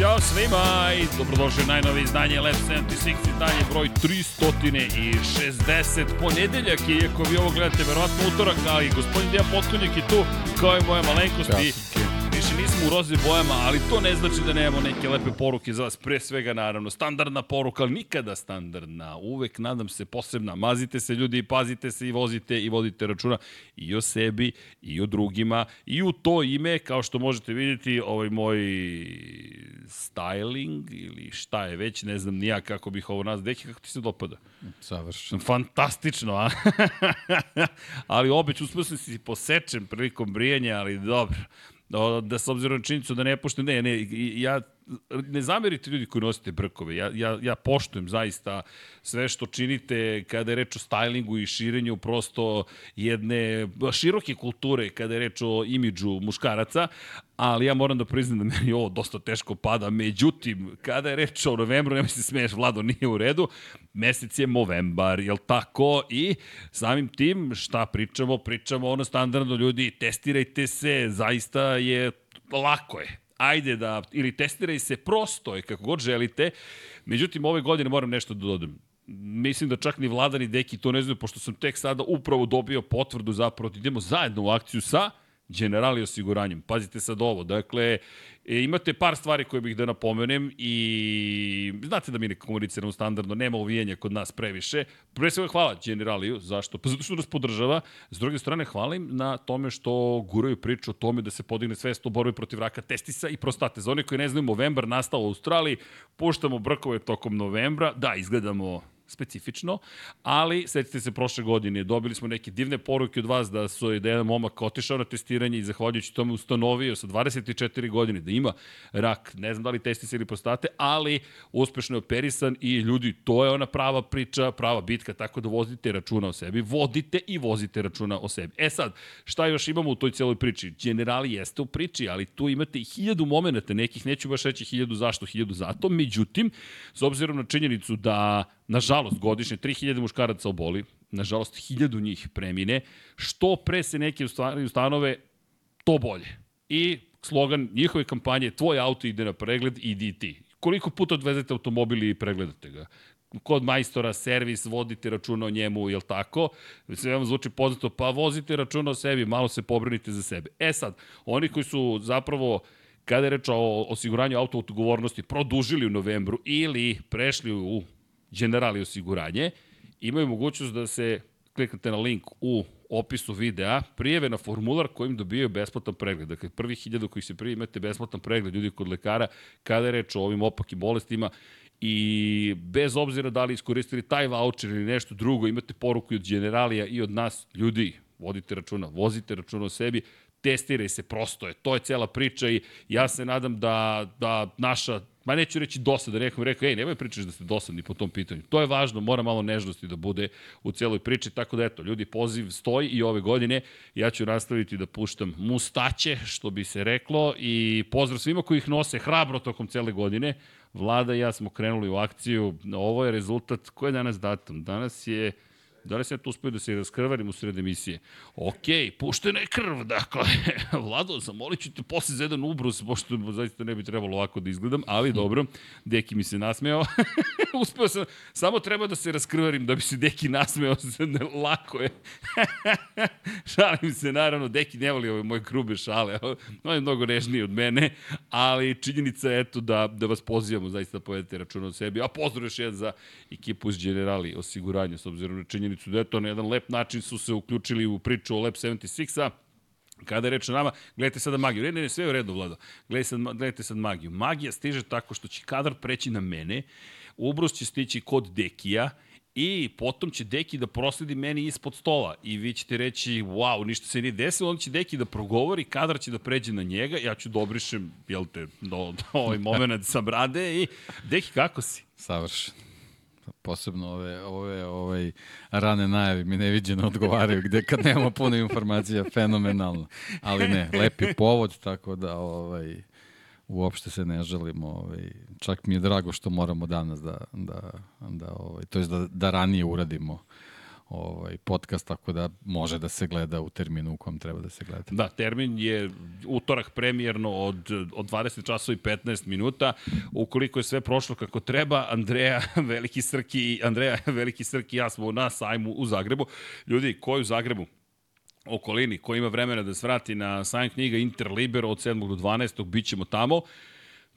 Ćao svima i dobrodošli u najnovije izdanje Lab 76, izdanje broj 360 ponedeljak je, iako vi ovo gledate, verovatno utorak, ali gospodin Dejan Potkonjak je tu, kao i moja malenkost i u roze bojama, ali to ne znači da nemamo neke lepe poruke za vas, pre svega naravno, standardna poruka, ali nikada standardna, uvek nadam se posebna, mazite se ljudi, pazite se i vozite i vodite računa i o sebi i o drugima i u to ime, kao što možete vidjeti, ovaj moj styling ili šta je već, ne znam nija kako bih ovo nazvao, deki kako ti se dopada? Savršeno. Fantastično, a? ali obeć, sam si posečen prilikom brijanja, ali dobro da s obzirom na činjenicu da ne poštujem, ne, ne, ja ne zamerite ljudi koji nosite brkove. Ja, ja, ja poštujem zaista sve što činite kada je reč o stylingu i širenju prosto jedne široke kulture kada je reč o imidžu muškaraca, ali ja moram da priznam da meni ovo dosta teško pada. Međutim, kada je reč o novembru, nema se smeješ, Vlado, nije u redu, mesec je novembar, jel tako? I samim tim, šta pričamo? Pričamo ono standardno, ljudi, testirajte se, zaista je lako je ajde da, ili testiraj se, prosto kako god želite. Međutim, ove godine moram nešto da dodam. Mislim da čak ni Vlada ni Deki to ne znaju, pošto sam tek sada upravo dobio potvrdu zapravo da idemo zajedno u akciju sa Generali osiguranjem. Pazite sad ovo, dakle, E, imate par stvari koje bih da napomenem i znate da mi ne komuniciramo standardno, nema uvijenja kod nas previše. Pre svega hvala Generaliju, zašto? Pa zato što nas podržava. S druge strane, hvala im na tome što guraju priču o tome da se podigne svest o borbi protiv raka testisa i prostate. Za one koji ne znaju, novembar nastao u Australiji, puštamo brkove tokom novembra. Da, izgledamo specifično, ali setite se prošle godine, dobili smo neke divne poruke od vas da su da jedan momak otišao na testiranje i zahvaljujući tome ustanovio sa 24 godine da ima rak, ne znam da li testise ili prostate, ali uspešno je operisan i ljudi, to je ona prava priča, prava bitka, tako da vozite računa o sebi, vodite i vozite računa o sebi. E sad, šta još imamo u toj celoj priči? Generali jeste u priči, ali tu imate i hiljadu momenta, nekih neću baš reći hiljadu zašto, hiljadu zato, međutim, s obzirom na činjenicu da nažalost, godišnje 3000 muškaraca oboli, nažalost, 1000 njih premine, što pre se neke ustanove, to bolje. I slogan njihove kampanje, tvoj auto ide na pregled, idi ti. Koliko puta odvezete automobil i pregledate ga? kod majstora servis, vodite računa o njemu, jel tako? Sve vam zvuči poznato, pa vozite računa o sebi, malo se pobrinite za sebe. E sad, oni koji su zapravo kada je reč o osiguranju auto odgovornosti produžili u novembru ili prešli u Generali osiguranje, imaju mogućnost da se kliknete na link u opisu videa, prijeve na formular kojim dobijaju besplatan pregled. Dakle, prvi hiljadu koji se prije imate besplatan pregled ljudi kod lekara kada je reč o ovim opakim bolestima i bez obzira da li iskoristili taj voucher ili nešto drugo, imate poruku od generalija i od nas, ljudi, vodite računa, vozite računa o sebi, testiraj se, prosto je. To je cela priča i ja se nadam da, da naša ma neću reći dosad, da nekom rekao, ej, nemoj pričaš da ste dosadni po tom pitanju. To je važno, mora malo nežnosti da bude u celoj priči, tako da eto, ljudi, poziv stoji i ove godine ja ću nastaviti da puštam mustaće, što bi se reklo, i pozdrav svima koji ih nose hrabro tokom cele godine. Vlada i ja smo krenuli u akciju, ovo je rezultat, koji je danas datum? Danas je Da li se ja tu uspio da se raskrvarim u sred emisije? Ok, puštena je krv, dakle. Vlado, zamolit ću te posle za jedan ubrus, pošto zaista ne bi trebalo ovako da izgledam, ali dobro, Deki mi se nasmeo. uspeo sam, samo treba da se raskrvarim da bi se Deki nasmeo, lako je. Šalim se, naravno, Deki ne voli ove moje grube šale, on je mnogo nežniji od mene, ali činjenica je eto da, da vas pozivamo zaista da povedete računa o sebi, a pozdrav još jedan za ekipu iz Generali osiguranja, s obzirom na činjenicu činjenicu da je to na jedan lep način su se uključili u priču o Lab 76-a. Kada je reč o nama, gledajte sada magiju. Ne, ne, ne, sve je u redu, Vlado. Gledajte sad, gledajte sad magiju. Magija stiže tako što će kadar preći na mene, ubrus će stići kod Dekija, I potom će Deki da prosledi meni ispod stola i vi ćete reći, wow, ništa se nije desilo, on će Deki da progovori, kadar će da pređe na njega, ja ću dobrišem, da jel te, do, do ovaj moment sa brade i Deki, kako si? Savršen posebno ove, ove ove rane najave mi neviđeno odgovaraju, gde kad nema puno informacija, fenomenalno. Ali ne, lepi povod, tako da ovaj, uopšte se ne želimo. Ovaj, čak mi je drago što moramo danas da, da, da ovaj, to je da, da ranije uradimo ovaj podcast, tako da može da se gleda u terminu u kom treba da se gleda. Da, termin je utorak premijerno od, od 20 časova i 15 minuta. Ukoliko je sve prošlo kako treba, Andreja Veliki Srki, Andreja Veliki Srki i ja smo na sajmu u Zagrebu. Ljudi, ko je u Zagrebu? okolini, ko ima vremena da svrati na sajam knjiga Interliber od 7. do 12. bit ćemo tamo.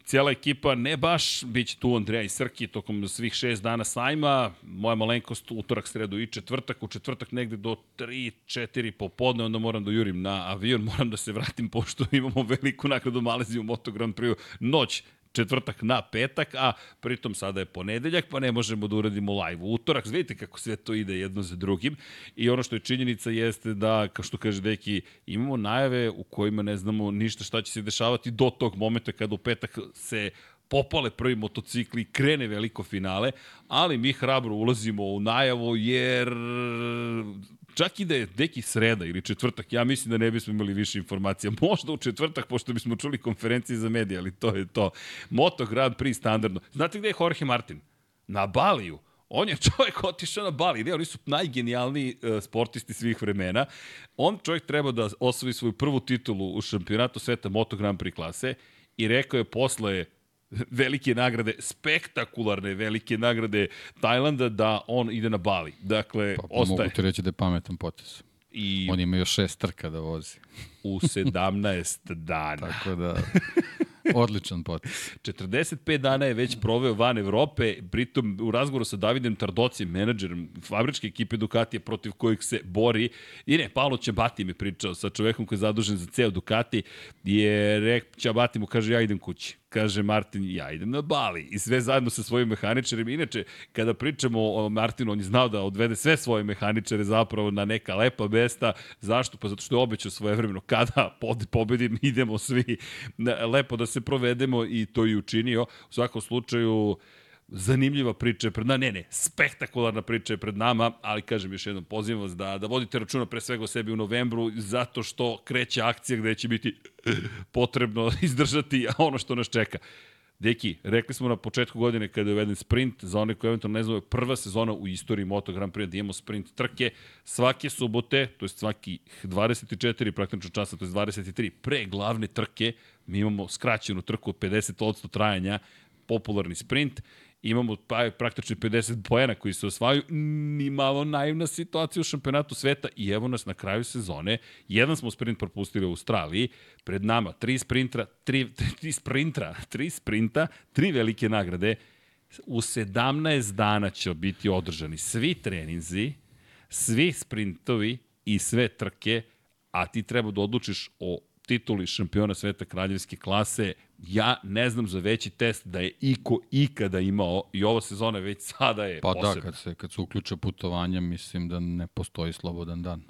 Cijela ekipa, ne baš, bit će tu Andreja i Srki tokom svih šest dana sajma, moja malenkost utorak, sredu i četvrtak, u četvrtak negde do 3, 4 popodne, onda moram da jurim na avion, moram da se vratim pošto imamo veliku nagradu Maleziju u Moto Grand Prix noć četvrtak na petak, a pritom sada je ponedeljak, pa ne možemo da uradimo live u utorak. Vidite kako sve to ide jedno za drugim. I ono što je činjenica jeste da, kao što kaže Deki, imamo najave u kojima ne znamo ništa šta će se dešavati do tog momenta kada u petak se popale prvi motocikli, krene veliko finale, ali mi hrabro ulazimo u najavu jer čak i da je deki sreda ili četvrtak, ja mislim da ne bismo imali više informacija. Možda u četvrtak, pošto bismo čuli konferencije za medije, ali to je to. Moto Grand Prix standardno. Znate gde je Jorge Martin? Na Baliju. On je čovjek otišao na Bali. Ne, oni su najgenijalniji uh, sportisti svih vremena. On čovjek treba da osvoji svoju prvu titulu u šampionatu sveta Moto Grand Prix klase i rekao je posle velike nagrade, spektakularne velike nagrade Tajlanda da on ide na Bali. Dakle, pa, ostaje. Mogu ti reći da je pametan potez. I on ima još šest trka da vozi. U 17 dana. Tako da, odličan potes. 45 dana je već proveo van Evrope, pritom u razgovoru sa Davidem Tardocim, menadžerom fabričke ekipe Ducatija protiv kojih se bori. I ne, Paolo Ćabati mi pričao sa čovekom koji je zadužen za ceo Ducati, je rek, Ćabati mu kaže ja idem kući kaže Martin, ja idem na Bali i sve zajedno sa svojim mehaničarima. Inače, kada pričamo o Martinu, on je znao da odvede sve svoje mehaničare zapravo na neka lepa mesta. Zašto? Pa zato što je obećao svoje vremeno. Kada pobedim, idemo svi lepo da se provedemo i to i učinio. U svakom slučaju, zanimljiva priča je pred nama, ne, ne, spektakularna priča je pred nama, ali kažem još jednom, pozivam vas da, da vodite računa pre svega o sebi u novembru, zato što kreće akcija gde će biti potrebno izdržati ono što nas čeka. Deki, rekli smo na početku godine kada je uveden sprint, za one koje eventualno ne znaju, prva sezona u istoriji Moto Grand Prix da imamo sprint trke svake subote, to je svaki 24 praktično časa, to je 23, pre glavne trke, mi imamo skraćenu trku od 50% trajanja, popularni sprint imamo pa, praktično 50 pojena koji se osvajaju, ni malo naivna situacija u šampionatu sveta i evo nas na kraju sezone. Jedan smo sprint propustili u Australiji, pred nama tri sprintra, tri, tri sprintra, tri sprinta, tri velike nagrade. U 17 dana će biti održani svi treninzi, svi sprintovi i sve trke, a ti treba da odlučiš o tituli šampiona sveta kraljevske klase ja ne znam za veći test da je iko ikada imao i ova sezona već sada je pa posebna. Pa da, kad se, kad se uključe putovanja, mislim da ne postoji slobodan dan.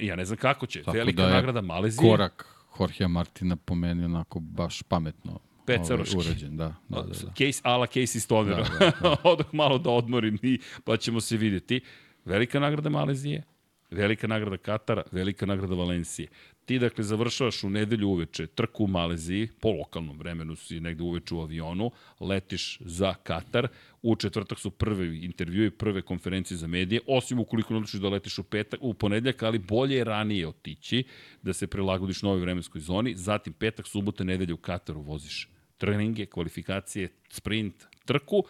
Ja ne znam kako će. Tako Velika da nagrada Malezije. Korak Jorge Martina po meni onako baš pametno Pecaroški. Ovaj, urađen, da. da, da, da. Case, ala Casey Stoner. Da, da, da. Odah malo da odmorim i pa ćemo se vidjeti. Velika nagrada Malezije, velika nagrada Katara, velika nagrada Valencije. Ti, dakle, završavaš u nedelju uveče trku u Maleziji, po lokalnom vremenu si negde uveče u avionu, letiš za Katar, u četvrtak su prve intervjue, prve konferencije za medije, osim ukoliko ne odlučiš da letiš u, petak, u ponedljak, ali bolje je ranije otići, da se prilagodiš novoj vremenskoj zoni, zatim petak, subota, nedelja u Kataru voziš treninge, kvalifikacije, sprint, trku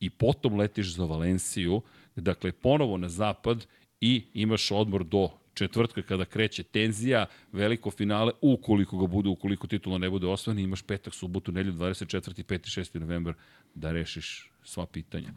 i potom letiš za Valenciju, dakle, ponovo na zapad i imaš odmor do četvrtka kada kreće tenzija, veliko finale, ukoliko ga bude, ukoliko titula ne bude osvojen, imaš petak, subotu, nedelju, 24. 5. 6. novembar da rešiš sva pitanja.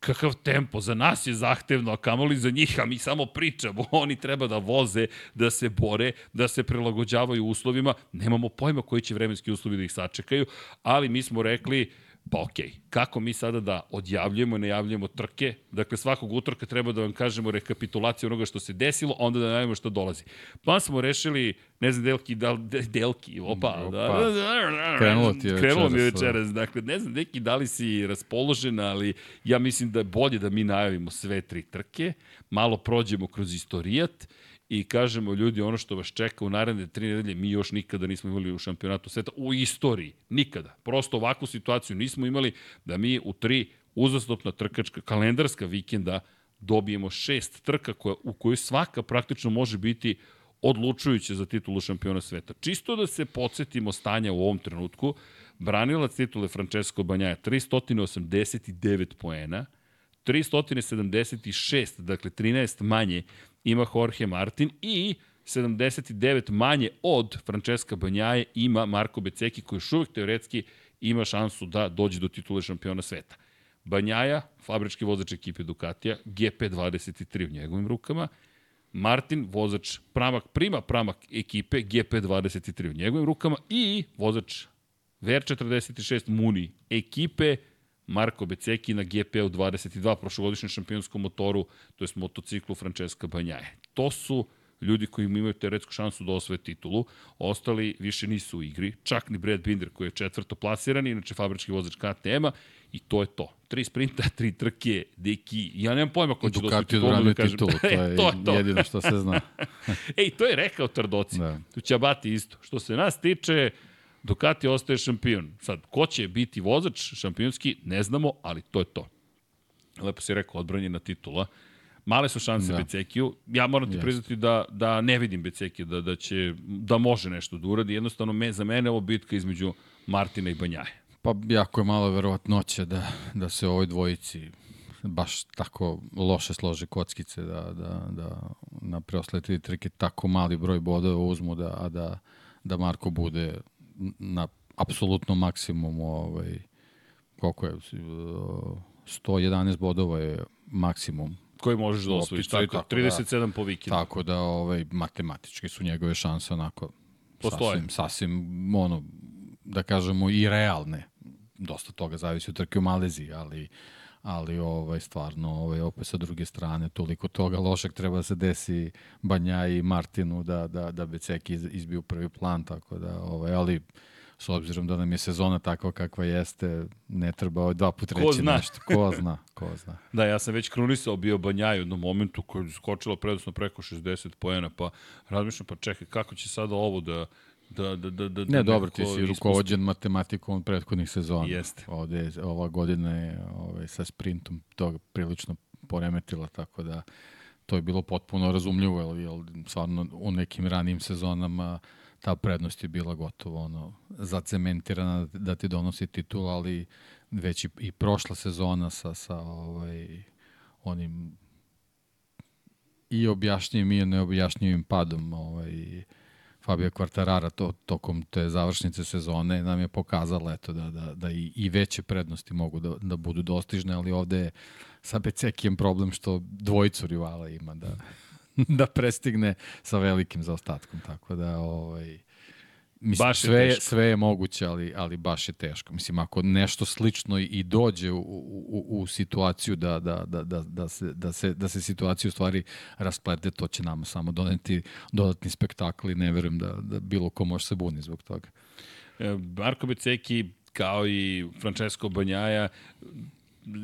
Kakav tempo, za nas je zahtevno, a kamoli za njih, a mi samo pričamo. Oni treba da voze, da se bore, da se prilagođavaju uslovima. Nemamo pojma koji će vremenski uslovi da ih sačekaju, ali mi smo rekli, Pa okej, okay. Kako mi sada da odjavljujemo i najavljujemo trke? Dakle, svakog utorka treba da vam kažemo rekapitulaciju onoga što se desilo, onda da najavimo što dolazi. Pa smo rešili, ne znam, Delki, da, Delki, opa, opa. Da, krenulo ti je krenulo mi je da. večeras. Dakle, ne znam, Delki, da li si raspoložen, ali ja mislim da je bolje da mi najavimo sve tri trke, malo prođemo kroz istorijat, i kažemo ljudi ono što vas čeka u naredne tri nedelje mi još nikada nismo imali u šampionatu sveta u istoriji, nikada. Prosto ovakvu situaciju nismo imali da mi u tri uzastopna trkačka kalendarska vikenda dobijemo šest trka koja, u kojoj svaka praktično može biti odlučujuće za titulu šampiona sveta. Čisto da se podsjetimo stanja u ovom trenutku, branilac titule Francesco Banjaja 389 poena, 376, dakle 13 manje ima Jorge Martin i 79 manje od Francesca Banjaje ima Marko Beceki koji još uvijek teoretski ima šansu da dođe do titule šampiona sveta. Banjaja, fabrički vozač ekipe Ducatija, GP23 u njegovim rukama, Martin, vozač pramak, prima pramak ekipe GP23 u njegovim rukama i vozač VR46 Muni ekipe Marko Beceki na GP-u 22, prošlogodišnjem šampionskom motoru, to je motociklu Francesca Banjaje. To su ljudi koji imaju teoretsku šansu da osvoje titulu, ostali više nisu u igri, čak ni Brad Binder koji je četvrto plasiran, inače fabrički vozač KTM-a, i to je to. Tri sprinta, tri trke, deki, ja nemam pojma ko će da osvoji titulu, da kažem. Titulu, to je, to je to. jedino što se zna. Ej, to je rekao Trdoci. Da. Tu će Abati isto. Što se nas tiče, Ducati ostaje šampion. Sad, ko će biti vozač šampionski, ne znamo, ali to je to. Lepo si rekao, odbranjena titula. Male su šanse da. Becekiju. Ja moram ti yes. priznati da, da ne vidim Becekiju, da, da, će, da može nešto da uradi. Jednostavno, me, za mene ovo bitka između Martina i Banjaje. Pa jako je malo verovatnoće da, da se ovoj dvojici baš tako loše slože kockice da, da, da na preosle tri trke tako mali broj bodova uzmu da, a da, da Marko bude na apsolutno maksimumu ovaj, koliko je 111 bodova je maksimum koji možeš da osvojiš, tako, tako 37 da, po vikendu. Tako da ovaj, matematički su njegove šanse onako Postoje. sasvim, sasvim ono, da kažemo i realne. Dosta toga zavisi od trke u Maleziji, ali ali ovaj stvarno ovaj opet sa druge strane toliko toga lošeg treba da se desi Banja i Martinu da da da Beceki izbiju prvi plan tako da ovaj ali s obzirom da nam je sezona takva kakva jeste, ne treba ovaj dva put reći zna. nešto. Ko zna, ko zna. da, ja sam već krunisao bio Banjaj u jednom momentu koji je skočilo predosno preko 60 poena, pa razmišljam, pa čekaj, kako će sada ovo da da, da, da, da ne, dobro, ti si rukovođen matematikom prethodnih sezona. Jeste. Ovde, ova godina je ovaj, sa sprintom to prilično poremetila, tako da to je bilo potpuno razumljivo, jer, jer stvarno u nekim ranijim sezonama ta prednost je bila gotovo ono, zacementirana da ti donosi titul, ali već i, i prošla sezona sa, sa ovaj, onim i objašnjivim i neobjašnjivim padom ovaj, Fabio Quartarara to, tokom te završnice sezone nam je pokazala eto, da, da, da i, i veće prednosti mogu da, da budu dostižne, ali ovde je sa Becekijem problem što dvojicu rivala ima da, da prestigne sa velikim zaostatkom, tako da ovaj, Mislim, baš sve, je sve je moguće, ali, ali baš je teško. Mislim, ako nešto slično i dođe u, u, u situaciju da, da, da, da, da, se, da, se, da se situacija u stvari rasplete, to će nama samo doneti dodatni spektakl i ne verujem da, da bilo ko može se buni zbog toga. E, Marko Beceki kao i Francesco Banjaja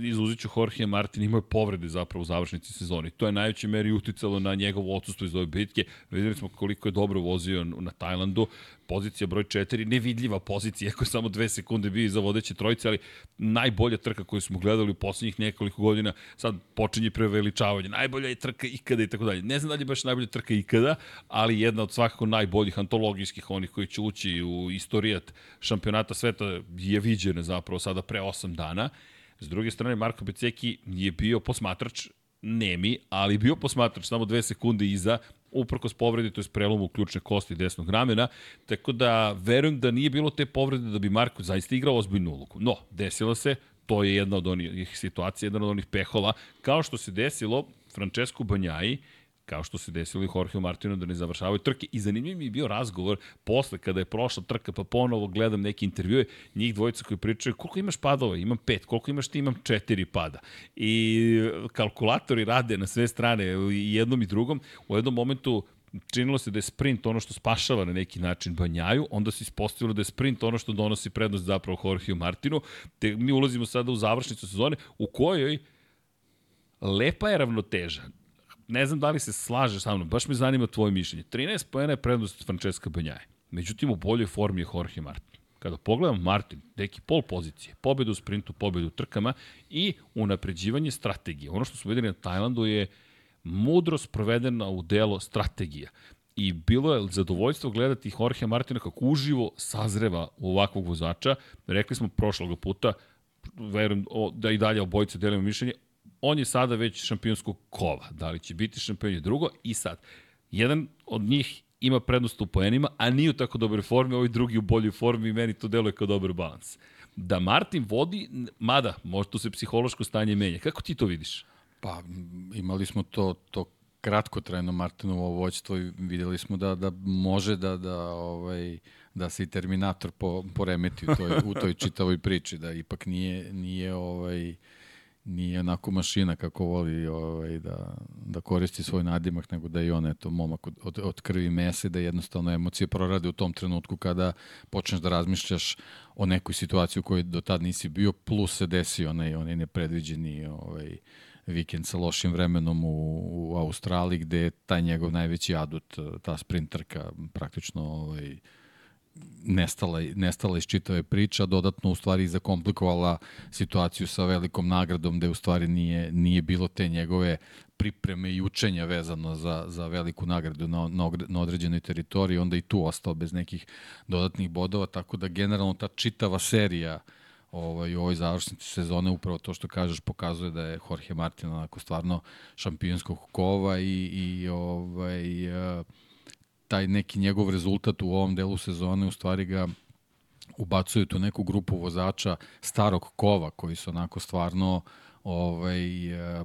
izuzit ću Jorge Martin, imao je povrede zapravo u završnici sezoni. To je najveće meri uticalo na njegovo odsustvo iz ove bitke. Videli smo koliko je dobro vozio na Tajlandu. Pozicija broj 4, nevidljiva pozicija, ako samo dve sekunde bio iza vodeće trojice, ali najbolja trka koju smo gledali u poslednjih nekoliko godina, sad počinje preveličavanje. Najbolja je trka ikada i tako dalje. Ne znam da li je baš najbolja trka ikada, ali jedna od svakako najboljih antologijskih, onih koji će ući u istorijat šampionata sveta je viđena zapravo sada pre 8 dana. S druge strane, Marko Beceki je bio posmatrač, nemi, ali bio posmatrač samo dve sekunde iza, uprkos povredi, to je prelomu ključne kosti desnog ramena, tako da verujem da nije bilo te povrede da bi Marko zaista igrao ozbiljnu ulogu. No, desilo se, to je jedna od onih situacija, jedna od onih pehola, kao što se desilo Francesco Banjaji, kao što se desilo i Jorge Martinu da ne završavaju trke. I zanimljiv mi je bio razgovor posle kada je prošla trka, pa ponovo gledam neke intervjue, njih dvojica koji pričaju koliko imaš padova, imam pet, koliko imaš ti, imam četiri pada. I kalkulatori rade na sve strane, jednom i drugom. U jednom momentu činilo se da je sprint ono što spašava na neki način Banjaju, onda se ispostavilo da je sprint ono što donosi prednost zapravo Jorge Martinu, te mi ulazimo sada u završnicu sezone u kojoj lepa je ravnoteža ne znam da li se slaže sa mnom, baš me zanima tvoje mišljenje. 13 poena je prednost Francesca Banjaje. Međutim, u boljoj formi je Jorge Martin. Kada pogledam Martin, deki pol pozicije, pobedu u sprintu, pobedu u trkama i unapređivanje strategije. Ono što smo videli na Tajlandu je mudro sprovedena u delo strategija. I bilo je zadovoljstvo gledati Jorge Martina kako uživo sazreva u ovakvog vozača. Rekli smo prošlog puta, verujem da i dalje obojice delimo mišljenje, on je sada već šampionskog kova. Da li će biti šampion je drugo. I sad, jedan od njih ima prednost u poenima, a nije u tako dobroj formi, ovaj drugi u boljoj formi i meni to deluje kao dobar balans. Da Martin vodi, mada, možda se psihološko stanje menja. Kako ti to vidiš? Pa, imali smo to, to kratko trajno Martinovo voćstvo i videli smo da, da može da, da, ovaj, da se i Terminator po, poremeti u toj, u toj čitavoj priči, da ipak nije, nije ovaj, nije onako mašina kako voli ovaj, da, da koristi svoj nadimak, nego da je on eto, momak od, od, od krvi mese, da jednostavno emocije prorade u tom trenutku kada počneš da razmišljaš o nekoj situaciji u kojoj do tad nisi bio, plus se desi onaj, onaj nepredviđeni ovaj, vikend sa lošim vremenom u, u Australiji, gde je taj njegov najveći adut, ta sprinterka, praktično ovaj, nestala, nestala iz čitave priča, dodatno u stvari zakomplikovala situaciju sa velikom nagradom, gde u stvari nije, nije bilo te njegove pripreme i učenja vezano za, za veliku nagradu na, na, na određenoj teritoriji, onda i tu ostao bez nekih dodatnih bodova, tako da generalno ta čitava serija ovaj, u ovoj završnici sezone upravo to što kažeš pokazuje da je Jorge Martin onako stvarno šampionskog kova i, i ovaj, uh, taj neki njegov rezultat u ovom delu sezone u stvari ga ubacuju tu neku grupu vozača starog kova koji su onako stvarno ovaj, e,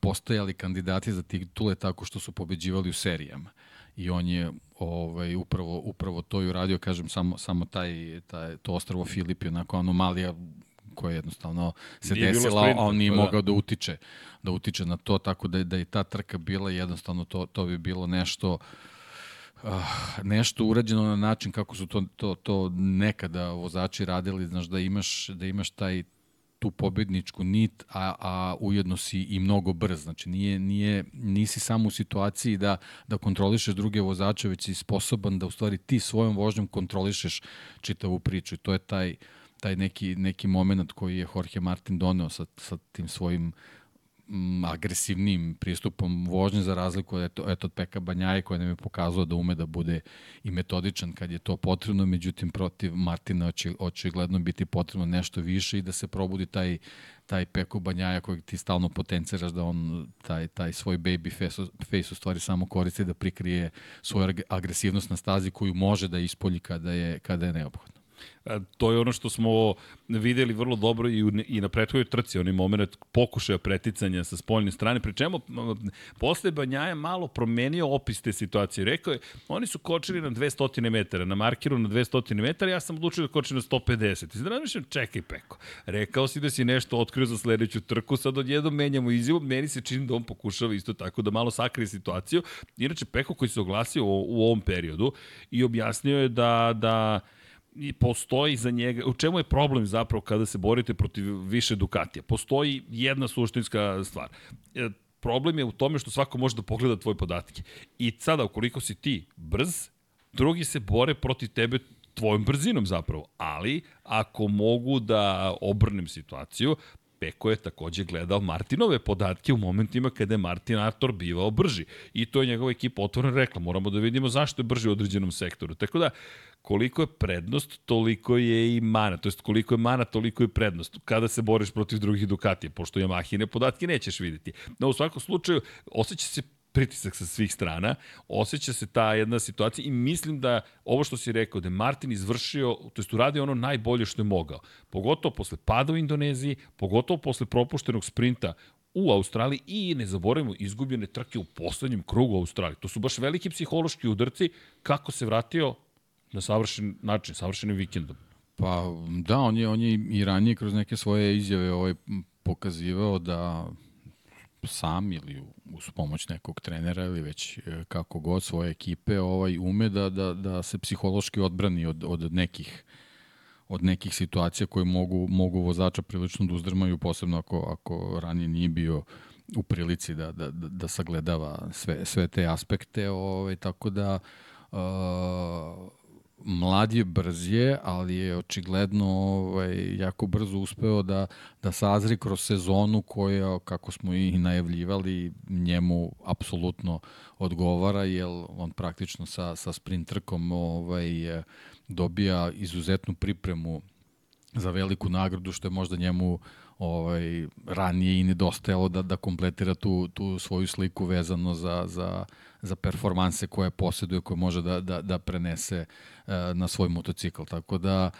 postojali kandidati za titule tako što su pobeđivali u serijama. I on je ovaj, upravo, upravo to i uradio, kažem, samo, samo taj, taj, to ostravo Filip je onako anomalija koja jednostavno se nije desila, a on nije pa da. mogao da utiče, da utiče na to, tako da, da je ta trka bila jednostavno to, to bi bilo nešto uh, nešto urađeno na način kako su to, to, to nekada vozači radili, znaš da imaš, da imaš taj tu pobedničku nit, a, a ujedno si i mnogo brz. Znači, nije, nije, nisi samo u situaciji da, da kontrolišeš druge vozače, već si sposoban da u stvari ti svojom vožnjom kontrolišeš čitavu priču. I to je taj, taj neki, neki moment koji je Jorge Martin doneo sa, sa tim svojim uh, agresivnim pristupom vožnje za razliku od, eto, eto od Peka Banjaje koji nam je pokazao da ume da bude i metodičan kad je to potrebno, međutim protiv Martina će očigledno biti potrebno nešto više i da se probudi taj taj Peko Banjaja kojeg ti stalno potenciraš da on taj, taj svoj baby face, face u stvari samo koristi da prikrije svoju agresivnost na stazi koju može da ispolji kada je, kada je neophodno. E, to je ono što smo videli vrlo dobro i, u, i na prethodnoj trci, onaj moment pokušaja preticanja sa spoljne strane, pri čemu posle Banjaja malo promenio opis te situacije. Rekao je, oni su kočili na 200 metara, na markeru na 200 metara, ja sam odlučio da kočim na 150. I sad razmišljam, čekaj Peko, rekao si da si nešto otkrio za sledeću trku, sad odjedom menjamo izjavu, meni se čini da on pokušava isto tako da malo sakrije situaciju. Inače, Peko koji se oglasio u, u ovom periodu i objasnio je da, da i postoji za njega, u čemu je problem zapravo kada se borite protiv više Ducatija? Postoji jedna suštinska stvar. E, problem je u tome što svako može da pogleda tvoje podatke. I sada, ukoliko si ti brz, drugi se bore protiv tebe tvojom brzinom zapravo. Ali, ako mogu da obrnem situaciju, Peko je takođe gledao Martinove podatke u momentima kada je Martin Artur bivao brži. I to je njegova ekipa otvoreno rekla. Moramo da vidimo zašto je brži u određenom sektoru. Tako da, koliko je prednost, toliko je i mana. To jest koliko je mana, toliko je prednost. Kada se boriš protiv drugih Ducatija, pošto Yamahine podatke nećeš videti. No, u svakom slučaju, osjeća se pritisak sa svih strana, osjeća se ta jedna situacija i mislim da ovo što si rekao, da je Martin izvršio, to jest uradio ono najbolje što je mogao. Pogotovo posle pada u Indoneziji, pogotovo posle propuštenog sprinta u Australiji i ne zaboravimo izgubljene trke u poslednjem krugu u Australiji. To su baš veliki psihološki udarci kako se vratio na savršen način, savršenim vikendom. Pa da, on je, on je i ranije kroz neke svoje izjave ovaj, pokazivao da sam ili uz pomoć nekog trenera ili već e, kako god svoje ekipe ovaj ume da, da, da se psihološki odbrani od, od nekih od nekih situacija koje mogu, mogu vozača prilično da uzdrmaju, posebno ako, ako ranije nije bio u prilici da, da, da, da sagledava sve, sve te aspekte, ovaj, tako da uh, mlad je, brz je, ali je očigledno ovaj, jako brzo uspeo da, da sazri kroz sezonu koja, kako smo i najavljivali, njemu apsolutno odgovara, jer on praktično sa, sa sprint trkom ovaj, dobija izuzetnu pripremu za veliku nagradu, što je možda njemu ovaj, ranije i nedostajalo da, da kompletira tu, tu svoju sliku vezano za, za, za performanse koje posjeduje, koje može da, da, da prenese uh, na svoj motocikl. Tako da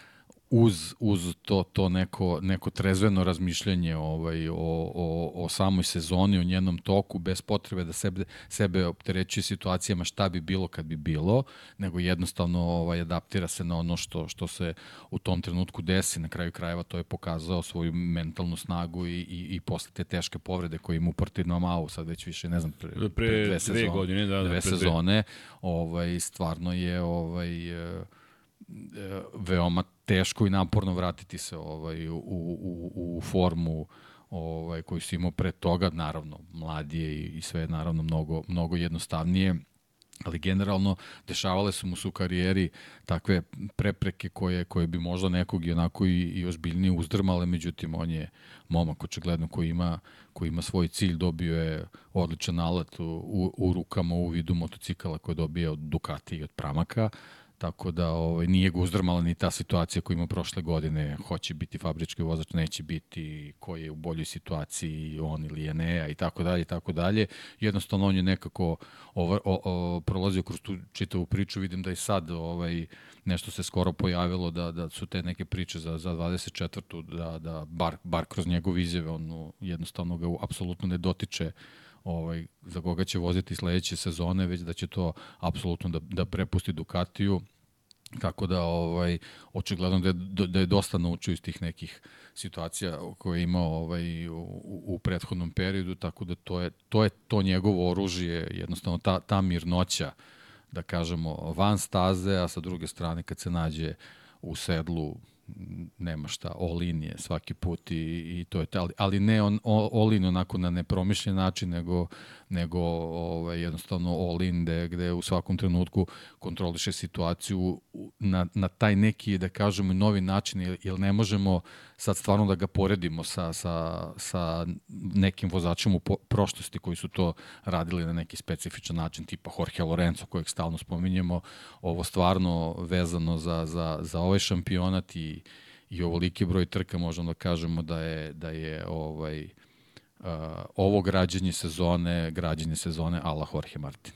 uz, uz to, to neko, neko trezveno razmišljanje ovaj, o, o, o samoj sezoni, o njenom toku, bez potrebe da sebe, sebe opterećuje situacijama šta bi bilo kad bi bilo, nego jednostavno ovaj, adaptira se na ono što, što se u tom trenutku desi. Na kraju krajeva to je pokazao svoju mentalnu snagu i, i, i posle te teške povrede koje ima u Portino Mau, sad već više, ne znam, pre, pre, pre dve, dve sezone, godine, da, da, dve sezone, ovaj, stvarno je ovaj, veoma teško i naporno vratiti se ovaj, u, u, u formu ovaj, koju si imao pre toga, naravno, mladije i, i sve naravno mnogo, mnogo jednostavnije, ali generalno dešavale su mu su u karijeri takve prepreke koje, koje bi možda nekog i onako i, i ozbiljnije uzdrmale, međutim on je momak očigledno koji ima, koji ima svoj cilj, dobio je odličan alat u, u, u rukama u vidu motocikala koje dobije od Ducati i od Pramaka, Tako da ovaj, nije ga uzdrmala ni ta situacija koju ima prošle godine. Hoće biti fabrički vozač, neće biti, ko je u boljoj situaciji, on ili je ne, i tako dalje, i tako dalje. Jednostavno on je nekako over, o, o, prolazio kroz tu čitavu priču. Vidim da i sad ovaj, nešto se skoro pojavilo da, da su te neke priče za, za 24. da, da bar, bar kroz njegov izjave on jednostavno ga apsolutno ne dotiče ovaj, za koga će voziti sledeće sezone, već da će to apsolutno da, da prepusti Ducatiju. Tako da ovaj očigledno da je, da je dosta naučio iz tih nekih situacija koje je imao ovaj u, u prethodnom periodu, tako da to je to je to njegovo oružje, jednostavno ta ta mirnoća da kažemo van staze, a sa druge strane kad se nađe u sedlu nema šta, all in je svaki put i, i to je to, ali, ali ne on, all in onako na nepromišljen način, nego, nego ovaj, jednostavno all in gde, gde u svakom trenutku kontroliše situaciju na, na taj neki, da kažemo, novi način, jer, jer ne možemo sad stvarno da ga poredimo sa, sa, sa nekim vozačima u prošlosti koji su to radili na neki specifičan način, tipa Jorge Lorenzo, kojeg stalno spominjemo, ovo stvarno vezano za, za, za ovaj šampionat i, i ovoliki broj trka, možemo da kažemo da je, da je ovaj, uh, ovo građenje sezone, građenje sezone ala Jorge Martin.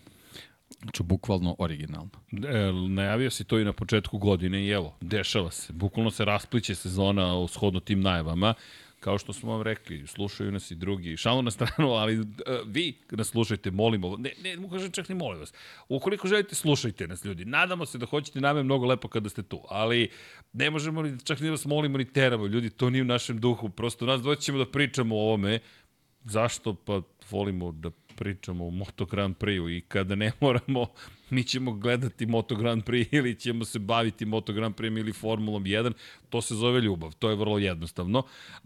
Znači, bukvalno originalno. E, najavio si to i na početku godine i evo, dešava se. Bukvalno se raspliće sezona u shodno tim najavama. Kao što smo vam rekli, slušaju nas i drugi. Šalno na stranu, ali uh, vi nas slušajte, molimo. Ne, ne, mu kažem čak ni molim vas. Ukoliko želite, slušajte nas, ljudi. Nadamo se da hoćete, nam je mnogo lepo kada ste tu. Ali ne možemo ni, čak ni da vas molimo, ni teramo. Ljudi, to nije u našem duhu. Prosto nas doćemo da pričamo o ovome. Zašto? Pa volimo da pričamo o Moto Grand Prix-u i kada ne moramo, mi ćemo gledati Moto Grand Prix ili ćemo se baviti Moto Grand Prix ili Formulom 1, to se zove ljubav, to je vrlo jednostavno,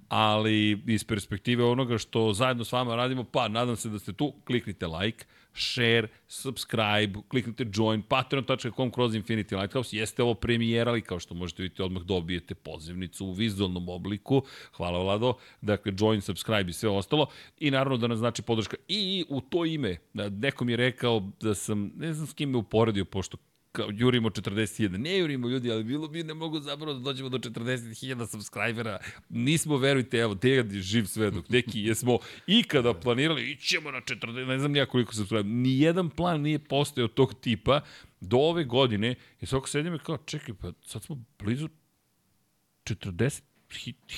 ali iz perspektive onoga što zajedno s vama radimo, pa nadam se da ste tu, kliknite like, share, subscribe, kliknite join, patreon.com kroz Infinity Lighthouse. Jeste ovo premijera, ali kao što možete vidjeti, odmah dobijete pozivnicu u vizualnom obliku. Hvala Vlado. Dakle, join, subscribe i sve ostalo. I naravno da nam znači podrška. I u to ime, neko mi je rekao da sam, ne znam s kim me uporedio, pošto kao, jurimo 40.000. Ne jurimo ljudi, ali bilo bi ne mogu zapravo da dođemo do 40.000 subscribera. Nismo, verujte, evo, te je živ svedok. Neki jesmo ikada planirali, ićemo na 40, ne znam nija koliko subscribera. Nijedan plan nije postao tog tipa do ove godine. I svako sedim i kao, čekaj, pa sad smo blizu 40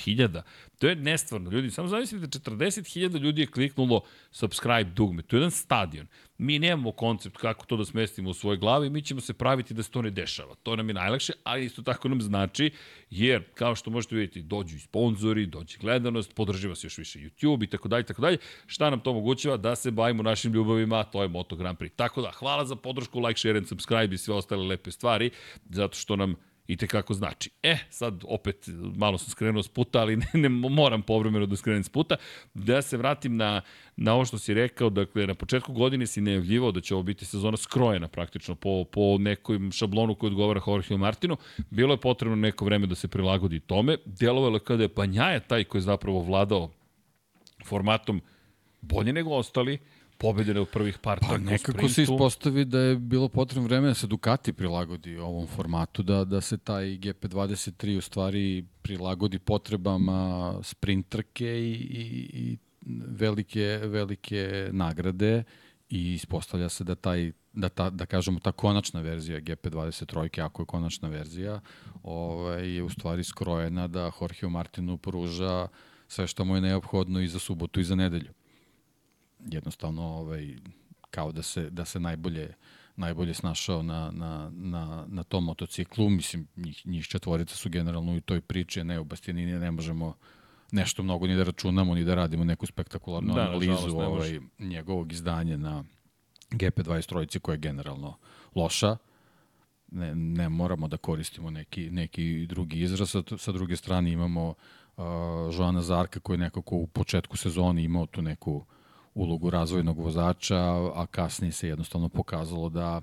hiljada. To je nestvarno, ljudi. Samo zamislite, 40.000 ljudi je kliknulo subscribe dugme. To je jedan stadion. Mi nemamo koncept kako to da smestimo u svojoj glavi, mi ćemo se praviti da se to ne dešava. To nam je najlakše, ali isto tako nam znači, jer, kao što možete vidjeti, dođu i sponzori, dođe gledanost, podrživa se još više YouTube i tako dalje, tako dalje. Šta nam to omogućava? Da se bavimo našim ljubavima, to je Moto Grand Prix. Tako da, hvala za podršku, like, share and subscribe i sve ostale lepe stvari, zato što nam i te kako znači. E, sad opet malo sam skrenuo s puta, ali ne, ne moram povremeno da skrenem s puta. Da se vratim na, na ovo što si rekao, dakle, na početku godine si najavljivao da će ovo biti sezona skrojena praktično po, po nekom šablonu koji odgovara Jorge Martinu. Bilo je potrebno neko vreme da se prilagodi tome. Delovalo je kada je Panjaja taj koji je zapravo vladao formatom bolje nego ostali, pobedene u prvih par pa, nekako se ispostavi da je bilo potrebno vreme da se Ducati prilagodi ovom formatu, da, da se taj GP23 u stvari prilagodi potrebama sprintrke i, i, i velike, velike nagrade i ispostavlja se da taj da, ta, da kažemo ta konačna verzija GP23, ako je konačna verzija, ovaj, je u stvari skrojena da Jorge Martinu pruža sve što mu je neophodno i za subotu i za nedelju jednostavno ovaj, kao da se, da se najbolje najbolje snašao na, na, na, na tom motociklu. Mislim, njih, njih četvorica su generalno u toj priči, ne u Bastianini, ne možemo nešto mnogo ni da računamo, ni da radimo neku spektakularnu da, analizu ovaj, njegovog izdanja na GP23 koja je generalno loša. Ne, ne moramo da koristimo neki, neki drugi izraz. Sa, sa druge strane imamo uh, Joana Zarka koji je nekako u početku sezoni imao tu neku uh, ulogu razvojnog vozača, a kasnije se jednostavno pokazalo da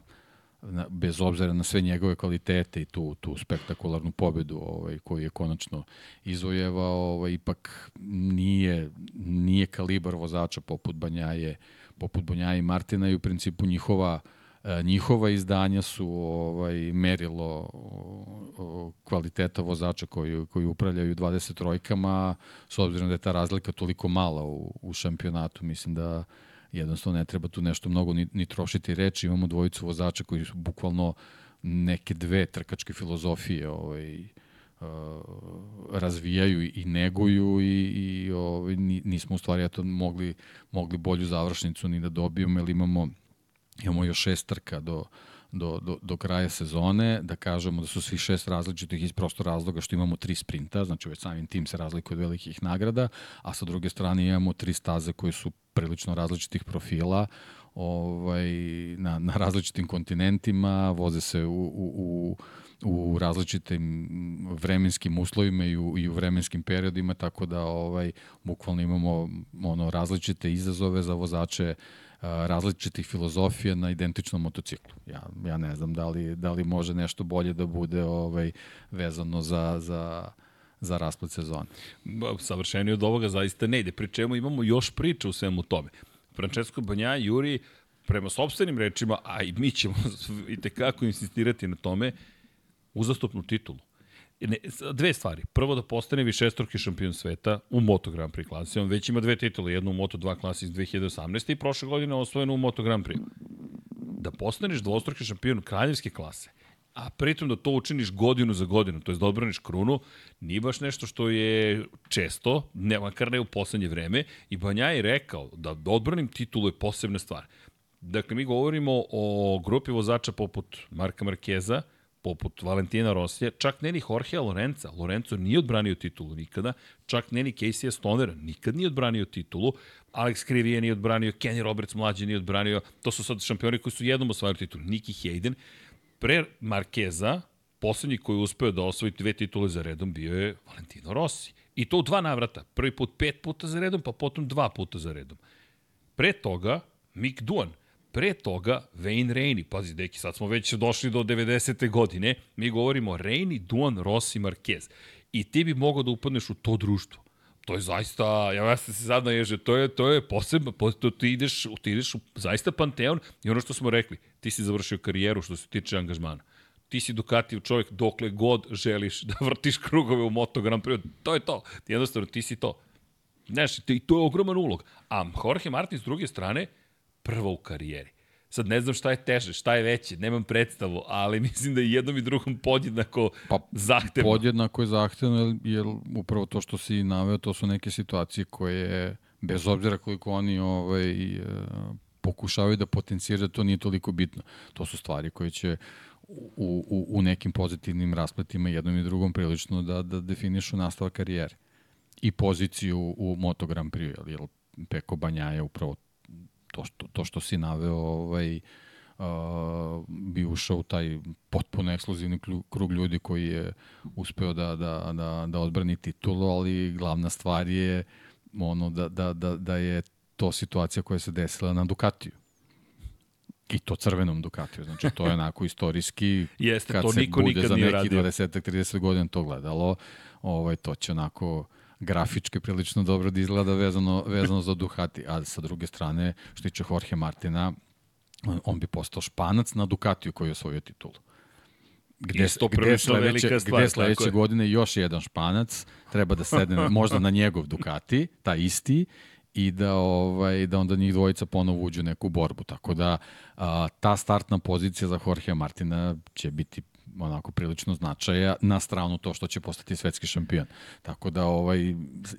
bez obzira na sve njegove kvalitete i tu, tu spektakularnu pobedu ovaj, koju je konačno izvojevao, ovaj, ipak nije, nije kalibar vozača poput Banjaje, poput Banjaje i Martina i u principu njihova uh, njihova izdanja su ovaj merilo kvaliteta vozača koji koji upravljaju 20 trojkama s obzirom da je ta razlika toliko mala u, u šampionatu mislim da jednostavno ne treba tu nešto mnogo ni, ni trošiti reči. Imamo dvojicu vozača koji su bukvalno neke dve trkačke filozofije ovaj uh, razvijaju i neguju i, i ovaj, nismo u stvari eto mogli, mogli bolju završnicu ni da dobijemo, jer imamo Imamo još šest trka do, do, do, do kraja sezone, da kažemo da su svi šest različitih iz prosto razloga što imamo tri sprinta, znači već samim tim se razlikuje od velikih nagrada, a sa druge strane imamo tri staze koje su prilično različitih profila, ovaj, na, na različitim kontinentima, voze se u, u, u u različitim vremenskim uslovima i u, i u vremenskim periodima, tako da ovaj bukvalno imamo ono različite izazove za vozače različitih filozofija na identičnom motociklu. Ja, ja ne znam da li, da li može nešto bolje da bude ovaj vezano za, za, za rasplet sezone. Savršenije od ovoga zaista ne ide. Pri čemu imamo još priče u svemu tome. Francesco Banja Juri prema sobstvenim rečima, a i mi ćemo i tekako insistirati na tome, uzastopnu titulu. Ne, dve stvari. Prvo da postane višestruki šampion sveta u Moto Grand Prix klasi. On već ima dve titule, jednu u Moto 2 klasi iz 2018. i prošle godine osvojenu u Moto Grand Prix. Da postaneš dvostruki šampion kraljevske klase, a pritom da to učiniš godinu za godinu, to je da odbraniš krunu, nije baš nešto što je često, ne makar ne u poslednje vreme, i Banja je rekao da, odbranim titulu je posebna stvar. Dakle, mi govorimo o grupi vozača poput Marka Markeza, poput Valentina Rosija, čak ne ni Jorge Lorenza. Lorenzo nije odbranio titulu nikada, čak ne ni Casey Stonera nikad nije odbranio titulu, Alex Krivije nije odbranio, Kenny Roberts mlađi nije odbranio, to su sad šampioni koji su jednom osvajali titulu, Niki Hayden. Pre Markeza, poslednji koji je uspeo da osvoji dve titule za redom bio je Valentino Rossi. I to u dva navrata. Prvi put pet puta za redom, pa potom dva puta za redom. Pre toga, Mick Duan, Pre toga, Wayne Rainey, pazi, deki, sad smo već došli do 90. godine, mi govorimo Rainey, Duan, Rossi, Marquez. I ti bi mogao da upadneš u to društvo. To je zaista, ja vas se sad naježe, to je, to je posebno, to ti ideš, ti ideš u zaista panteon i ono što smo rekli, ti si završio karijeru što se tiče angažmana ti si Ducatijev čovjek dokle god želiš da vrtiš krugove u Moto Grand Prix. To je to. Jednostavno, ti si to. Znaš, i to je ogroman ulog. A Jorge Martin s druge strane, prvo u karijeri. Sad ne znam šta je teže, šta je veće, nemam predstavu, ali mislim da je jednom i drugom podjednako pa, zahtevno. Podjednako je zahtevno, jer, jer upravo to što si naveo, to su neke situacije koje, bez obzira koliko oni ovaj, e, pokušavaju da potenciraju, to nije toliko bitno. To su stvari koje će u, u, u nekim pozitivnim raspletima jednom i drugom prilično da, da definišu nastavak karijere i poziciju u Moto Grand Prix, jer Peko Banja je upravo to što, to što si naveo ovaj, uh, bi ušao u taj potpuno ekskluzivni krug ljudi koji je uspeo da, da, da, da odbrani titulu, ali glavna stvar je ono da, da, da, da je to situacija koja se desila na Ducatiju. I to crvenom Ducatiju. Znači, to je onako istorijski, Jeste, kad to se niko bude nikad za neki radio. 20-30 godina to gledalo, ovaj, to će onako grafički prilično dobro da izgleda vezano, vezano za Ducati. A sa druge strane, što tiče Jorge Martina, on, on bi postao španac na Ducatiju koji je osvojio titulu. Gde, Isto gde sledeće, stvar, gde sledeće je. godine još jedan španac treba da sedne možda na njegov Ducati, ta isti, i da ovaj da onda njih dvojica ponovo uđu neku borbu. Tako da a, ta startna pozicija za Jorge Martina će biti onako prilično značaja na stranu to što će postati svetski šampion. Tako da ovaj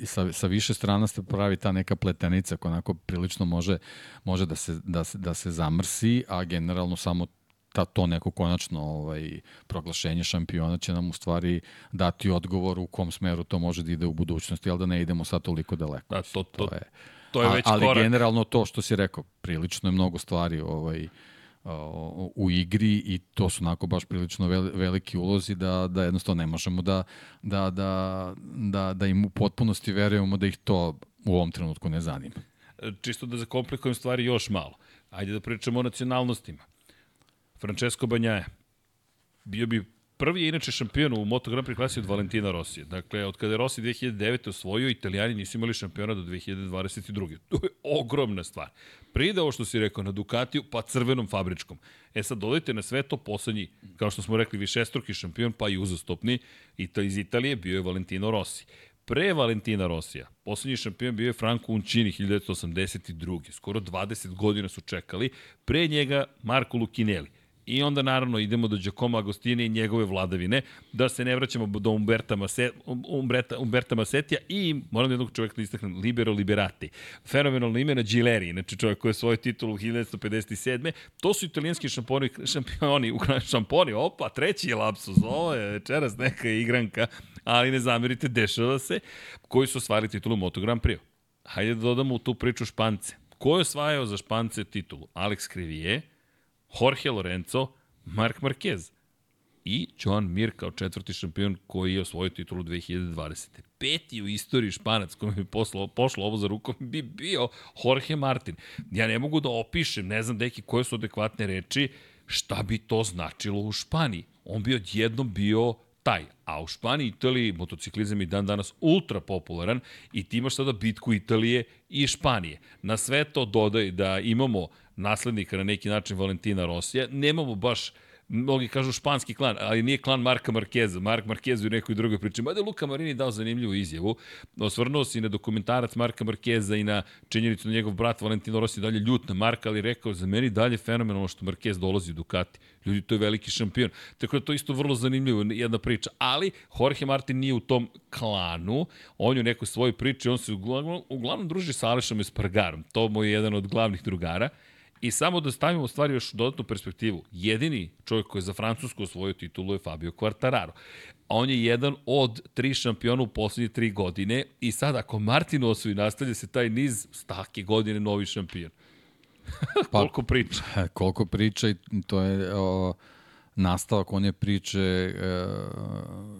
sa, sa više strana se pravi ta neka pletenica koja onako prilično može može da se da se da se zamrsi, a generalno samo ta, to neko konačno ovaj, proglašenje šampiona će nam u stvari dati odgovor u kom smeru to može da ide u budućnosti, ali da ne idemo sad toliko daleko. Da, to, to, to je, to je već ali korak. generalno to što si rekao, prilično je mnogo stvari ovaj, u igri i to su onako baš prilično vel, veliki ulozi da, da jednostavno ne možemo da, da, da, da, da im u potpunosti verujemo da ih to u ovom trenutku ne zanima. Čisto da zakomplikujem stvari još malo. Ajde da pričamo o nacionalnostima. Francesco Banjaja bio bi prvi je inače šampion u Moto Grand Prix klasi od Valentina Rosija. Dakle, od kada je Rossi 2009. osvojio, italijani nisu imali šampiona do 2022. To je ogromna stvar. Pride ovo što si rekao na Ducatiju, pa crvenom fabričkom. E sad dodajte na sve to poslednji, kao što smo rekli, višestruki šampion, pa i uzastopni, i to iz Italije bio je Valentino Rossi. Pre Valentina Rosija, poslednji šampion bio je Franco Uncini 1982. Skoro 20 godina su čekali. Pre njega Marco Lucinelli. I onda naravno idemo do Giacomo Agostini i njegove vladavine, da se ne vraćamo do Umberta, Mase, Umberta, Umberta Masetija i moram da jednog čovjeka da istaknem, Libero Liberati. Fenomenalno ime na Gileri, znači čovjek koji je svoj titul u 1957. To su italijanski šampioni, šampioni, šamponi, opa, treći je lapsus, ovo je večeras neka igranka, ali ne zamerite, dešava se, koji su osvajali titulu Moto Grand Prix. Hajde da dodamo u tu priču Špance. Ko je osvajao za Špance titulu? Alex Krivije, Jorge Lorenzo, Mark Marquez i Joan Mir kao četvrti šampion koji je osvojio titulu 2020. Peti u istoriji španac kojom je poslao, pošlo ovo za rukom bi bio Jorge Martin. Ja ne mogu da opišem, ne znam deki koje su adekvatne reči, šta bi to značilo u Španiji. On bi odjednom bio taj. A u Španiji i Italiji motociklizam je dan danas ultra popularan i ti imaš sada bitku Italije i Španije. Na sve to dodaj da imamo naslednika na neki način Valentina Rosija. Nemamo baš mnogi kažu španski klan, ali nije klan Marka Markeza. Mark Markeza u nekoj drugoj priči. Mada je Luka Marini dao zanimljivu izjavu. Osvrnuo se i na dokumentarac Marka Markeza i na činjenicu da njegov brat Valentino Rossi dalje ljut na Marka, ali rekao za meni dalje fenomenalno što Markez dolazi u Ducati. Ljudi, to je veliki šampion. Tako da to isto vrlo zanimljivo, jedna priča. Ali Jorge Martin nije u tom klanu, on je u nekoj svojoj priči, on se uglavnom, uglavnom druži sa Alešom Espargarom. To mu je jedan od glavnih drugara. I samo da stavimo stvari još u dodatnu perspektivu. Jedini čovjek koji je za Francusku osvojio titulu je Fabio Quartararo. On je jedan od tri šampiona u poslednje tri godine i sad ako Martin osvoji, nastavlja se taj niz stake godine novi šampion. Pa, koliko priča. Koliko priča i to je o, nastavak one priče e,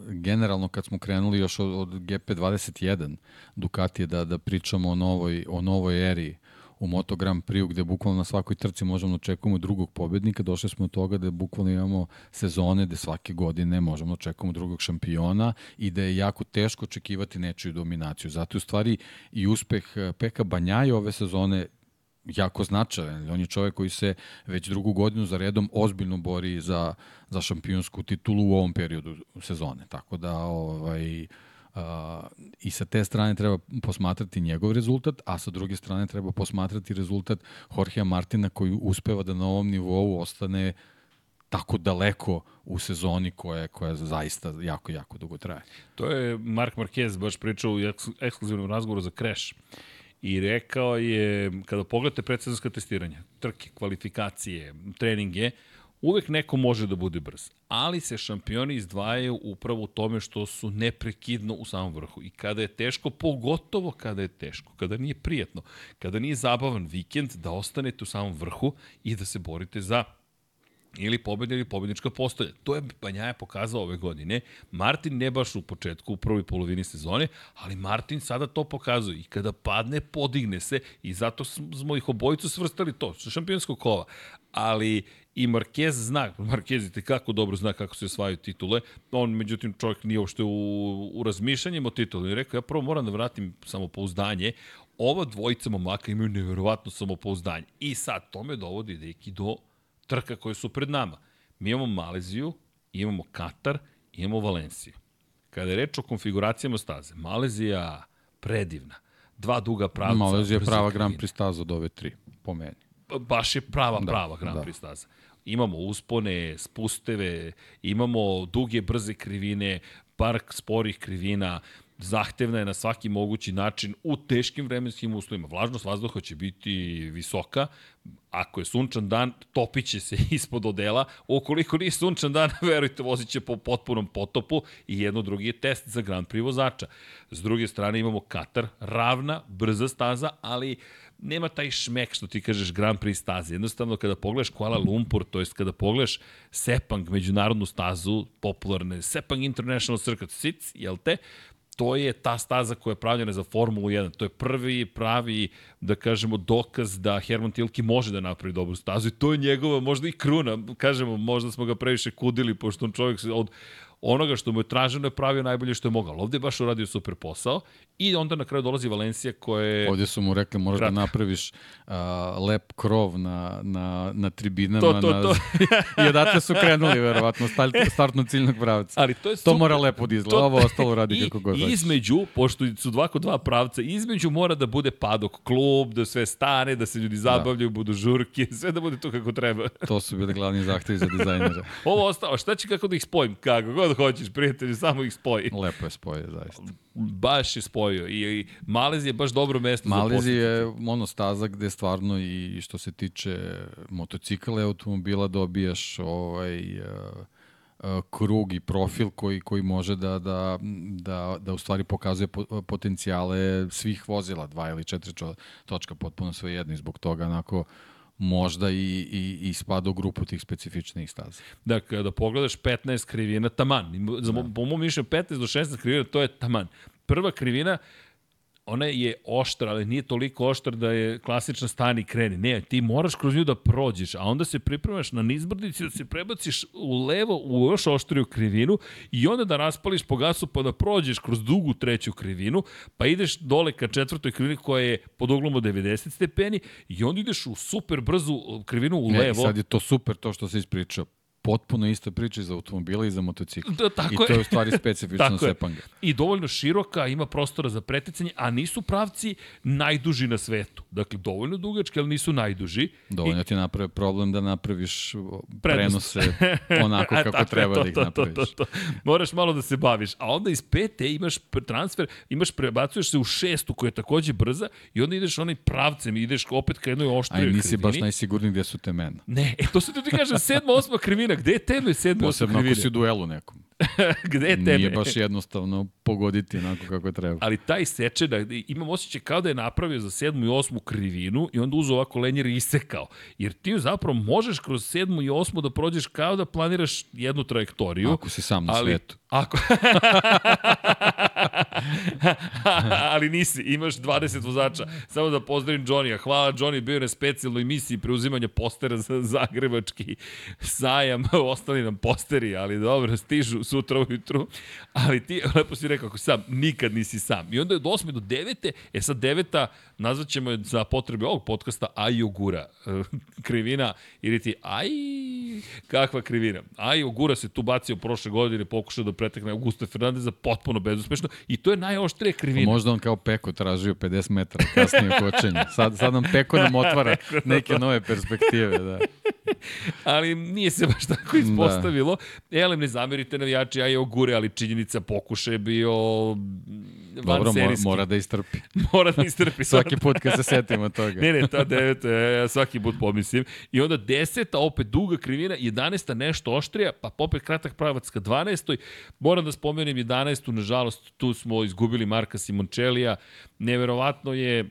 generalno kad smo krenuli još od, od GP21 Ducatije da, da pričamo o novoj, o novoj eri u Moto Grand Prix gde bukvalno na svakoj trci možemo da očekujemo drugog pobednika, došli smo do toga da bukvalno imamo sezone gde svake godine možemo da očekujemo drugog šampiona i da je jako teško očekivati nečiju dominaciju. Zato je u stvari i uspeh Peka Banjaja ove sezone jako značajan. On je čovek koji se već drugu godinu za redom ozbiljno bori za, za šampionsku titulu u ovom periodu sezone. Tako da ovaj, I sa te strane treba posmatrati njegov rezultat, a sa druge strane treba posmatrati rezultat Jorgea Martina koji uspeva da na ovom nivou ostane tako daleko u sezoni koja, koja zaista jako, jako dugo traje. To je Mark Marquez baš pričao u ekskluzivnom razgovoru za Crash. I rekao je, kada pogledate predsezonska testiranja, trke, kvalifikacije, treninge, uvek neko može da bude brz, ali se šampioni izdvajaju upravo u tome što su neprekidno u samom vrhu. I kada je teško, pogotovo kada je teško, kada nije prijetno, kada nije zabavan vikend, da ostanete u samom vrhu i da se borite za ili pobedna ili pobednička postolja. To je Banjaja pokazao ove godine. Martin ne baš u početku, u prvoj polovini sezone, ali Martin sada to pokazuje i kada padne, podigne se i zato smo ih obojicu svrstali to, šampionskog kova. Ali i Marquez zna, Marquez je kako dobro zna kako se osvajaju titule, on međutim čovjek nije uopšte u, u razmišljanjem o titulu i rekao ja prvo moram da vratim samopouzdanje, ova dvojica momaka imaju neverovatno samopouzdanje i sad to me dovodi deki do trka koje su pred nama. Mi imamo Maleziju, imamo Katar, imamo Valenciju. Kada je reč o konfiguracijama staze, Malezija predivna. Dva duga pravca. Malezija je prava Grand Prix staza od ove tri, po meni. Baš je prava, da, prava Grand da. Prix staza. Imamo uspone, spusteve, imamo duge, brze krivine, park sporih krivina, zahtevna je na svaki mogući način u teškim vremenskim uslovima. Vlažnost vazduha će biti visoka, ako je sunčan dan, topit će se ispod odela, ukoliko nije sunčan dan, verujte, vozit će po potpunom potopu i jedno drugi je test za Grand Prix vozača. S druge strane imamo Katar, ravna, brza staza, ali nema taj šmek što ti kažeš Grand Prix staze. Jednostavno kada pogledaš Kuala Lumpur, to jest kada pogledaš Sepang, međunarodnu stazu, popularne Sepang International Circuit Sits, jel te, to je ta staza koja je pravljena za Formulu 1. To je prvi pravi, da kažemo, dokaz da Herman Tilke može da napravi dobru stazu i to je njegova možda i kruna. Kažemo, možda smo ga previše kudili, pošto on čovjek od onoga što mu je traženo je pravio najbolje što je mogao. Ovde je baš uradio super posao i onda na kraju dolazi Valencija koja je... Ovde su mu rekli moraš da napraviš uh, lep krov na, na, na tribinama. To, to, to. Na... I odatle su krenuli verovatno start, startno ciljnog pravca. Ali to je super. To mora lepo da izgleda, to... ovo ostalo radi I, kako god I između, pošto su dva kod dva pravca, između mora da bude padok klub, da sve stane, da se ljudi da. zabavljaju, da. budu žurke, sve da bude to kako treba. to su bili glavni zahtevi za dizajnera. ovo ostalo, šta će kako da ih spojim? Kako god hoćeš, prijatelji, samo ih spoji. Lepo je spoje, zaista. Baš je spojio i, i Malezija je baš dobro mesto Malezija za je ono staza gde stvarno i što se tiče motocikla i automobila dobijaš ovaj uh, krug i profil koji koji može da da da da u stvari pokazuje potencijale svih vozila, dva ili četiri točka potpuno sve jedno i zbog toga onako možda i, i, i spada u grupu tih specifičnih staza. Da, kada pogledaš 15 krivina, taman. Za, da. Po mom mišljenju 15 do 16 krivina, to je taman. Prva krivina, ona je oštra, ali nije toliko oštra da je klasična stani kreni. Ne, ti moraš kroz nju da prođeš, a onda se pripremaš na nizbrdici da se prebaciš u levo u još oštriju krivinu i onda da raspališ po gasu pa da prođeš kroz dugu treću krivinu, pa ideš dole ka četvrtoj krivini koja je pod uglom od 90 stepeni i onda ideš u super brzu krivinu u ne, levo. Ne, sad je to super to što se ispričao potpuno ista priča i za automobile i za motocikl. Da, tako I to je u stvari specifično Sepanga. I dovoljno široka, ima prostora za preticanje, a nisu pravci najduži na svetu. Dakle, dovoljno dugački, ali nisu najduži. Dovoljno I... ti naprave problem da napraviš prenose onako kako dakle, treba to, da ih to, napraviš. To, to, to. Moraš malo da se baviš. A onda iz pete imaš transfer, imaš prebacuješ se u šestu koja je takođe brza i onda ideš onaj pravcem i ideš opet ka jednoj oštrijoj krivini. A nisi baš najsigurniji gde su temena. Ne, e, to se ti kažem, sedma, osma krivina gde je tebe sedmo Posebno ako si u duelu nekom. gde je tebe? Nije baš jednostavno pogoditi onako kako treba. Ali taj seče, da, imam osjećaj kao da je napravio za sedmu i osmu krivinu i onda uzeo ovako lenjer i isekao. Jer ti zapravo možeš kroz sedmu i osmu da prođeš kao da planiraš jednu trajektoriju. Ako si sam na ali, svetu. Ako... ali nisi, imaš 20 vozača. Samo da pozdravim Johnny-a. Hvala Johnny, bio je na specijalnoj misiji preuzimanja postera za zagrebački sajam. Ostali nam posteri, ali dobro, stižu sutra ujutru. Ali ti, lepo si rekao, sam, nikad nisi sam. I onda je od 8. do 9. E sad 9. nazvaćemo je za potrebe ovog podcasta Ajogura. krivina, ili ti, aj, kakva krivina. Ajogura se tu bacio prošle godine, pokušao da pretekne Augusto Fernandeza potpuno bezuspešno i to je najoštrije krivina. Pa možda on kao Peko tražio 50 metara kasnije u kočenju. Sad, sad nam Peko nam otvara neke nove perspektive. Da. ali nije se baš tako ispostavilo. Da. Elem, ne zamerite navijači, a je ogure, ali činjenica pokušaj je bio Dobro, mora, mora da istrpi. mora da istrpi. svaki put kad se setimo toga. ne, ne, ta deveta, ja svaki put pomislim. I onda deseta, opet duga krivina, 11. nešto oštrija, pa opet kratak pravac ka 12. Moram da spomenem 11. nažalost, tu smo izgubili Marka Simončelija. Neverovatno je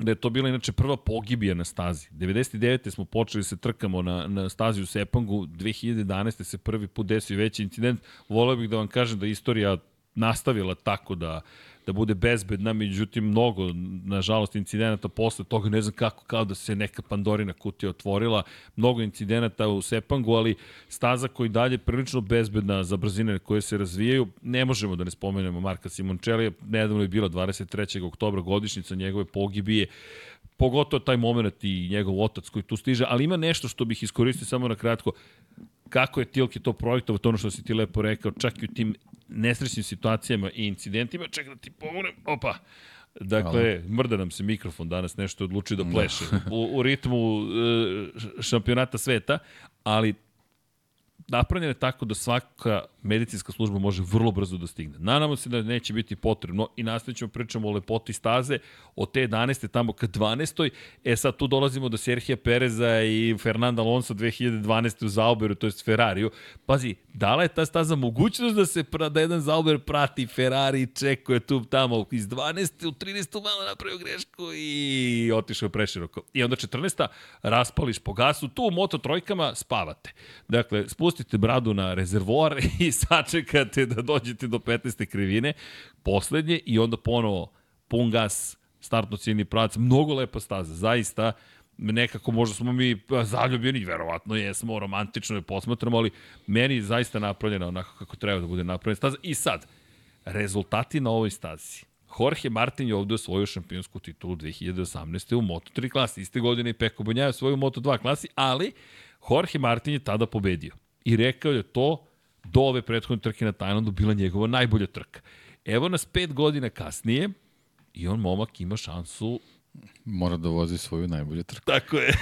da je to bila inače prva pogibija na stazi. 99. smo počeli se trkamo na, na stazi u Sepangu, 2011. se prvi put desio veći incident. Voleo bih da vam kažem da istorija nastavila tako da da bude bezbedna, međutim mnogo, nažalost, incidenata posle toga, ne znam kako, kao da se neka Pandorina kutija otvorila, mnogo incidenata u Sepangu, ali staza koji dalje prilično bezbedna za brzine koje se razvijaju, ne možemo da ne spomenemo Marka Simončelija, nedavno je bila 23. oktobra godišnjica njegove pogibije, pogotovo taj moment i njegov otac koji tu stiže, ali ima nešto što bih iskoristio samo na kratko kako je Tilke to projektovao, to ono što si ti lepo rekao, čak i u tim nesrećnim situacijama i incidentima, čekaj da ti pomonem, opa, Dakle, Hvala. mrda nam se mikrofon danas, nešto odluči da pleše u, u ritmu e, šampionata sveta, ali napravljena je tako da svaka medicinska služba može vrlo brzo da stigne. Nadamo se da neće biti potrebno i nastavit ćemo pričamo o lepoti staze od te 11. tamo ka 12. E sad tu dolazimo do Serhija Pereza i Fernanda Alonso 2012. u Zauberu, to je Ferrariju. Pazi, dala je ta staza mogućnost da se da jedan Zauber prati Ferrari čekuje tu tamo iz 12. u 13. malo napravio grešku i otišao preširoko. I onda 14. raspališ po gasu, tu u Moto trojkama spavate. Dakle, spustite bradu na rezervoar i sačekate da dođete do 15. krivine, poslednje i onda ponovo pun gas, startno ciljni pravac, mnogo lepa staza, zaista, nekako možda smo mi zaljubljeni, verovatno jesmo, romantično je posmatramo, ali meni je zaista napravljena onako kako treba da bude napravljena staza. I sad, rezultati na ovoj stazi. Jorge Martin je ovde osvojio šampionsku titulu 2018. u Moto3 klasi. Iste godine i Peko Bonjaja osvojio u Moto2 klasi, ali Jorge Martin je tada pobedio. I rekao je to do ove prethodne trke na Tajlandu bila njegova najbolja trka. Evo nas pet godina kasnije i on momak ima šansu Mora da vozi svoju najbolju trku. Tako je.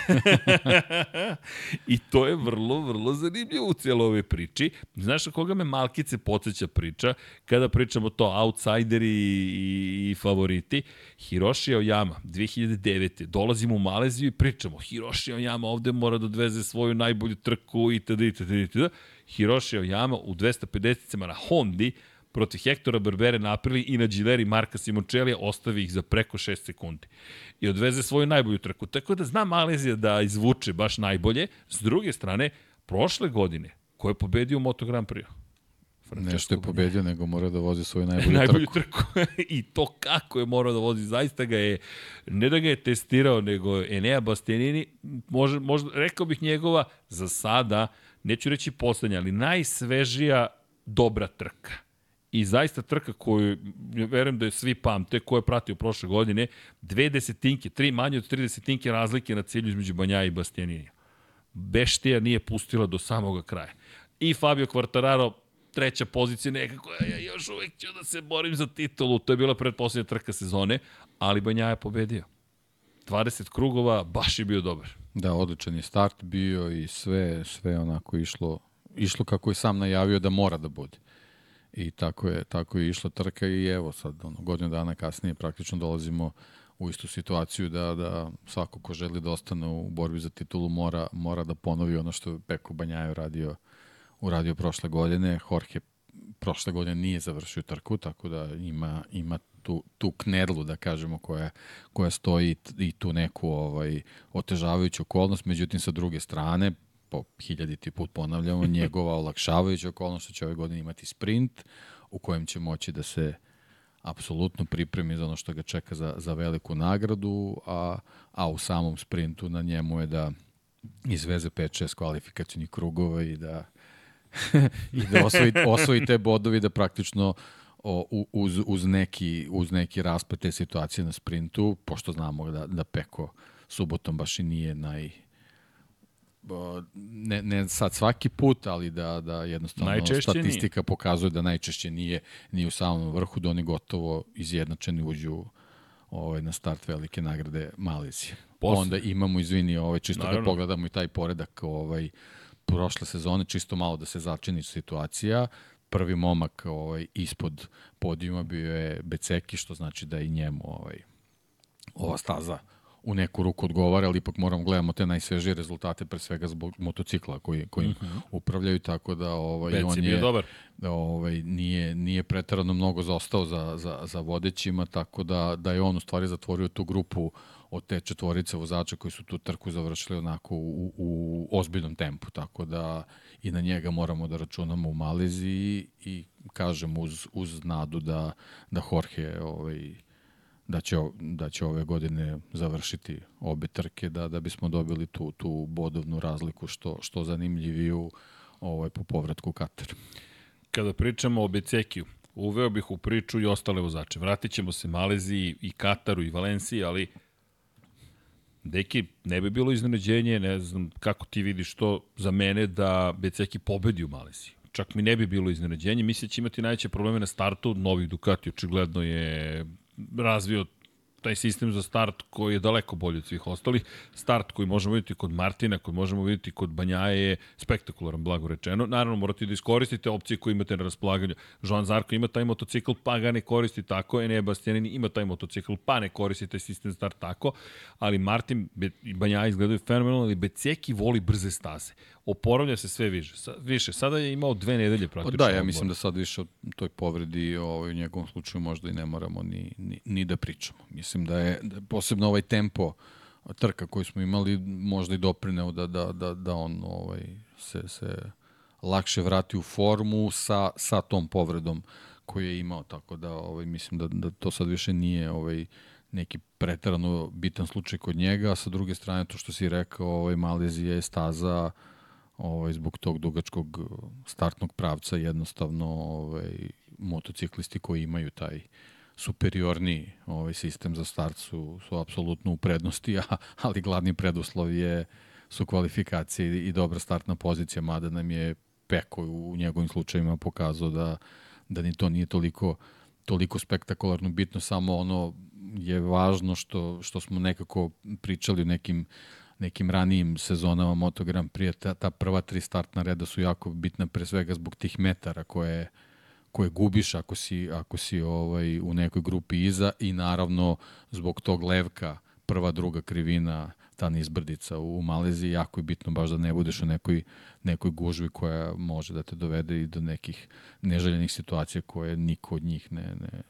I to je vrlo, vrlo zanimljivo u cijelo ove priči. Znaš na koga me Malkice podsjeća priča? Kada pričamo to outsideri i, i favoriti. Hiroshi Aoyama, 2009. Dolazimo u Maleziju i pričamo. Hiroshi Aoyama ovde mora da odveze svoju najbolju trku itd. itd. itd. Hiroshi Aoyama u 250-cima na Hondi protiv Hektora Berbere napravili i na Gileri Marka Simončelija ostavi ih za preko 6 sekundi. I odveze svoju najbolju trku. Tako da zna Malezija da izvuče baš najbolje. S druge strane, prošle godine, ko je pobedio u Moto Grand Prix? Nešto je pobedio, nego mora da vozi svoju najbolju, najbolju trku. trku. I to kako je morao da vozi, zaista ga je, ne da ga je testirao, nego Enea Bastianini, može, može, rekao bih njegova, za sada, neću reći poslednja, ali najsvežija dobra trka i zaista trka koju, verujem da je svi pamte, ko je pratio prošle godine, dve desetinke, tri manje od tri desetinke razlike na cilju između Banja i Bastianini. Beštija nije pustila do samoga kraja. I Fabio Quartararo, treća pozicija, nekako, ja još uvek ću da se borim za titulu, to je bila predposlednja trka sezone, ali Banja je pobedio. 20 krugova, baš je bio dobar. Da, odličan je start bio i sve, sve onako išlo, išlo kako je sam najavio da mora da bude. I tako je, tako je išla trka i evo sad, ono, godinu dana kasnije praktično dolazimo u istu situaciju da, da svako ko želi da ostane u borbi za titulu mora, mora da ponovi ono što je Peko Banjajo radio, uradio prošle godine. Jorge prošle godine nije završio trku, tako da ima, ima tu, tu knedlu, da kažemo, koja, koja stoji i tu neku ovaj, otežavajuću okolnost. Međutim, sa druge strane, po hiljaditi put ponavljamo, njegova olakšavajuća okolnost što će ove godine imati sprint u kojem će moći da se apsolutno pripremi za ono što ga čeka za, za veliku nagradu, a, a u samom sprintu na njemu je da izveze 5-6 kvalifikacijnih krugova i da i da osvoji, osvoji te bodovi da praktično o, uz, uz, neki, uz neki raspet te situacije na sprintu, pošto znamo da, da Peko subotom baš i nije naj, ne, ne sad svaki put, ali da, da jednostavno najčešće statistika nije. pokazuje da najčešće nije ni u samom vrhu, da oni gotovo izjednačeni uđu ovaj, na start velike nagrade Malezije. Posle. Onda imamo, izvini, ovaj, čisto da Naravno. da pogledamo i taj poredak ovaj, prošle sezone, čisto malo da se začini situacija. Prvi momak ovaj, ispod podijuma bio je Beceki, što znači da i njemu ovaj, ova staza u neku ruku odgovara, ali ipak moramo gledamo te najsvežije rezultate pre svega zbog motocikla koji kojim uh -huh. upravljaju tako da ovaj Beci on bio je dobar. da ovaj nije nije preterano mnogo zaostao za za za vodećima tako da da je on u stvari zatvorio tu grupu od te četvorice vozača koji su tu trku završili onako u, u ozbiljnom tempu tako da i na njega moramo da računamo u Maleziji i kažem uz uz nadu da da Jorge ovaj da će, da će ove godine završiti obe trke da da bismo dobili tu tu bodovnu razliku što što zanimljiviju ovaj po povratku Katar. Kada pričamo o Becekiju, uveo bih u priču i ostale vozače. Vratit ćemo se Maleziji i Kataru i Valenciji, ali Deki, ne bi bilo iznenađenje, ne znam kako ti vidiš to za mene da Beceki pobedi u Maleziji. Čak mi ne bi bilo iznenađenje, misle će imati najveće probleme na startu, novi Ducati očigledno je razvio taj sistem za start koji je daleko bolji od svih ostalih. Start koji možemo vidjeti kod Martina, koji možemo vidjeti kod Banjaje je spektakularan, blago rečeno. Naravno, morate da iskoristite opcije koje imate na raspolaganju. Joan Zarko ima taj motocikl, pa ga ne koristi tako. Enea Bastianini ima taj motocikl, pa ne koristi taj sistem start tako. Ali Martin i Banjaje izgledaju fenomenalno, ali Beceki voli brze staze oporavlja se sve više. Sa, više. Sada je imao dve nedelje praktično. Da, ja mislim da sad više o toj povredi ovaj, u njegovom slučaju možda i ne moramo ni, ni, ni da pričamo. Mislim da je da posebno ovaj tempo trka koji smo imali možda i doprineo da, da, da, da on ovaj, se, se lakše vrati u formu sa, sa tom povredom koju je imao, tako da ovaj, mislim da, da to sad više nije ovaj, neki pretarano bitan slučaj kod njega, a sa druge strane to što si rekao, ovaj, Malezija je staza uh, ovaj, zbog tog dugačkog uh, startnog pravca jednostavno ovaj, motociklisti koji imaju taj superiorni ovaj sistem za start su, su apsolutno u prednosti, a, ali glavni preduslov je su kvalifikacije i dobra startna pozicija, mada nam je Peko u njegovim slučajima pokazao da, da ni to nije toliko, toliko spektakularno bitno, samo ono je važno što, što smo nekako pričali o nekim nekim ranijim sezonama Moto Grand Prix, ta, ta prva tri startna reda su jako bitna pre svega zbog tih metara koje koje gubiš ako si, ako si ovaj, u nekoj grupi iza i naravno zbog tog levka prva, druga krivina, ta nizbrdica u Maleziji, jako je bitno baš da ne budeš u nekoj, nekoj gužvi koja može da te dovede i do nekih neželjenih situacija koje niko od njih ne, ne,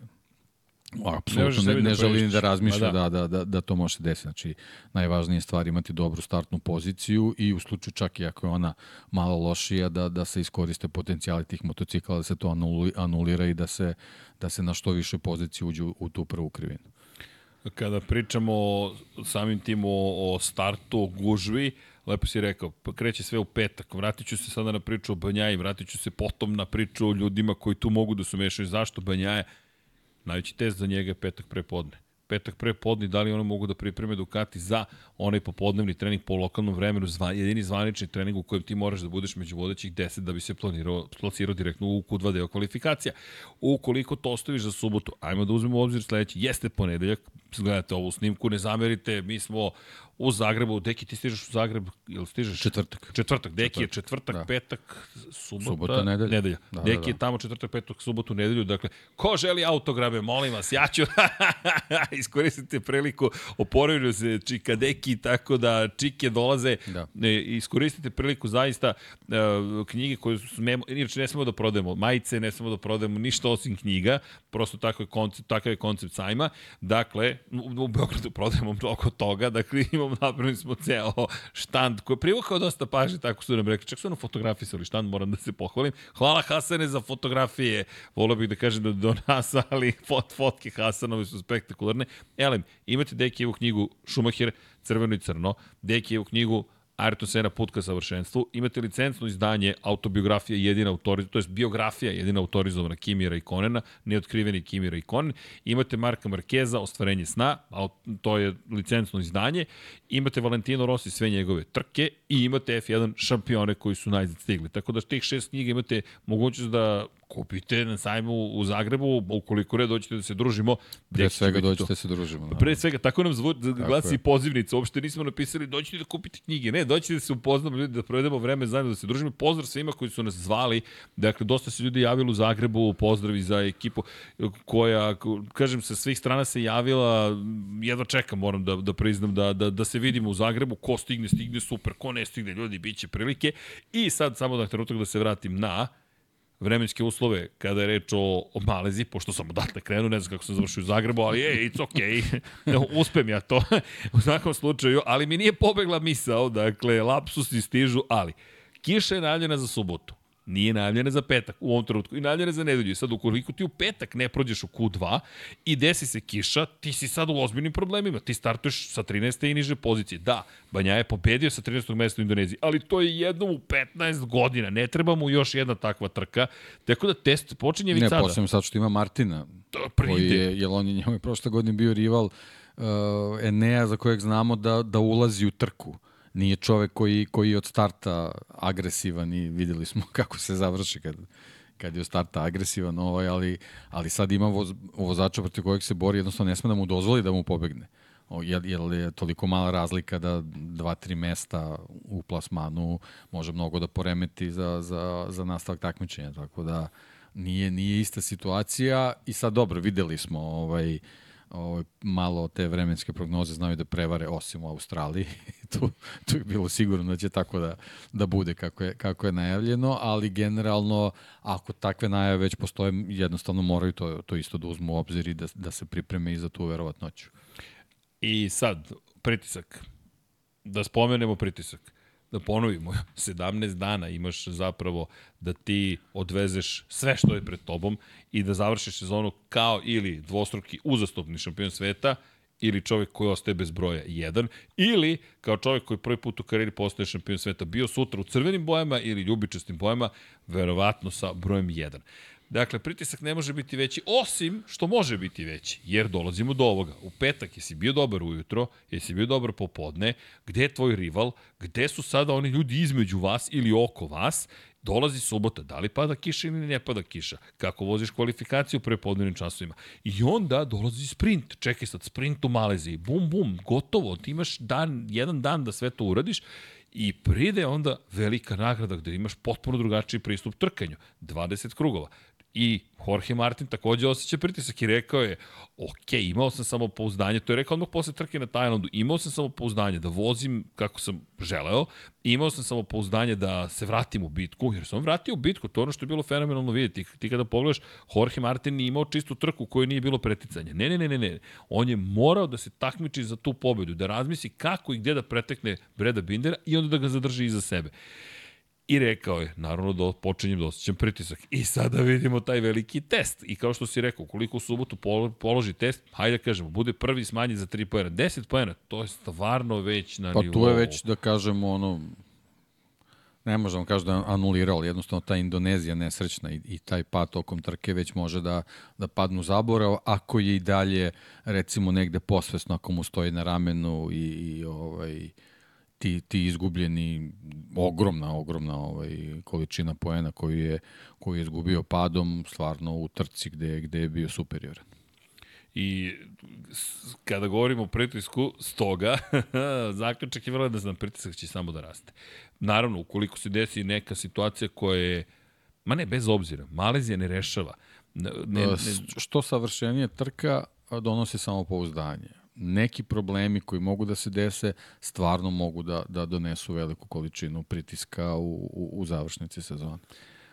Apsolutno, ne, ne, ne da želim da razmišlja da. da. Da, da, da to može desiti. Znači, najvažnije stvar imati dobru startnu poziciju i u slučaju čak i ako je ona malo lošija, da, da se iskoriste potencijali tih motocikla, da se to anulira i da se, da se na što više pozicije uđe u, u tu prvu krivinu. Kada pričamo samim tim o, o startu, o gužvi, lepo si rekao, pa kreće sve u petak, vratit ću se sada na priču o Banjaji, vratit ću se potom na priču o ljudima koji tu mogu da se mešaju. Zašto Banjaje? Najveći test za njega je petak prepodne. Petak prepodne, da li oni mogu da pripreme Ducati za onaj popodnevni trening po lokalnom vremenu, zva, jedini zvanični trening u kojem ti moraš da budeš među vodećih 10 da bi se planirao, plasirao direktno u Q2 deo kvalifikacija. Ukoliko to ostaviš za subotu, ajmo da uzmemo u obzir sledeći, jeste ponedeljak, gledate ovu snimku, ne zamerite, mi smo u Zagrebu, Deki ti stižeš u Zagreb, ili stižeš? Četvrtak. Četvrtak, Deki je četvrtak, da. petak, subota, subota nedelja. nedelja. Da, Deki da, da. je tamo četvrtak, petak, subotu, nedelju, dakle, ko želi autograbe, molim vas, ja ću iskoristiti priliku, oporavljaju se Čika Deki, tako da Čike dolaze, da. Ne, iskoristite priliku zaista uh, knjige koje smemo, inače ne smemo da prodajemo majice, ne smemo da prodajemo ništa osim knjiga, prosto tako je koncept, takav je koncept sajma, dakle, u, u Beogradu prodajemo mnogo toga, dakle, imamo imamo, napravili smo ceo štand koji je privukao dosta pažnje, tako su nam rekli. Čak su nam fotografisali štand, moram da se pohvalim. Hvala Hasane za fotografije. Volio bih da kažem da do nas, ali fot, fotke Hasanove su spektakularne. Elem, imate Dekijevu knjigu Šumacher, crveno i crno, Dekijevu knjigu Ayrton Senna put ka savršenstvu, imate licencno izdanje autobiografija jedina autorizovana, to je biografija jedina autorizovana Kimira i Konena, neotkriveni Kimira i Konen, imate Marka Markeza, Ostvarenje sna, to je licencno izdanje, imate Valentino Rossi, sve njegove trke i imate F1 šampione koji su najzad stigli. Tako da tih šest knjiga imate mogućnost da kupite na sajmu u Zagrebu, ukoliko ne dođete da se družimo. Pre svega dođete da se družimo. Da. Pre svega, tako nam zvu, glasi i pozivnica, uopšte nismo napisali dođite da kupite knjige, ne, dođite da se upoznamo ljudi, da provedemo vreme zajedno, da se družimo. Pozdrav svima koji su nas zvali, dakle, dosta se ljudi javilo u Zagrebu, pozdravi za ekipu koja, kažem, sa svih strana se javila, jedva čekam, moram da, da priznam, da, da, da se vidimo u Zagrebu, ko stigne, stigne super, ko ne stigne, ljudi, bit će prilike. I sad, samo da trenutak da se vratim na vremenske uslove kada je reč o, o Malezi, pošto sam odatle krenuo, ne znam kako sam završio u Zagrebu, ali je, it's okay, uspem ja to u svakom slučaju, ali mi nije pobegla misao, dakle, lapsusi stižu, ali kiša je najavljena za subotu. Nije najavljena za petak u ovom trenutku i najavljena za nedelju. I sad, ukoliko ti u petak ne prođeš u Q2 i desi se kiša, ti si sad u ozbiljnim problemima. Ti startuješ sa 13. i niže pozicije. Da, Banja je pobedio sa 13. mesta u Indoneziji, ali to je jednom u 15 godina. Ne treba mu još jedna takva trka. Tako da test počinje već sada. Ne, posebno sad što ima Martina, da, koji je, jer on je njemu prošle godine bio rival uh, Enea za kojeg znamo da, da ulazi u trku nije čovek koji, koji od starta agresivan i videli smo kako se završi kad, kad je od starta agresivan, ovaj, ali, ali sad ima voz, vozača protiv kojeg se bori, jednostavno ne sme da mu dozvoli da mu pobegne. O, jer, jer je toliko mala razlika da dva, tri mesta u plasmanu može mnogo da poremeti za, za, za nastavak takmičenja, tako da nije, nije ista situacija i sad dobro, videli smo ovaj, uh, ovaj, malo te vremenske prognoze znaju da prevare osim u Australiji. tu, tu je bilo sigurno da će tako da, da bude kako je, kako je najavljeno, ali generalno ako takve najave već postoje, jednostavno moraju to, to isto da uzmu u obzir i da, da se pripreme i za tu verovatnoću. I sad, pritisak. Da spomenemo pritisak da ponovimo, 17 dana imaš zapravo da ti odvezeš sve što je pred tobom i da završiš sezonu kao ili dvostruki uzastopni šampion sveta, ili čovjek koji ostaje bez broja 1, ili kao čovjek koji prvi put u karijeri postaje šampion sveta bio sutra u crvenim bojama ili ljubičastim bojama, verovatno sa brojem 1. Dakle, pritisak ne može biti veći, osim što može biti veći, jer dolazimo do ovoga. U petak jesi bio dobar ujutro, jesi bio dobar popodne, gde je tvoj rival, gde su sada oni ljudi između vas ili oko vas, dolazi subota, da li pada kiša ili ne pada kiša, kako voziš kvalifikaciju pre podnevnim časovima. I onda dolazi sprint, čekaj sad, sprint u Maleziji, bum, bum, gotovo, ti imaš dan, jedan dan da sve to uradiš i pride onda velika nagrada gde imaš potpuno drugačiji pristup trkanju, 20 krugova. I Jorge Martin takođe osjeća pritisak i rekao je, ok, imao sam samo pouzdanje, to je rekao odmah posle trke na Tajlandu, imao sam samo pouzdanje da vozim kako sam želeo, imao sam samo pouzdanje da se vratim u bitku, jer sam vratio u bitku, to je ono što je bilo fenomenalno vidjeti. Ti kada pogledaš, Jorge Martin nije imao čistu trku koju nije bilo preticanja. Ne, ne, ne, ne, ne. On je morao da se takmiči za tu pobedu, da razmisli kako i gde da pretekne Breda Bindera i onda da ga zadrži iza sebe. I rekao je, naravno da počinjem da osjećam pritisak. I sada vidimo taj veliki test. I kao što si rekao, koliko u subotu položi test, hajde da kažemo, bude prvi smanjen za 3 pojena. 10 pojena, to je stvarno već na pa, nivou. Pa tu je već, da kažemo, ono, ne možemo kažem da anulirao, jednostavno ta Indonezija nesrećna i, i taj pad tokom trke već može da, da padnu zaborav, ako je i dalje recimo negde posvesno, ako mu stoji na ramenu i, i ovaj, ti, ti izgubljeni ogromna, ogromna ovaj, količina poena koju je, koju je izgubio padom stvarno u trci gde, gde je bio superioran. I kada govorimo o pritisku, stoga, zaključak je vrlo da znam pritisak će samo da raste. Naravno, ukoliko se desi neka situacija koja je, ma ne, bez obzira, Malezija ne rešava. Ne, ne, ne... Što savršenije trka donosi samo pouzdanje neki problemi koji mogu da se dese stvarno mogu da, da donesu veliku količinu pritiska u, u, u završnici sezona.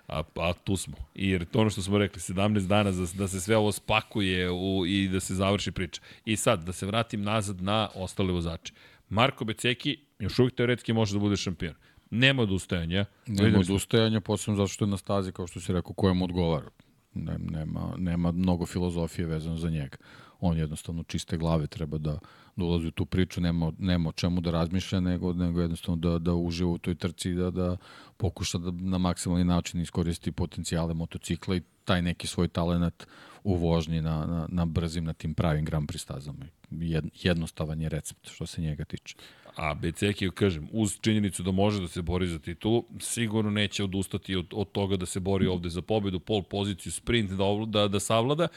A, a tu smo. I jer to ono što smo rekli, 17 dana da, da se sve ovo spakuje u, i da se završi priča. I sad, da se vratim nazad na ostale vozače. Marko Beceki još uvijek teoretski može da bude šampion. Nema odustajanja. Nema odustajanja, posebno zato što je na stazi, kao što si rekao, kojem odgovara. Nema, nema mnogo filozofije vezano za njega on jednostavno čiste glave treba da, da ulazi u tu priču, nema, nema o čemu da razmišlja, nego, nego jednostavno da, da uživa u toj trci da, da pokuša da na maksimalni način iskoristi potencijale motocikla i taj neki svoj talent u vožnji na, na, na brzim, na tim pravim Grand Prix stazama. jednostavan je recept što se njega tiče. A Beceki, kažem, uz činjenicu da može da se bori za titulu, sigurno neće odustati od, od toga da se bori ovde za pobedu, pol poziciju, sprint, da, da, da savlada.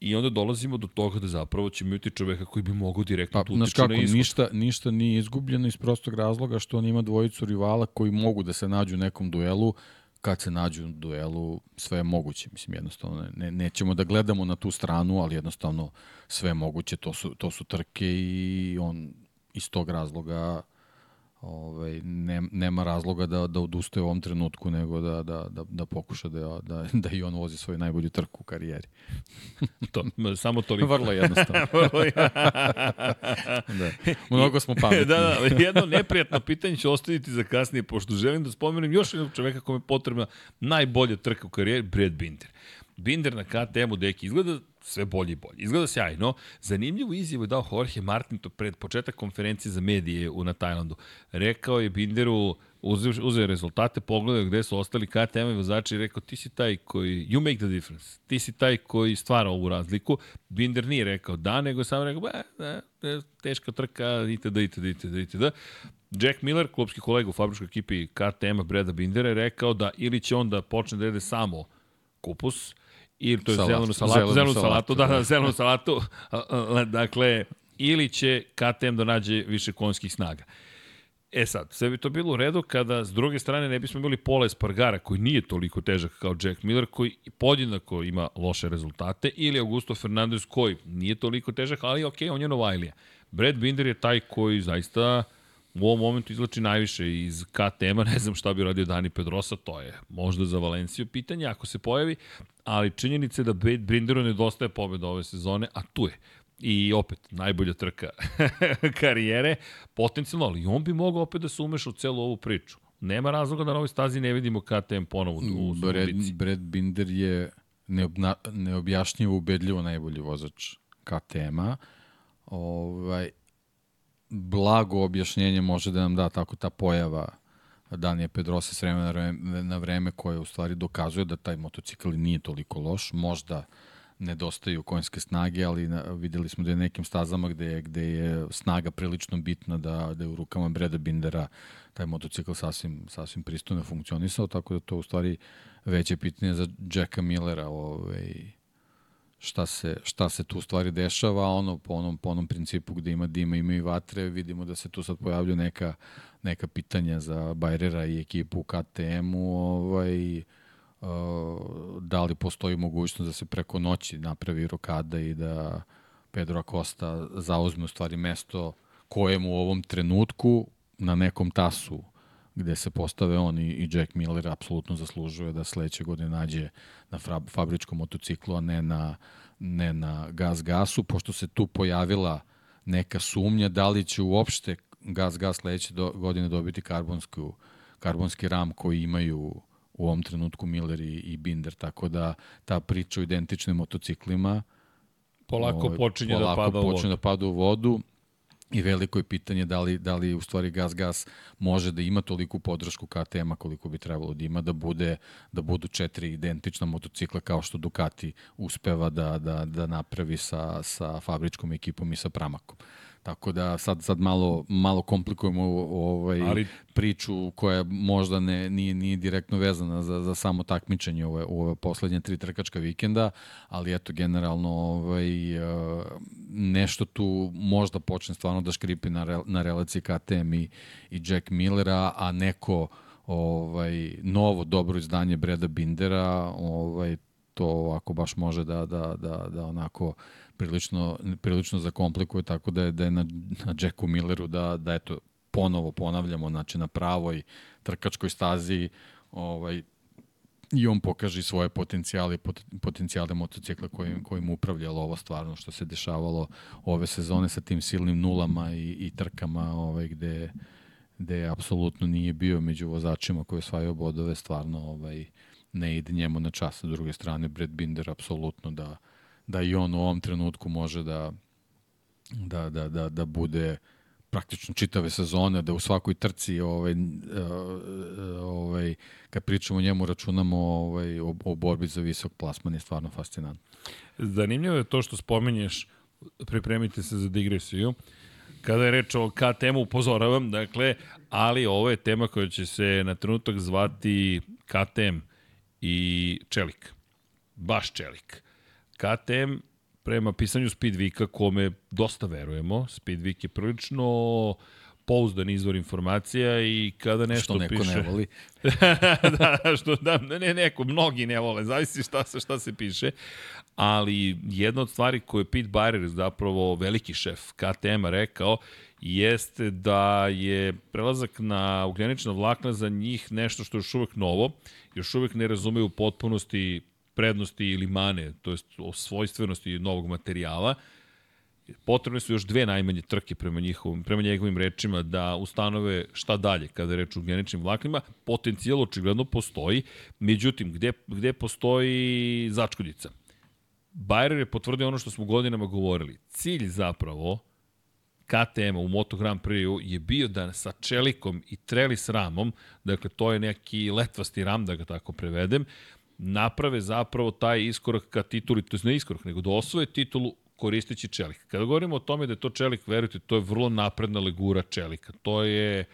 I onda dolazimo do toga da zapravo će imati čoveka koji bi mogao direktno pa, utiče kako, na ishod. Ništa, ništa nije izgubljeno iz prostog razloga što on ima dvojicu rivala koji mogu da se nađu u nekom duelu, kad se nađu u duelu, sve je moguće. Mislim, jednostavno, ne, nećemo da gledamo na tu stranu, ali jednostavno sve je moguće, to su, to su trke i on iz tog razloga ovaj, ne, nema razloga da, da odustaje u ovom trenutku, nego da, da, da, da pokuša da, da, da i on vozi svoju najbolju trku u karijeri. to, samo toliko. Vrlo jednostavno. da. Mnogo smo pametni. da, da, jedno neprijatno pitanje ću ostaviti za kasnije, pošto želim da spomenem još jednog čoveka kome je potrebna najbolja trka u karijeri, Brad Binder. Binder na KTM-u, deki, izgleda sve bolje i bolje. Izgleda sjajno. Zanimljivu izjavu je dao Jorge Martin to pred početak konferencije za medije u, na Tajlandu. Rekao je Binderu, uzeo, uzeo rezultate, pogledao gde su ostali KTM vozači i rekao ti si taj koji, you make the difference, ti si taj koji stvara ovu razliku. Binder nije rekao da, nego sam rekao, ba, da, da, teška trka, itd., itd., itd., itd. Jack Miller, klubski kolega u fabričkoj ekipi KTM-a Breda Bindera je rekao da ili će on da počne da jede samo kupus, ili to je Salat, zelenu salatu, zelenu, zelenu salatu, salatu, da, da, zelenu salatu, dakle, ili će KTM da nađe više konjskih snaga. E sad, sve bi to bilo u redu kada s druge strane ne bismo imali Pola Espargara koji nije toliko težak kao Jack Miller koji podjednako ima loše rezultate ili Augusto Fernandez koji nije toliko težak ali ok, on je Novajlija. Brad Binder je taj koji zaista u ovom momentu izlači najviše iz KTM-a, ne znam šta bi radio Dani Pedrosa, to je možda za Valenciju pitanje ako se pojavi, ali činjenica je da Brinderu nedostaje pobjeda ove sezone, a tu je. I opet, najbolja trka karijere, potencijalno, ali on bi mogao opet da se umeša u celu ovu priču. Nema razloga da na ovoj stazi ne vidimo KTM ponovo u Brad, Brad Binder je neobna, neobjašnjivo ubedljivo najbolji vozač KTM-a. Ovaj, blago objašnjenje može da nam da tako ta pojava Danije Pedrosa s vremena na vreme, koje u stvari dokazuje da taj motocikl nije toliko loš, možda nedostaju konjske snage, ali na, videli smo da je nekim stazama gde je, gde je snaga prilično bitna da, da je u rukama Breda Bindera taj motocikl sasvim, sasvim pristojno funkcionisao, tako da to u stvari veće pitanje za Jacka Millera ovaj, šta se, šta se tu stvari dešava, ono po onom, po onom principu gde ima dima, ima i vatre, vidimo da se tu sad pojavljaju neka, neka pitanja za Bajrera i ekipu KTM-u, ovaj, uh, da li postoji mogućnost da se preko noći napravi rokada i da Pedro Acosta zauzme u stvari mesto kojem u ovom trenutku na nekom tasu gde se postave on i, i Jack Miller apsolutno zaslužuje da sledeće godine nađe na fabričkom motociklu, a ne na, ne na gas gasu, pošto se tu pojavila neka sumnja da li će uopšte gas gas sledeće do, godine dobiti karbonsku, karbonski ram koji imaju u ovom trenutku Miller i, i Binder, tako da ta priča o identičnim motociklima polako ovaj, počinje da polako da pada u vodu. da pada u vodu I veliko je pitanje da li, da li u stvari Gas Gas može da ima toliku podršku KTM-a koliko bi trebalo da ima, da, bude, da budu četiri identična motocikla kao što Ducati uspeva da, da, da napravi sa, sa fabričkom ekipom i sa Pramakom. Tako da sad sad malo malo komplikujemo ovaj Ali... priču koja možda ne nije nije direktno vezana za za samo takmičenje ove ove poslednje tri trkačka vikenda, ali eto generalno ovaj uh, nešto tu možda počne stvarno da škripi na re, na relaciji KTM i i Jack Millera, a neko ovaj novo dobro izdanje Breda Bindera, ovaj to ako baš može da da da da onako prilično, prilično zakomplikuje, tako da je, da je na, na Jacku Milleru da, da eto, ponovo ponavljamo, znači na pravoj trkačkoj stazi ovaj, i on pokaže svoje potencijale potencijale motocikla kojim, kojim upravljalo ovo stvarno što se dešavalo ove sezone sa tim silnim nulama i, i trkama ovaj, gde, gde apsolutno nije bio među vozačima koji osvajaju bodove, stvarno ovaj, ne ide njemu na čas. Sa druge strane, Brad Binder apsolutno da, da i on u ovom trenutku može da, da, da, da, da bude praktično čitave sezone, da u svakoj trci ovaj, ovaj, kad pričamo o njemu računamo ovaj, o, o borbi za visok plasman je stvarno fascinantno. Zanimljivo je to što spomenješ pripremite se za digresiju. Kada je reč o KTM-u, upozoravam, dakle, ali ovo je tema koja će se na trenutak zvati KTM i Čelik. Baš Čelik. KTM prema pisanju Speedvika, kome dosta verujemo, Speedvik je prilično pouzdan izvor informacija i kada nešto što neko piše... ne voli. da, što, da, ne, neko, mnogi ne vole, zavisi šta se, šta se piše. Ali jedna od stvari koje Pete Bayer, zapravo veliki šef KTM-a rekao, jeste da je prelazak na ugljenična vlakna za njih nešto što je još uvek novo, još uvek ne razumeju u potpunosti prednosti ili mane, to jest o svojstvenosti novog materijala, potrebne su još dve najmanje trke prema, njihovim, prema njegovim rečima da ustanove šta dalje kada je reč o geničnim vlaknima. Potencijal očigledno postoji, međutim, gde, gde postoji začkoljica? Bayer je potvrdio ono što smo godinama govorili. Cilj zapravo KTM-a u Moto Grand Prix je bio da sa čelikom i trelis ramom, dakle to je neki letvasti ram, da ga tako prevedem, naprave zapravo taj iskorak ka tituli, to je ne iskorak, nego da osvoje titulu koristeći čelik. Kada govorimo o tome da je to čelik, verujte, to je vrlo napredna legura čelika. To je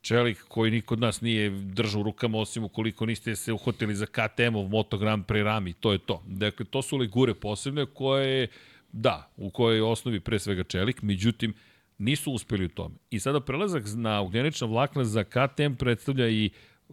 čelik koji niko od nas nije držao u rukama, osim ukoliko niste se uhotili za KTM-ov Moto Grand rami, to je to. Dakle, to su legure posebne koje, da, u kojoj osnovi pre svega čelik, međutim, nisu uspeli u tome. I sada prelazak na ugljenična vlakna za KTM predstavlja i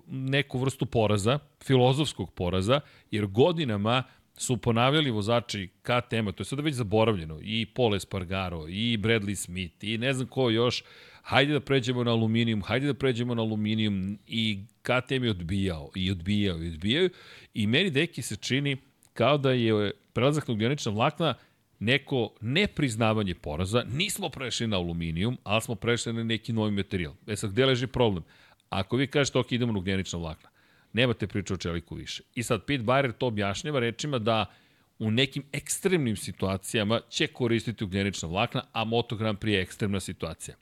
neku vrstu poraza, filozofskog poraza, jer godinama su ponavljali vozači KTM-a, to je sada već zaboravljeno, i Paul Espargaro, i Bradley Smith, i ne znam ko još, hajde da pređemo na aluminijum, hajde da pređemo na aluminijum, i KTM je odbijao, i odbijao, i odbijao, i meni deki se čini kao da je prelazak na ugljenična vlakna neko nepriznavanje poraza, nismo prešli na aluminijum, ali smo prešli na neki novi materijal. E sad, gde leži problem? Ako vi kažete, ok, idemo na ugljenična vlakna, nemate priču o čeliku više. I sad Pete Bayer to objašnjava rečima da u nekim ekstremnim situacijama će koristiti ugljenična vlakna, a Moto Grand Prix je ekstremna situacija.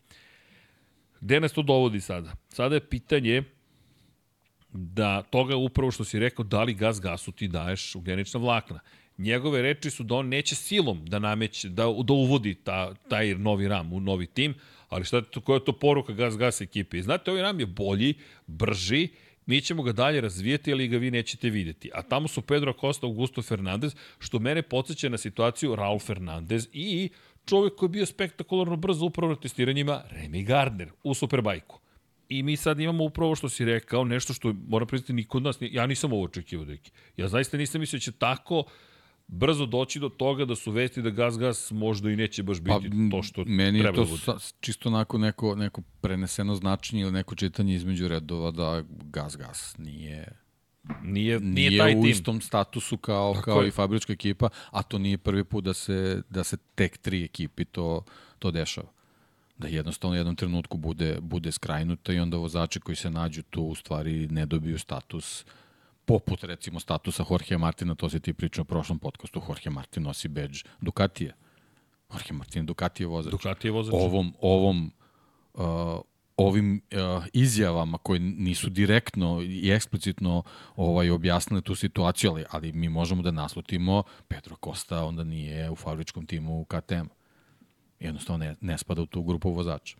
Gde nas to dovodi sada? Sada je pitanje da toga upravo što si rekao, da li gas gasu ti daješ ugljenična vlakna. Njegove reči su da on neće silom da nameće, da, da uvodi ta, taj novi ram u novi tim, ali šta je to, koja je to poruka gas gas ekipe? Znate, ovaj ram je bolji, brži, mi ćemo ga dalje razvijeti, ali ga vi nećete videti. A tamo su Pedro Costa, Augusto Fernandez, što mene podsjeća na situaciju Raul Fernandez i čovjek koji je bio spektakularno brzo upravo na testiranjima, Remy Gardner u Superbajku. I mi sad imamo upravo što si rekao, nešto što moram priznati niko od nas, ja nisam ovo očekivao, deki. Ja zaista nisam mislio da će tako uh, brzo doći do toga da su vesti da Gas Gas možda i neće baš biti pa, to što meni treba to da bude. Sa, čisto onako neko, neko preneseno značenje ili neko čitanje između redova da Gas Gas nije Nije, nije, nije taj u tim. istom statusu kao, Tako kao je. i fabrička ekipa, a to nije prvi put da se, da se tek tri ekipi to, to dešava. Da jednostavno u jednom trenutku bude, bude skrajnuta i onda vozači koji se nađu tu u stvari ne dobiju status uh, poput recimo statusa Jorge Martina, to se ti pričao u prošlom podcastu, Jorge Martin nosi badge Ducatije. Jorge Martin Ducatije vozač. Ducati je vozač. Ovom, ovom uh, ovim uh, izjavama koje nisu direktno i eksplicitno ovaj objasnile tu situaciju, ali, ali mi možemo da naslutimo Pedro Costa onda nije u fabričkom timu KTM. Jednostavno ne, ne spada u tu grupu vozača.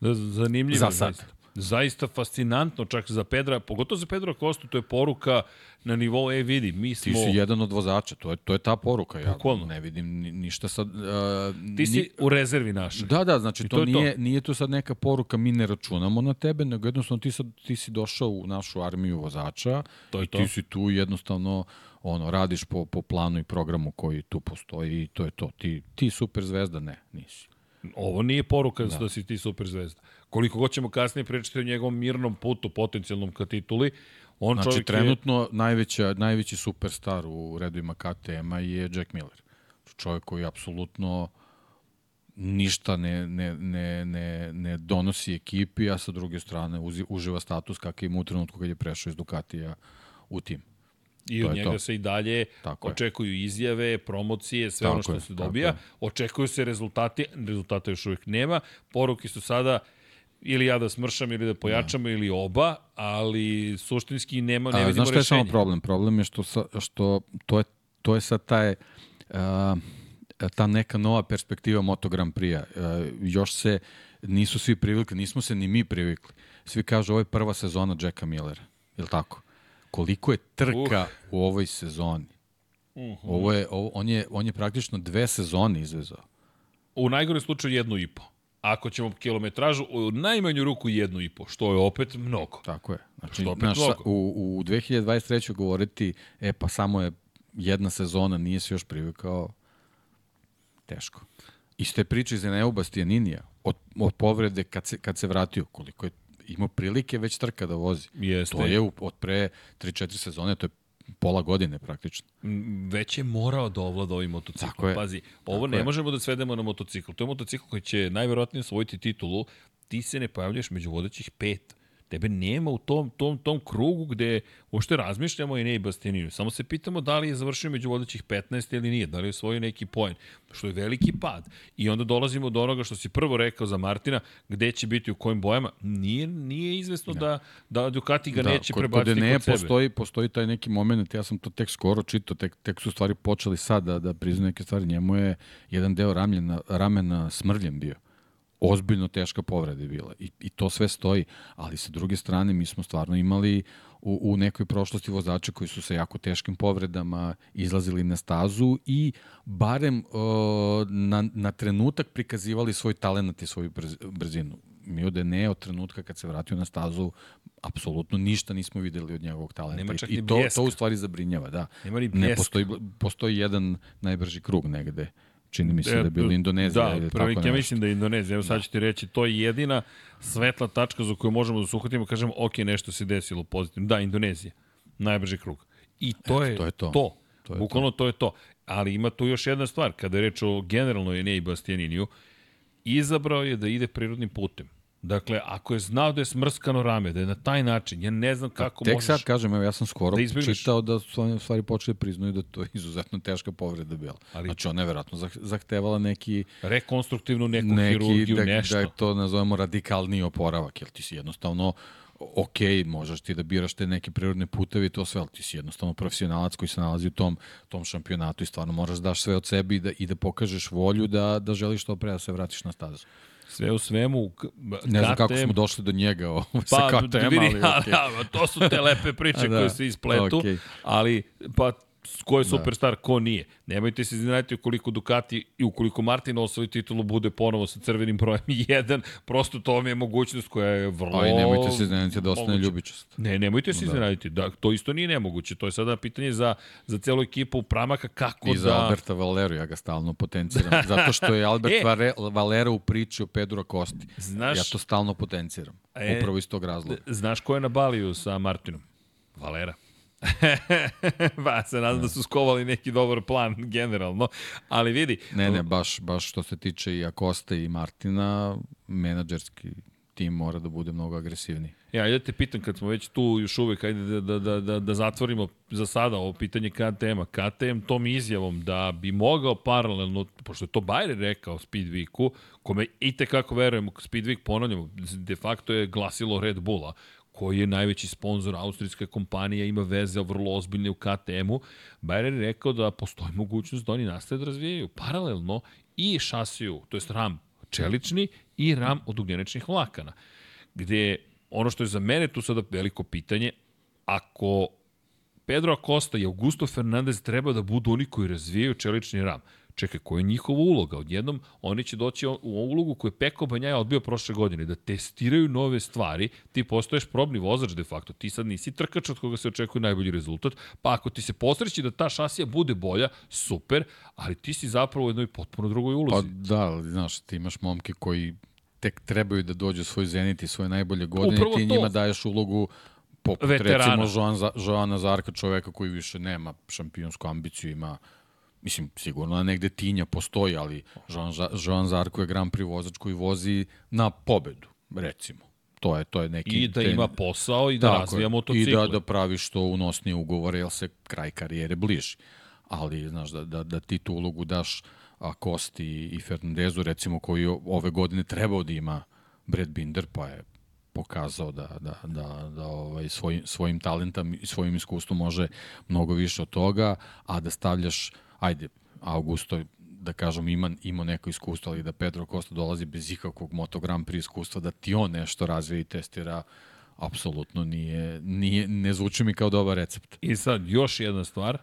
Da, zanimljivo. Za sad. Zaista. Zaista fascinantno čak za Pedra, pogotovo za Pedra Kostu, to je poruka na nivou, e vidi, mi smo... Ti si jedan od vozača, to je, to je ta poruka. Ja Bukvalno. ne vidim ni, ništa sad... Uh, Ti si u rezervi naše. Da, da, znači I to, to je nije, to. nije to sad neka poruka mi ne računamo na tebe, nego jednostavno ti, sad, ti si došao u našu armiju vozača To je i to. ti si tu jednostavno ono, radiš po, po planu i programu koji tu postoji i to je to. Ti, ti super zvezda, ne, nisi. Ovo nije poruka da. da si ti super zvezda. Koliko god ćemo kasnije pričati o njegovom mirnom putu, potencijalnom ka tituli, on Znači, čovjek trenutno je... najveća, najveći superstar u redovima KTM-a je Jack Miller. Čovjek koji apsolutno ništa ne, ne, ne, ne, ne donosi ekipi, a sa druge strane uzi, uživa status kakav ima u trenutku kad je prešao iz Ducatija u tim. I To od je njega to. se i dalje Tako je. očekuju izjave, promocije, sve Tako ono što je, se dobija. je. Očekuju se rezultati, rezultata još uvijek nema. Poruke su sada ili ja da smršam ili da pojačamo ili oba, ali suštinski nema, ne A, vidimo znaš šta je samo problem? Problem je što, sa, što to, je, to je sad taj... Uh, ta neka nova perspektiva Moto Grand Prix-a. E, još se nisu svi privikli, nismo se ni mi privikli. Svi kažu ovo je prva sezona Jacka Millera, je li tako? Koliko je trka uh. u ovoj sezoni? Uh -huh. Ovo je, ovo, on, je, on je praktično dve sezone izvezao. U najgore slučaju jednu i po. Ako ćemo kilometražu, u najmanju ruku jednu i po, što je opet mnogo. Tako je. Znači, opet naš, mnogo. U, u 2023. govoriti, e pa samo je jedna sezona, nije se još privikao, teško. Isto je priča iz Eneo Bastianinija, od, od povrede kad se, kad se vratio, koliko je imao prilike već trka da vozi. Jeste. To je u, od pre 3-4 sezone, to je pola godine praktično. Već je morao da ovlada ovim motociklom. Pazi, ovo Tako ne je. možemo da svedemo na motocikl. To je motocikl koji će najverovatnije osvojiti titulu. Ti se ne pojavljaš među vodećih pet Tebe nema u tom, tom, tom krugu gde uopšte razmišljamo i ne i Bastianinu. Samo se pitamo da li je završio među vodećih 15 ili nije, da li je osvojio neki poen, što je veliki pad. I onda dolazimo do onoga što si prvo rekao za Martina, gde će biti u kojim bojama. Nije, nije izvesno da, da Ducati ga da, neće kod, prebaciti kod, ne, kod sebe. Postoji, postoji taj neki moment, ja sam to tek skoro čitao, tek, tek su stvari počeli sad da, da priznaju neke stvari. Njemu je jedan deo ramena, ramena smrljen bio ozbiljno teška povreda je bila I, i to sve stoji, ali sa druge strane mi smo stvarno imali u, u nekoj prošlosti vozača koji su sa jako teškim povredama izlazili na stazu i barem uh, na, na trenutak prikazivali svoj talent i svoju brz, brzinu. Mi od ne od trenutka kad se vratio na stazu apsolutno ništa nismo videli od njegovog talenta. Nema čak I, i to, to u stvari zabrinjava, da. Nema ni ne postoji, postoji jedan najbrži krug negde čini mi se da je bilo Indonezija. Da, prvi ja mislim da je Indonezija. Evo sad da. ću ti reći, to je jedina svetla tačka za koju možemo da se uhvatimo, kažemo, ok, nešto se desilo pozitivno. Da, Indonezija. Najbrži krug. I to, je, to je to. to. to je Bukvalno to. to je to. Ali ima tu još jedna stvar. Kada je reč o generalnoj Enei Bastianiniju, izabrao je da ide prirodnim putem. Dakle, ako je znao da je smrskano rame, da je na taj način, ja ne znam kako Tek možeš... Tek sad kažem, evo ja sam skoro da čitao da su oni stvari počeli priznaju da to je izuzetno teška povreda bila. Ali, znači ona je verovatno zahtevala neki... Rekonstruktivnu neku neki, hirurgiju, da, nešto. Da je to, nazovemo, radikalni oporavak, jer ti si jednostavno ok, možeš ti da biraš te neke prirodne putevi i to sve, ali ti si jednostavno profesionalac koji se nalazi u tom, tom šampionatu i stvarno moraš da daš sve od sebe i da, i da pokažeš volju da, da želiš to pre da se vratiš na stazu. Sve u svemu, Ne znam kako smo došli do njega o, pa, sa KTM, ali okay. da, da, to su te lepe priče da, koje se ispletu, okay. ali pa ko je da. superstar, da. ko nije. Nemojte se iznenaditi ukoliko Ducati i ukoliko Martin osvoji titulu bude ponovo sa crvenim brojem 1, prosto to vam je mogućnost koja je vrlo... Ali nemojte se iznenaditi da ostane ljubičast. Ne, nemojte se da. iznenaditi. Da, to isto nije nemoguće. To je sada pitanje za, za celu ekipu Pramaka kako I da... za Alberta Valero, ja ga stalno potenciram. Zato što je Albert e, Valero u priči o Pedro Kosti. Znaš, ja to stalno potenciram. E, upravo iz tog razloga. Znaš ko je na Baliju sa Martinom? Valera. ba, se nadam da su skovali neki dobar plan generalno, ali vidi. Ne, ne, baš, baš što se tiče i Akosta i Martina, menadžerski tim mora da bude mnogo agresivniji. Ja, ja te pitam, kad smo već tu još uvek, ajde da, da, da, da, da zatvorimo za sada ovo pitanje KTM-a. KTM tom izjavom da bi mogao paralelno, pošto je to Bayer rekao Speedweeku, kome i tekako verujemo, Speedweek ponavljamo, de facto je glasilo Red Bulla, koji je najveći sponsor austrijska kompanija, ima veze vrlo ozbiljne u KTM-u, Bayer je rekao da postoji mogućnost da oni nastave da razvijaju paralelno i šasiju, to jest RAM čelični i RAM od ugljeničnih vlakana. Gde ono što je za mene tu sada veliko pitanje, ako Pedro Acosta i Augusto Fernandez treba da budu oni koji razvijaju čelični RAM, Čekaj, koja je njihova uloga? Odjednom oni će doći u ulogu koju je Peko Banjaja odbio prošle godine, da testiraju nove stvari, ti postoješ probni vozač de facto, ti sad nisi trkač od koga se očekuje najbolji rezultat, pa ako ti se posreći da ta šasija bude bolja, super, ali ti si zapravo u jednoj potpuno drugoj ulozi. Pa da, ali znaš, ti imaš momke koji tek trebaju da dođu svoj zenit i svoje najbolje godine, Upravo ti to. njima daješ ulogu poput Veterana. recimo Joana, Joana Zarka, čoveka koji više nema šampionsku ambiciju, ima Mislim, sigurno da negde tinja postoji, ali Joan, Joan Zarko je Grand Prix vozač koji vozi na pobedu, recimo. To je, to je neki... I da ten... ima posao i da Tako razvija motocikle. I da, da pravi što unosnije ugovore, jer se kraj karijere bliži. Ali, znaš, da, da, da ti tu ulogu daš a, Kosti i Fernandezu, recimo, koji ove godine trebao da ima Brad Binder, pa je pokazao da, da, da, da ovaj, svoj, svojim talentom i svojim iskustvom može mnogo više od toga, a da stavljaš ajde, Augusto da kažem, ima, ima neko iskustvo, ali da Pedro Costa dolazi bez ikakvog Moto Grand Prix iskustva, da ti on nešto razvije i testira, apsolutno nije, nije, ne zvuči mi kao dobar recept. I sad, još jedna stvar,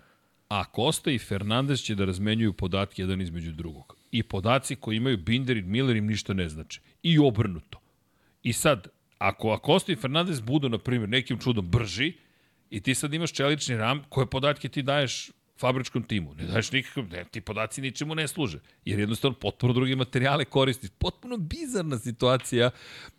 a Costa i Fernandez će da razmenjuju podatke jedan između drugog. I podaci koji imaju Binder i Miller im ništa ne znači. I obrnuto. I sad, ako Acosta i Fernandez budu, na primjer, nekim čudom brži, i ti sad imaš čelični ram, koje podatke ti daješ fabričkom timu. Ne daješ nikakav, ne, ti podaci ničemu ne služe. Jer jednostavno potpuno druge materijale koristi. Potpuno bizarna situacija,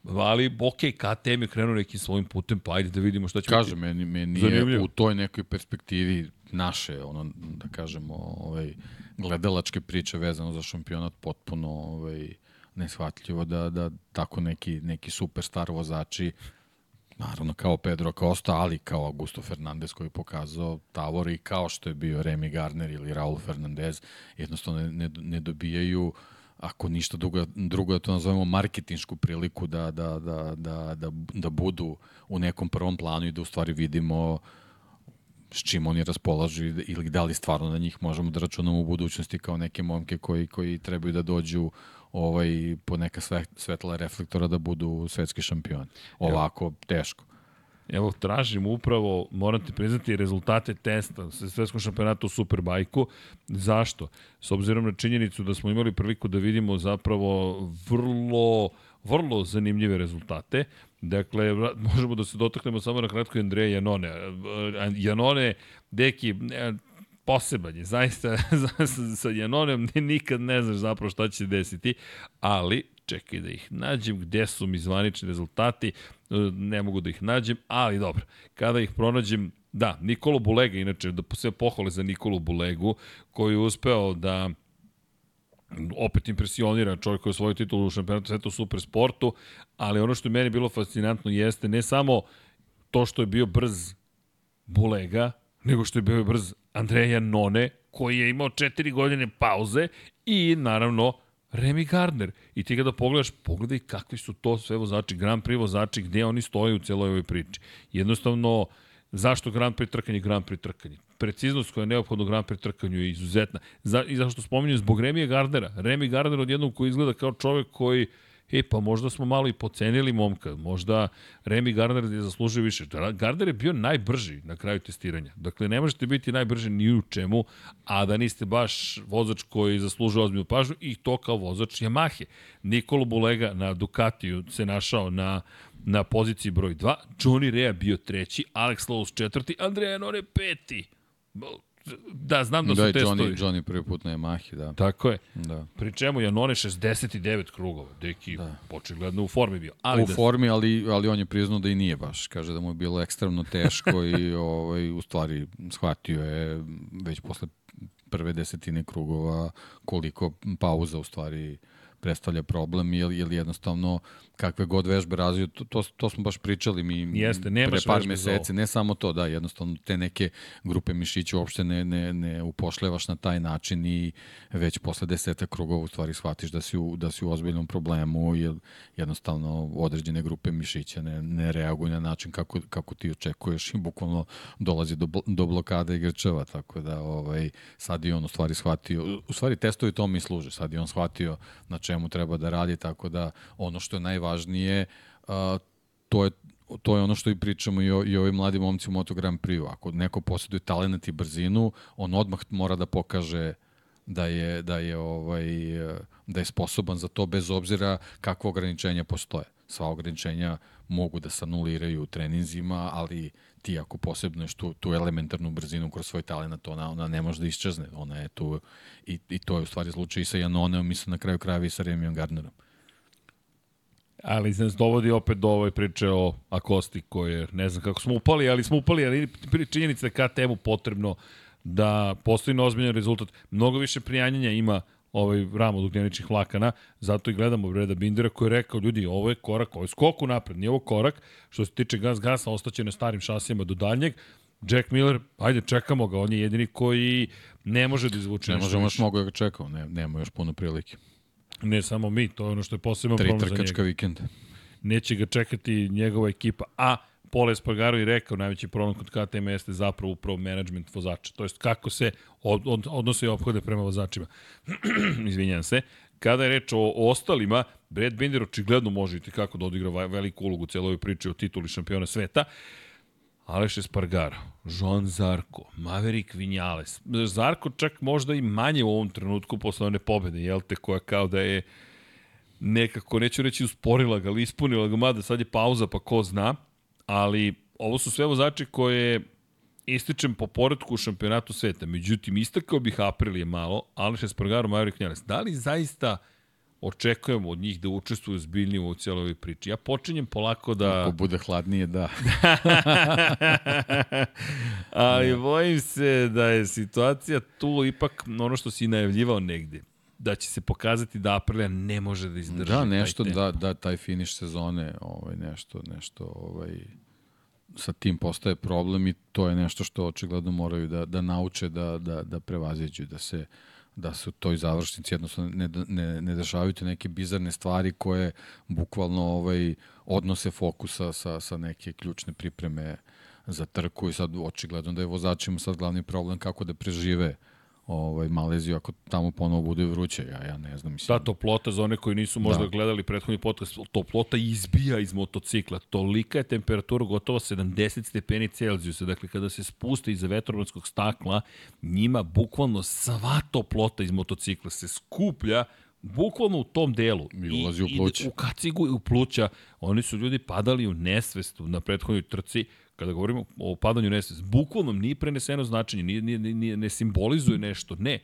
ali ok, KTM je krenuo nekim svojim putem, pa ajde da vidimo šta će Kaže, meni, meni je u toj nekoj perspektivi naše, ono, da kažemo, ovaj, gledalačke priče vezano za šampionat potpuno ovaj, neshvatljivo da, da tako neki, neki superstar vozači naravno kao Pedro Costa, ali kao Augusto Fernandez koji je pokazao Tavor i kao što je bio Remy Gardner ili Raul Fernandez, jednostavno ne, ne, ne dobijaju ako ništa drugo, drugo da to nazovemo marketinšku priliku da, da, da, da, da, da budu u nekom prvom planu i da u stvari vidimo s čim oni raspolažu ili da li stvarno na njih možemo da računamo u budućnosti kao neke momke koji, koji trebaju da dođu ovaj, po neka sve, svetla reflektora da budu svetski šampioni. Ovako, Evo. teško. Evo, tražim upravo, moram ti priznati, rezultate testa sa svetskom šampionatu u Superbajku. Zašto? S obzirom na činjenicu da smo imali priliku da vidimo zapravo vrlo, vrlo zanimljive rezultate. Dakle, možemo da se dotaknemo samo na kratko Andreja Janone. Janone, deki, poseban je, zaista sa, Janonem nikad ne znaš zapravo šta će desiti, ali čekaj da ih nađem, gde su mi zvanični rezultati, ne mogu da ih nađem, ali dobro, kada ih pronađem, da, Nikolo Bulega, inače, da sve pohvale za Nikolu Bulegu, koji je uspeo da opet impresionira čovjek koji je svoju titulu u šampionatu sveta u supersportu, ali ono što je meni bilo fascinantno jeste ne samo to što je bio brz Bulega, nego što je bio brz Andreja None, koji je imao četiri godine pauze i naravno Remy Gardner. I ti kada pogledaš, pogledaj kakvi su to sve vozači, Grand Prix vozači, gde oni stoje u celoj ovoj priči. Jednostavno, zašto Grand Prix trkanje, Grand Prix trkanje? Preciznost koja je neophodna u Grand Prix trkanju je izuzetna. Za, I zašto spominju zbog Remija Gardnera. Remy Gardner odjednom koji izgleda kao čovek koji e pa možda smo malo i pocenili momka, možda Remy Gardner je zaslužio više. Gardner je bio najbrži na kraju testiranja. Dakle, ne možete biti najbrži ni u čemu, a da niste baš vozač koji zaslužuje ozbiljnu pažnju i to kao vozač Yamahe. Nikolo Bulega na Ducatiju se našao na na poziciji broj 2, Johnny Rea bio treći, Alex Lowe's četvrti, Andrea Nore peti. Da, znam da, da su testovi. Johnny, Johnny prvi put na Yamahi, da. Tako je. Da. Pri čemu Janone 69 krugova. Deki, da. očigledno u formi bio. Ali u da... formi, ali, ali on je priznao da i nije baš. Kaže da mu je bilo ekstremno teško i ovaj, u stvari shvatio je već posle prve desetine krugova koliko pauza u stvari predstavlja problem ili, ili jednostavno kakve god vežbe razviju, to, to, to smo baš pričali mi Jeste, pre par meseci, ne samo to, da, jednostavno te neke grupe mišića uopšte ne, ne, ne upošljevaš na taj način i već posle deseta krugova u stvari shvatiš da si u, da si u ozbiljnom problemu jer jednostavno određene grupe mišića ne, ne reaguju na način kako, kako ti očekuješ i bukvalno dolazi do, do blokada igračeva, tako da ovaj, sad i on u stvari shvatio, u stvari testovi to mi služe, sad i on shvatio na čemu treba da radi, tako da ono što je najvažnije najvažnije, a, to je to je ono što i pričamo i o, i ovim mladim momci u Moto Grand Prix. Ako neko posjeduje talent i brzinu, on odmah mora da pokaže da je, da je, ovaj, da je sposoban za to bez obzira kakve ograničenja postoje. Sva ograničenja mogu da se anuliraju u treninzima, ali ti ako posebneš tu, tu elementarnu brzinu kroz svoj talent, ona, ona ne može da isčezne. Ona je tu i, i to je u stvari slučaj i sa Janoneom, mislim na kraju krajeva i sa Remijom Gardnerom. Ali nas dovodi opet do ove priče o Akosti koje, ne znam kako smo upali, ali smo upali, ali činjenica da KTM-u potrebno da postoji na ozbiljan rezultat. Mnogo više prijanjanja ima ovaj ram od ugljeničnih vlakana, zato i gledamo Breda Bindera koji je rekao, ljudi, ovo je korak, ovo je skok u napred, nije ovo korak, što se tiče gas gasa, ostaće na starim šasijama do daljnjeg, Jack Miller, ajde, čekamo ga, on je jedini koji ne može da izvuče ne nešto možemo još mnogo da ga čekao, ne, nema još puno prilike. Ne samo mi, to je ono što je posebno problem za njega. Tri trkačka vikenda. Neće ga čekati njegova ekipa. A Pole Espargaro i rekao, najveći problem kod KTM jeste zapravo upravo management vozača, to jest kako se od, od, odnose i obhode prema vozačima. Izvinjam se. Kada je reč o, o ostalima, Brad Binder očigledno može i kako da odigra veliku ulogu u celoj priči o tituli šampiona sveta. Aleš Espargaro, Joan Zarko, Maverick Vinales. Zarko čak možda i manje u ovom trenutku posle one pobede, jel te, koja kao da je nekako, neću reći usporila ga, ali ispunila ga, mada sad je pauza, pa ko zna, ali ovo su sve vozači koje ističem po poredku u šampionatu sveta. Međutim, istakao bih Aprilije malo, Aleš Espargaro, Maverick Vinales. Da li zaista očekujemo od njih da učestvuju zbiljnije u cijeloj ovoj priči. Ja počinjem polako da... Ako bude hladnije, da. Ali bojim se da je situacija tu ipak ono što si najavljivao negde da će se pokazati da Aprilia ne može da izdrži da, nešto taj da, da, taj finiš sezone, ovaj, nešto, nešto, ovaj, sa tim postaje problem i to je nešto što očigledno moraju da, da nauče da, da, da prevaziđu, da se da se u toj završnici jednostavno ne, ne, ne dešavaju te neke bizarne stvari koje bukvalno ovaj, odnose fokusa sa, sa neke ključne pripreme za trku i sad očigledno da je vozačima sad glavni problem kako da prežive uh, ovaj, Maleziju ako tamo ponovo bude vruće, ja, ja ne znam. Mislim. Ta toplota, za one koji nisu možda da. gledali prethodni podcast, toplota izbija iz motocikla. Tolika je temperatura gotovo 70 stepeni Celzijusa. Dakle, kada se spuste iza vetrobranskog stakla, njima bukvalno sva toplota iz motocikla se skuplja bukvalno u tom delu. I ulazi u pluća. u kacigu i u pluća. Oni su ljudi padali u nesvestu na prethodnoj trci kada govorimo o padanju nesvest, bukvalno nije preneseno značenje, nije, nije, nije, ne simbolizuje nešto, ne.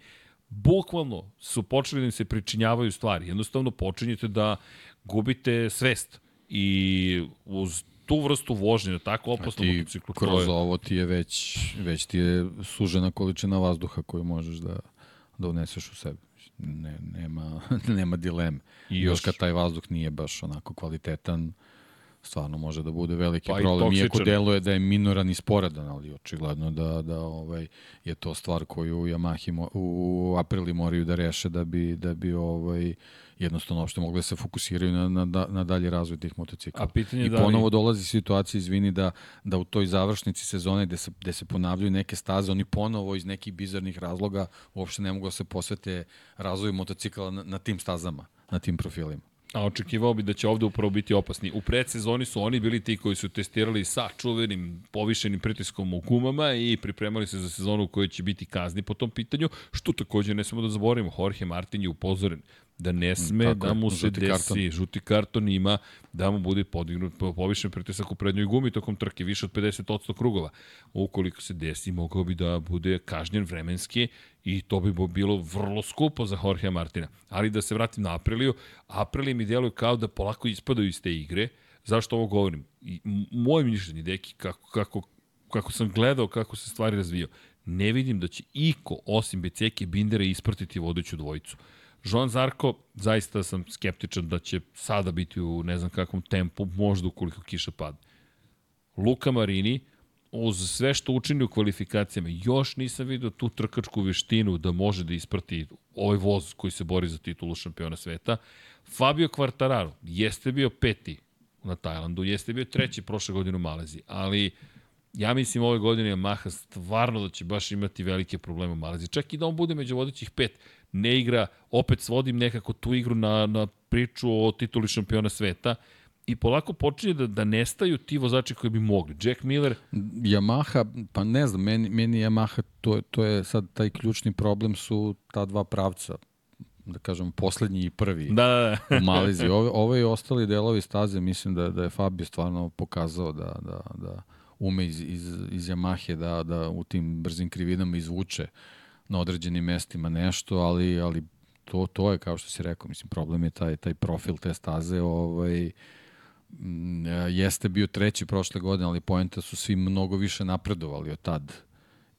Bukvalno su počeli da im se pričinjavaju stvari. Jednostavno počinjete da gubite svest. I uz tu vrstu vožnje na tako opasnom motociklu. Kroz je... ovo ti je već, već ti je sužena količina vazduha koju možeš da, da uneseš u sebi. Ne, nema, nema dileme. I još, još kad taj vazduh nije baš onako kvalitetan, stvarno može da bude veliki pa problem, iako deluje da je minoran i sporadan, ali očigledno da, da ovaj, je to stvar koju Yamahi mo, u Aprili moraju da reše da bi, da bi ovaj, jednostavno uopšte mogli da se fokusiraju na, na, da, na dalji razvoj tih motocikla. A pitanje I da ponovo li... dolazi situacija, izvini, da, da u toj završnici sezone gde se, gde se ponavljaju neke staze, oni ponovo iz nekih bizarnih razloga uopšte ne mogu da se posvete razvoju motocikla na, na tim stazama, na tim profilima. A očekivao bi da će ovde upravo biti opasni. U predsezoni su oni bili ti koji su testirali sa čuvenim povišenim pritiskom u gumama i pripremali se za sezonu u kojoj će biti kazni po tom pitanju, što takođe ne smemo da zaboravimo. Jorge Martin je upozoren da ne sme Tako da mu se žuti desi karton. žuti karton ima, da mu bude podignut povišen pritisak u prednjoj gumi tokom trke, više od 50% krugova. Ukoliko se desi, mogao bi da bude kažnjen vremenski i to bi bilo vrlo skupo za Jorge Martina. Ali da se vratim na Apriliju, Aprilije mi djeluju kao da polako ispadaju iz te igre. Zašto ovo govorim? I, moje mišljenje, deki, kako, kako, kako sam gledao kako se stvari razvijao, ne vidim da će iko, osim Beceke Bindera, ispratiti vodeću dvojicu. Joan Zarko, zaista sam skeptičan da će sada biti u ne znam kakvom tempu, možda ukoliko kiša padne. Luka Marini, uz sve što učini u kvalifikacijama, još nisam vidio tu trkačku veštinu da može da isprati ovaj voz koji se bori za titulu šampiona sveta. Fabio Quartararo jeste bio peti na Tajlandu, jeste bio treći prošle godine u Maleziji, ali ja mislim ove godine Yamaha stvarno da će baš imati velike probleme u Maleziji. Čak i da on bude među vodećih pet, ne igra, opet svodim nekako tu igru na, na priču o tituli šampiona sveta i polako počinje da, da nestaju ti vozači koji bi mogli. Jack Miller... Yamaha, pa ne znam, meni, meni Yamaha, to, to je sad taj ključni problem su ta dva pravca da kažem, poslednji i prvi da, da, da. u Malizi. Ove, ove i ostali delovi staze, mislim da, da je Fabio stvarno pokazao da, da, da ume iz, iz, iz Yamahe da, da u tim brzim krivinama izvuče uh, na određenim mestima nešto, ali, ali to, to je, kao što si rekao, mislim, problem je taj, taj profil te staze, ovaj, mm, jeste bio treći prošle godine, ali poenta su svi mnogo više napredovali od tad.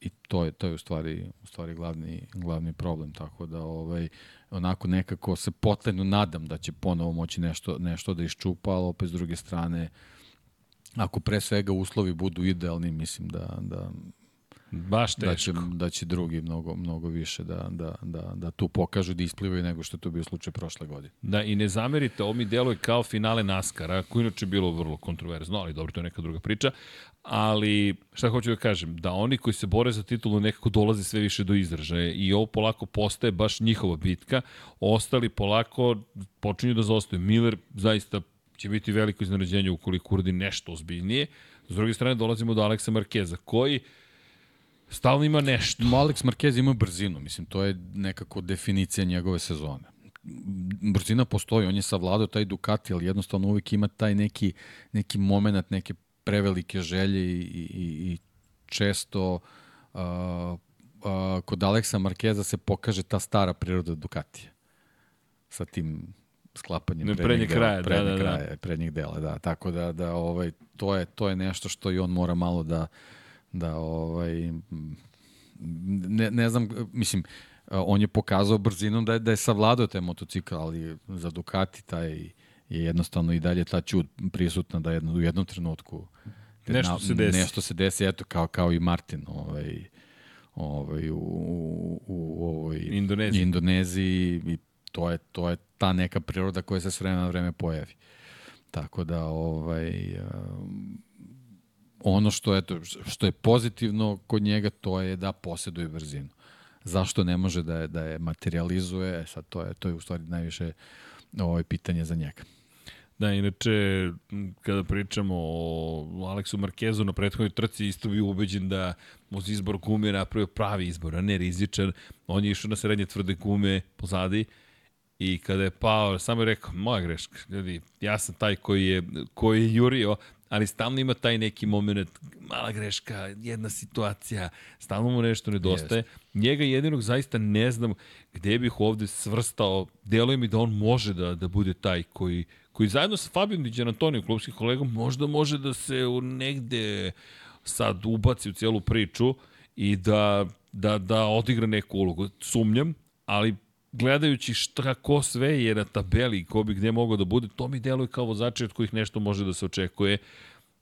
I to je to je u stvari u stvari glavni glavni problem tako da ovaj onako nekako se potajno nadam da će ponovo moći nešto nešto da iščupa, ali opet s druge strane ako pre svega uslovi budu idealni, mislim da da Baš da će, teško. da će drugi mnogo, mnogo više da, da, da, da tu pokažu da isplivaju nego što je to bio slučaj prošle godine. Da, i ne zamerite, ovo mi deluje kao finale Naskara, koje inače je bilo vrlo kontroverzno, ali dobro, to je neka druga priča. Ali, šta hoću da kažem, da oni koji se bore za titulu nekako dolaze sve više do izražaja i ovo polako postaje baš njihova bitka. Ostali polako počinju da zostaju. Miller zaista će biti veliko iznenađenje ukoliko uradi nešto ozbiljnije. S druge strane dolazimo do Aleksa Markeza, koji stalno ima nešto. Alex Marquez ima brzinu, mislim, to je nekako definicija njegove sezone. Brzina postoji, on je savladao taj Ducati, ali jednostavno uvijek ima taj neki, neki moment, neke prevelike želje i, i, i često uh, uh, kod Aleksa Markeza se pokaže ta stara priroda Ducatija sa tim sklapanjem Ne, prednjeg, prednjeg dela, kraja, da, prednjeg da, da. kraja, prednjeg dela, da. Tako da, da ovaj, to, je, to je nešto što i on mora malo da, da ovaj, ne, ne znam, mislim, on je pokazao brzinom da je, da je savladao taj motocikl, ali za Ducati taj je jednostavno i dalje ta čud prisutna da jedno, u jednom trenutku Nešto se desi. Nešto se desi, eto, kao, kao i Martin, ovaj, ovaj, u, u, u ovoj Indoneziji. Indoneziji i to je, to je ta neka priroda koja se s vremena na vreme pojavi. Tako da, ovaj, ono što, eto, što je pozitivno kod njega, to je da posjeduje brzinu. Zašto ne može da je, da je materializuje, e, sad to je, to je u stvari najviše ovaj, pitanje za njega. Da, inače, kada pričamo o Aleksu Markezu na prethodnoj trci, isto bi ubeđen da uz izbor gume napravio pravi izbor, a ne rizičan. On je išao na srednje tvrde gume pozadi i kada je pao, samo je rekao, moja greška, ljudi, ja sam taj koji je, koji je jurio, ali stalno ima taj neki moment, mala greška, jedna situacija, stalno mu nešto nedostaje. Njega jedinog zaista ne znam gde bih ovde svrstao, deluje mi da on može da, da bude taj koji, koji zajedno sa Fabijom Diđan Antonijom, klubskim kolegom, možda može da se u negde sad ubaci u cijelu priču i da, da, da odigra neku ulogu. Sumnjam, ali gledajući šta ko sve je na tabeli ko bi gde mogao da bude, to mi deluje kao vozači od kojih nešto može da se očekuje.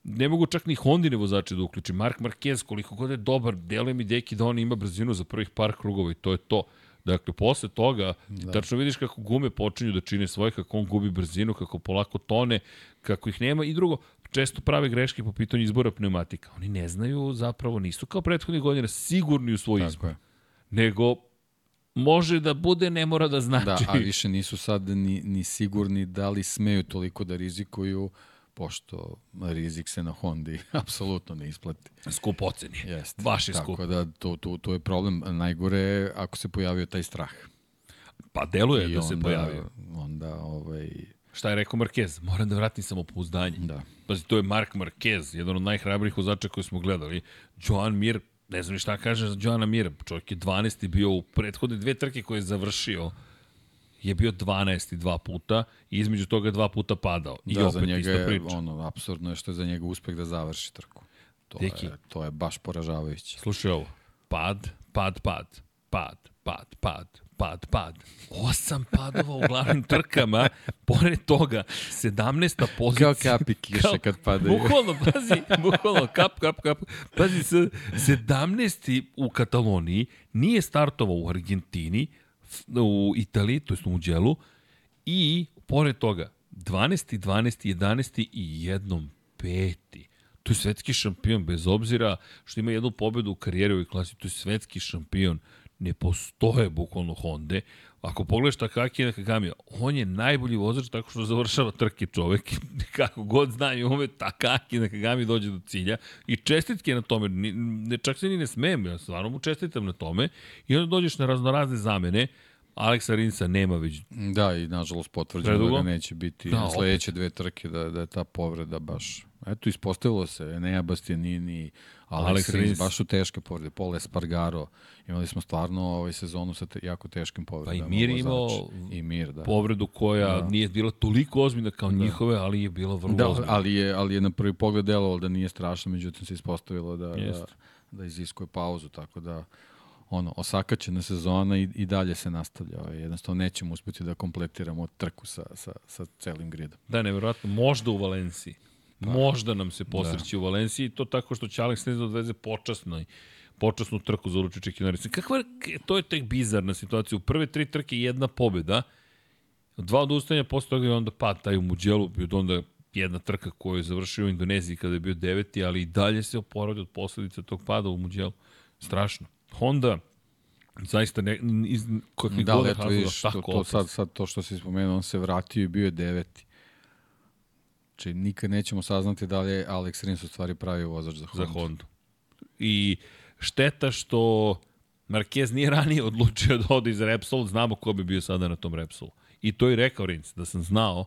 Ne mogu čak ni Hondine vozače da uključim. Mark Marquez, koliko god je dobar, deluje mi deki da on ima brzinu za prvih par krugova i to je to. Dakle, posle toga, da. tačno vidiš kako gume počinju da čine svoje, kako on gubi brzinu, kako polako tone, kako ih nema. I drugo, često prave greške po pitanju izbora pneumatika. Oni ne znaju, zapravo nisu kao prethodnih godina sigurni u svoj Tako izbor. je. Nego može da bude, ne mora da znači. Da, a više nisu sad ni, ni sigurni da li smeju toliko da rizikuju, pošto rizik se na Hondi apsolutno ne isplati. Skup oceni. Jeste. Baš je skup. Tako da to, to, to je problem. Najgore je ako se pojavio taj strah. Pa deluje I da se onda- pojavio. Onda, ovaj, Šta je rekao Marquez? Moram da vratim samopouzdanje. da. Pazi, to je Mark Marquez, jedan od najhrabrijih vozača koje smo gledali. Joan Mir, ne znam ni šta kaže za Joana Mira. Čovjek je 12. bio u prethodne dve trke koje je završio je bio 12. dva puta i između toga dva puta padao. I da, opet za njega je, priča. ono, absurdno je što je za njega uspeh da završi trku. To, Deki. je, to je baš poražavajuće. Slušaj ovo. Pad, pad, pad, pad, pad, pad, pad, pad. Osam padova u glavnim trkama. Pored toga, 17. pozicija. Kao kapi kiše kad padaju. Bukvalno, pazi, bukvalno, kap, kap, kap. Pazi, s- 17. u Kataloniji nije startovao u Argentini, u Italiji, to je u Muđelu, i pored toga, 12. 12. 11. i jednom peti. To je svetski šampion, bez obzira što ima jednu pobedu u karijeri u ovoj klasi, to je svetski šampion. Ne postoje bukvalno Honda. Ako pogledaš Takaki Nakagami, on je najbolji vozač tako što završava trke čovek. Kako god zna i ume, Takaki Nakagami dođe do cilja. I čestitke na tome, ne, čak se ni ne smijem, ja stvarno mu čestitam na tome. I onda dođeš na raznorazne zamene, Aleksa Rinsa nema već Da, i nažalost potvrđeno Predugo? da ga neće biti Da, da, sledeće dve trke, da, da je ta povreda baš... Eto, ispostavilo se, Enea Bastianini, Alex, Alex Rins. Rins, baš su teške povrede, Paul Espargaro, imali smo stvarno ovaj sezonu sa te, jako teškim povredama. Pa Mir je imao. I Mir, da. povredu koja da. nije bila toliko ozbiljna kao da. njihove, ali je bila vrlo Da, ozbiljna. ali je, ali je na prvi pogled delovalo da nije strašno, međutim se ispostavilo da, da, Jest. da iziskuje pauzu, tako da ono, osakaćena sezona i, i dalje se nastavlja. Ovaj, Jednostavno nećemo uspeti da kompletiramo trku sa, sa, sa celim gridom. Da, nevjerojatno, možda u Valenciji. Pa, možda nam se posreći da. u Valenciji, to tako što će Alex Rins da odveze počasno, počasnu trku za Lučića Kinarisa. Kakva, to je tek bizarna situacija. U prve tri trke jedna pobjeda, dva odustajanja posle toga je onda pad taj u Muđelu, i onda jedna trka koju je završio u Indoneziji kada je bio deveti, ali i dalje se oporavlja od posledica tog pada u Muđelu. Strašno. Honda, zaista ne, iz kakvih da, god eto, vidiš, to, to sad, sad to što si spomenuo, on se vratio i bio je deveti. Znači, nikad nećemo saznati da li je Alex Rins u stvari pravi vozač za Honda. Za Honda. I šteta što Marquez nije ranije odlučio da ode iz Repsol, znamo ko bi bio sada na tom Repsolu. I to je rekao Rins, da sam znao,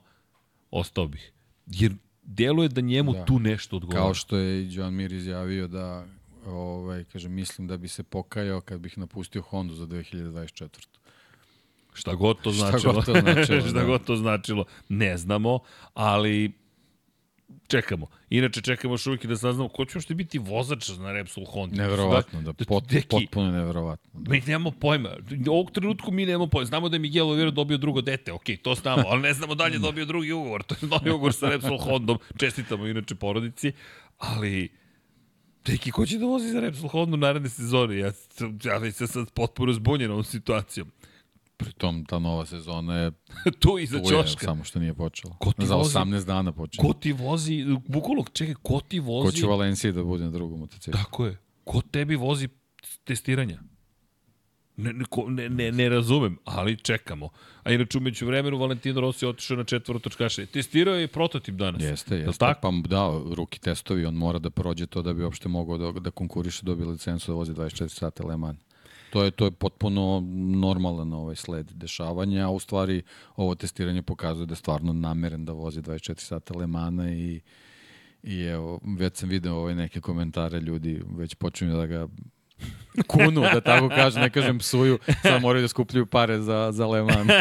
ostao bih. Jer deluje da njemu da. tu nešto odgovara. Kao što je i John Mir izjavio da ovaj, kaže, mislim da bi se pokajao kad bih napustio Hondu za 2024. Šta god to značilo. Šta god to značilo. Šta da. god to značilo. Ne znamo, ali čekamo. Inače, čekamo još uvijek da saznamo ko će možete biti vozač na Repsol Honda. Neverovatno, da, da pot, deki, potpuno neverovatno. Da. Mi nemamo pojma. U ovog trenutku mi nemamo pojma. Znamo da je Miguel Oliveira dobio drugo dete, ok, to znamo, ali ne znamo dalje dobio drugi ugovor. To je novi ugovor sa Repsol Hondom. Čestitamo inače porodici, ali Deki, ko će da vozi za Repsol Honda u naredne sezone? Ja, ja već sam sad potpuno zbunjen ovom situacijom. Pritom ta nova sezona je tu iza tu ćoška. Je, samo što nije počela. Ko ti Za 18 vozi, dana počela. Ko ti vozi, bukvalno, čekaj, ko ti vozi... Ko će u Valenciji da bude na drugom motociklu. Tako je. Ko tebi vozi testiranja? Ne, ne, ne, ne razumem, ali čekamo. A inače, umeđu vremenu, Valentino Rossi otišao na četvoro točkaše. Testirao je prototip danas. Jeste, jeste. Tako? Pa da, ruki testovi, on mora da prođe to da bi uopšte mogao da, da konkuriše, dobije licencu da vozi 24 sata Le Mans. To je, to je potpuno normalan ovaj sled dešavanja, a u stvari ovo testiranje pokazuje da je stvarno nameren da vozi 24 sata Le Mana i, i evo, već sam video ove neke komentare ljudi, već počinju da ga kunu, da tako kažem, ne kažem psuju, sad moraju da skupljaju pare za, za Le Mans.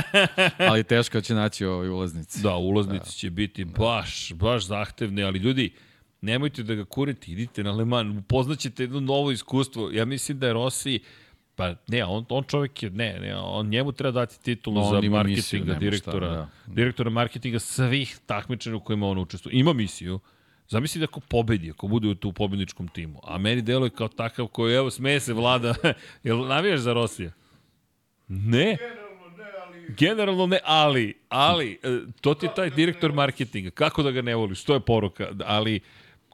Ali teško će naći ovaj ulaznici. Da, ulaznici da. će biti baš, baš zahtevne, ali ljudi, nemojte da ga kurite, idite na Le Mans, upoznaćete jedno novo iskustvo. Ja mislim da je Rossi Pa ne, on, on čovjek je, ne, ne, on njemu treba dati titulu no, za marketinga, direktora, šta, da. direktora marketinga svih takmičenja u kojima on učestvuje. Ima misiju, Zamisli da ako pobedi, ako bude u tu pobedničkom timu. A meni deluje kao takav koji, evo, smeje se vlada. Jel navijaš za Rosija? Ne. Generalno ne, ali, ali, e, to ti je taj direktor marketinga. Kako da ga ne voliš? To je poruka. Ali,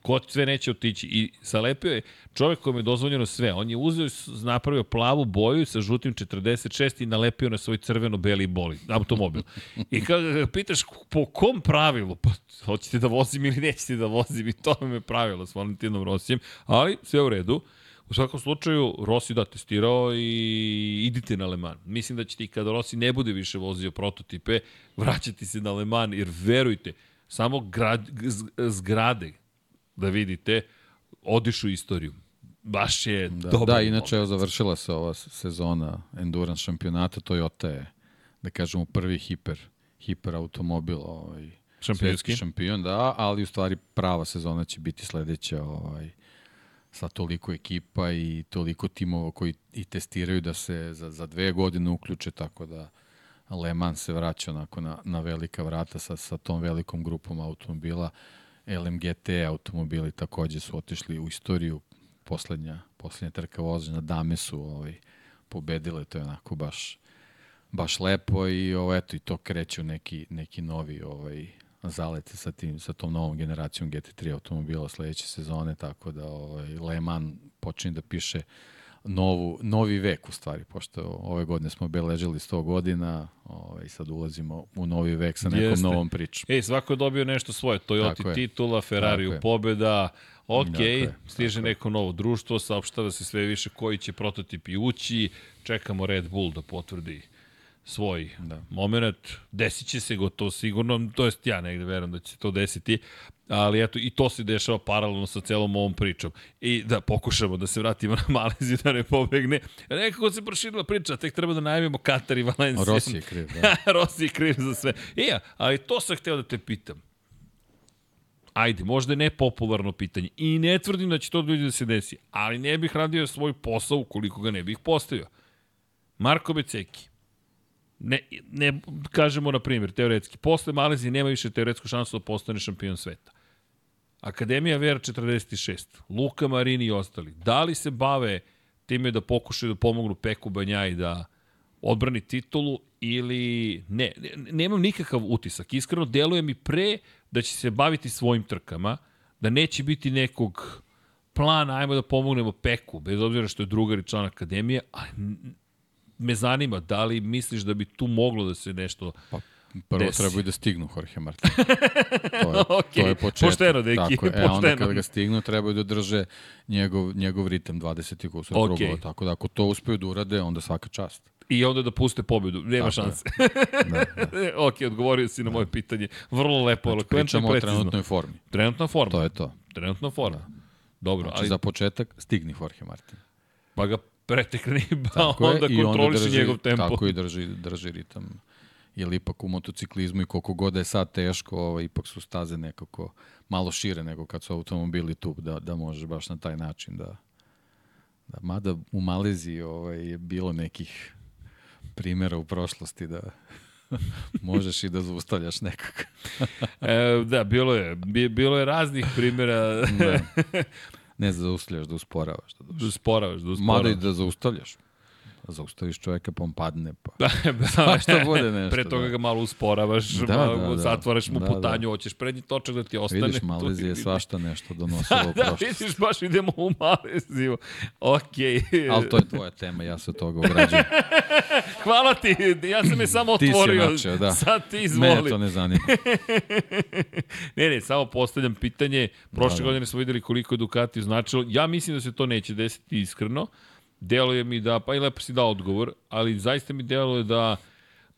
ko sve neće otići. I zalepio je čovek kojem je dozvoljeno sve. On je uzeo, napravio plavu boju sa žutim 46 i nalepio na svoj crveno-beli boli, automobil. I kada ga pitaš po kom pravilu, pa hoćete da vozim ili nećete da vozim i to je pravilo s Valentinom Rosijem, ali sve u redu. U svakom slučaju, Rossi da testirao i idite na Le Mans. Mislim da ćete i kada Rossi ne bude više vozio prototipe, vraćati se na Le Mans, jer verujte, samo grad, zgrade da vidite, odišu istoriju. Baš je da, dobro. Da, inače je završila se ova sezona Endurance šampionata, Toyota je, da kažemo, prvi hiper, hiper automobil, ovaj, Šampionski. šampion, da, ali u stvari prava sezona će biti sledeća, ovaj, sa toliko ekipa i toliko timova koji i testiraju da se za, za dve godine uključe, tako da Le Mans se vraća onako na, na velika vrata sa, sa tom velikom grupom automobila. LMGT automobili takođe su otišli u istoriju. Poslednja, poslednja trka vožnja, dame su ovaj, pobedile, to je onako baš, baš lepo i ovo, eto, i to kreće u neki, neki novi ovaj, zalete sa, tim, sa tom novom generacijom GT3 automobila sledeće sezone, tako da ovaj, Le Mans počinje da piše novu, novi vek u stvari, pošto ove godine smo beležili 100 godina ovaj, sad ulazimo u novi vek sa nekom Jeste. novom pričom. Ej, svako je dobio nešto svoje, Toyota titula, Ferrari u pobjeda, ok, je, stiže neko novo društvo, saopštava se sve više koji će prototipi ući, čekamo Red Bull da potvrdi svoj da. moment, desit će se gotovo sigurno, to jest ja negde verujem da će se to desiti, ali eto, i to se dešava paralelno sa celom ovom pričom. I da pokušamo da se vratimo na Maleziju, da ne pobegne. Nekako se proširila priča, tek treba da najavimo Katar i Valenciju. Rossi je kriv, da. Rossi je kriv za sve. I ja, ali to sam hteo da te pitam. Ajde, možda je nepopularno pitanje. I ne tvrdim da će to da se desi, ali ne bih radio svoj posao ukoliko ga ne bih postavio. Marko Beceki, Ne, ne kažemo, na primjer, teoretski, posle Malezije nema više teoretsku šansu da postane šampion sveta. Akademija Vera 46, Luka Marini i ostali, da li se bave time da pokušaju da pomognu Peku Banjaji da odbrani titulu ili ne, ne, nemam nikakav utisak. Iskreno, deluje mi pre da će se baviti svojim trkama, da neće biti nekog plana, ajmo da pomognemo Peku, bez obzira što je drugar i član akademije, ali me zanima da li misliš da bi tu moglo da se nešto pa, Prvo desi. trebaju da stignu Jorge Martin. To je, okay. to je početak. Pošteno, deki, Tako, pošteno. E, onda kada ga stignu, trebaju da drže njegov, njegov ritem 20 kusur okay. krugova. Tako da ako to uspeju da urade, onda svaka čast. I onda da puste pobedu. Nema Tako šanse. da, da. ok, odgovorio si na moje pitanje. Vrlo lepo, znači, pričamo o trenutnoj formi. Trenutna forma. To je to. Trenutna forma. Da. Dobro, znači, ali... za početak stigni Jorge Martin. Pa ga pretekni, pa onda kontroliši njegov tempo. Tako i drži, drži ritam. Jer ipak u motociklizmu i koliko god je sad teško, ovaj, ipak su staze nekako malo šire nego kad su automobili tu, da, da može baš na taj način da... da mada u Maleziji ovaj, je bilo nekih primjera u prošlosti da možeš i da zaustavljaš nekog. e, da, bilo je, bilo je raznih primjera. da. Ne da zaustavljaš, da usporavaš. Da usporavaš, da usporavaš. Mada i da zaustavljaš. Zaustaviš čoveka pa on padne. Pa. da, što bude nešto. Pre toga da. ga malo usporavaš, da, malo, da, da, zatvaraš mu da, putanju, da. hoćeš prednji točak da ti ostane. Vidiš, Malezija je svašta nešto donosilo u prošlost. da, vidiš, baš idemo u Maleziju. Okej. Okay. Ali to je tvoja tema, ja se toga ograđujem. Hvala ti, ja sam je samo otvorio. Ti si načeo, da. Sad ti izvoli. Me to ne zanima. ne, ne, samo postavljam pitanje. Prošle da, da. godine smo videli koliko je Ducati značilo. Ja mislim da se to neće desiti iskreno deluje mi da, pa i lepo si dao odgovor, ali zaista mi deluje da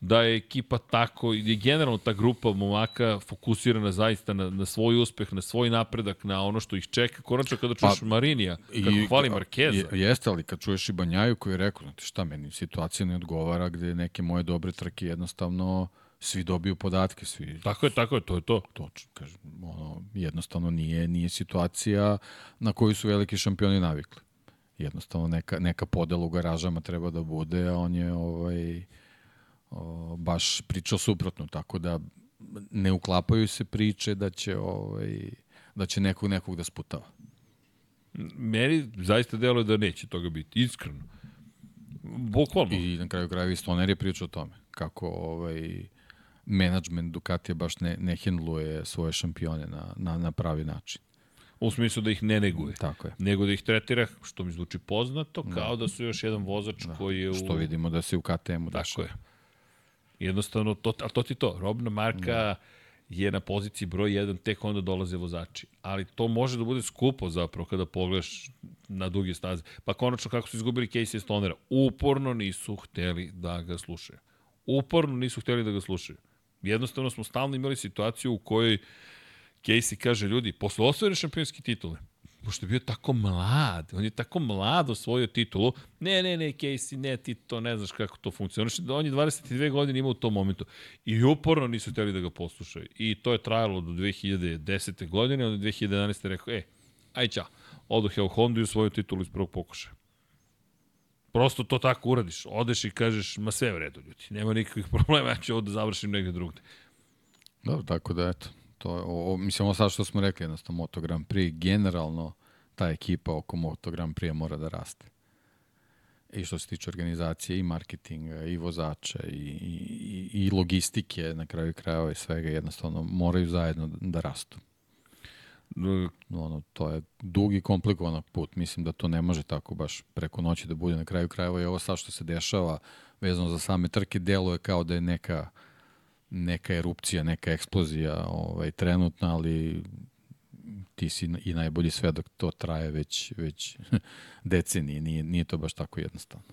da je ekipa tako, i generalno ta grupa momaka fokusirana zaista na, na svoj uspeh, na svoj napredak, na ono što ih čeka. Konačno kada čuješ pa, Marinija, kako i, hvali Markeza. Jeste, ali kad čuješ i Banjaju koji je rekao, znate šta, meni situacija ne odgovara gde neke moje dobre trke jednostavno svi dobiju podatke, svi. Tako je, tako je, to je to. To, kažem, ono, jednostavno nije, nije situacija na koju su veliki šampioni navikli jednostavno neka, neka podela u garažama treba da bude, a on je ovaj, o, baš pričao suprotno, tako da ne uklapaju se priče da će, ovaj, da će nekog nekog da sputava. Meni zaista deluje da neće toga biti, iskreno. Bukvalno. I na kraju krajeva Stoner je pričao o tome, kako ovaj, management Ducatija baš ne, ne hendluje svoje šampione na, na, na pravi način. U smislu da ih ne neguje. Tako je. Nego da ih tretira, što mi zvuči poznato, da. kao da, da su još jedan vozač da. koji je u... Što vidimo da se u KTM-u Tako je. Jednostavno, to, a to ti to, robna marka da. je na poziciji broj 1, tek onda dolaze vozači. Ali to može da bude skupo zapravo kada pogledaš na duge staze. Pa konačno kako su izgubili Casey Stonera, uporno nisu hteli da ga slušaju. Uporno nisu hteli da ga slušaju. Jednostavno smo stalno imali situaciju u kojoj Casey kaže, ljudi, posle osvojene šampionske titule, pošto je bio tako mlad, on je tako mlad osvojio titulu, ne, ne, ne, Casey, ne, ti to ne znaš kako to funkcioniše, on je 22 godine imao u tom momentu i uporno nisu hteli da ga poslušaju. I to je trajalo do 2010. godine, onda 2011. rekao, e, aj čao, odoh ja u Honda i osvojio titulu iz prvog pokušaja. Prosto to tako uradiš. Odeš i kažeš, ma sve u redu, ljudi. Nema nikakvih problema, ja ću ovo da završim negde drugde. Dobro, tako da eto. To, o, mislim, ovo sad što smo rekli, jednostavno Moto Grand Prix, generalno ta ekipa oko Moto Grand Prix mora da raste. I što se tiče organizacije, i marketinga, i vozača, i, i, i logistike, na kraju krajeva i svega, jednostavno moraju zajedno da rastu. Ono, to je dug i komplikovan put. Mislim da to ne može tako baš preko noći da bude na kraju krajeva i ovo sad što se dešava vezano za same trke deluje kao da je neka uh, neka erupcija, neka eksplozija ovaj, trenutna, ali ti si i najbolji svedok, to traje već, već decenije, nije, nije to baš tako jednostavno.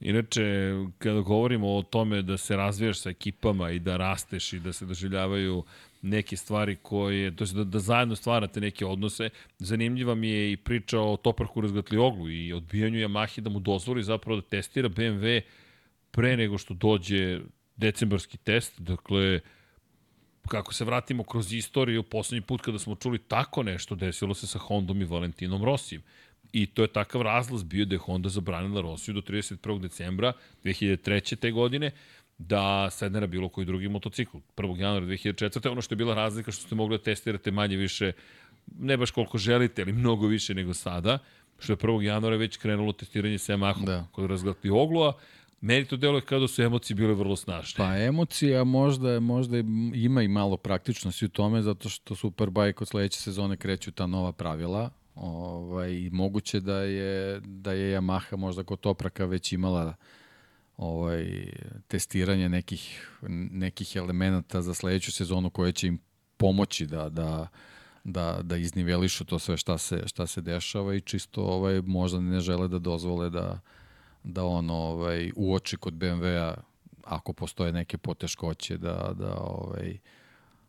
Inače, kada govorimo o tome da se razvijaš sa ekipama i da rasteš i da se doživljavaju neke stvari koje, to je da, da zajedno stvarate neke odnose, zanimljiva mi je i priča o Toparku Razgatlioglu i odbijanju Yamahi da mu dozvoli zapravo da testira BMW pre nego što dođe decembarski test, dakle, kako se vratimo kroz istoriju, poslednji put kada smo čuli tako nešto, desilo se sa Hondom i Valentinom Rosijem. I to je takav razlaz bio da je Honda zabranila Rosiju do 31. decembra 2003. te godine, da sedne na bilo koji drugi motocikl. 1. januara 2004. Ono što je bila razlika što ste mogli da testirate manje više, ne baš koliko želite, ali mnogo više nego sada, što je 1. januara već krenulo testiranje sa Yamahom Da. kod razglati oglova. Meni to deluje kao da su emocije bile vrlo snažne. Pa emocija možda, možda ima i malo praktičnosti u tome, zato što Superbike od sledeće sezone kreću ta nova pravila. Ovaj, moguće da je, da je Yamaha možda kod Topraka već imala ovaj, testiranje nekih, nekih elemenata za sledeću sezonu koje će im pomoći da, da, da, da iznivelišu to sve šta se, šta se dešava i čisto ovaj, možda ne žele da dozvole da, da on ovaj, uoči kod BMW-a ako postoje neke poteškoće da, da, ovaj,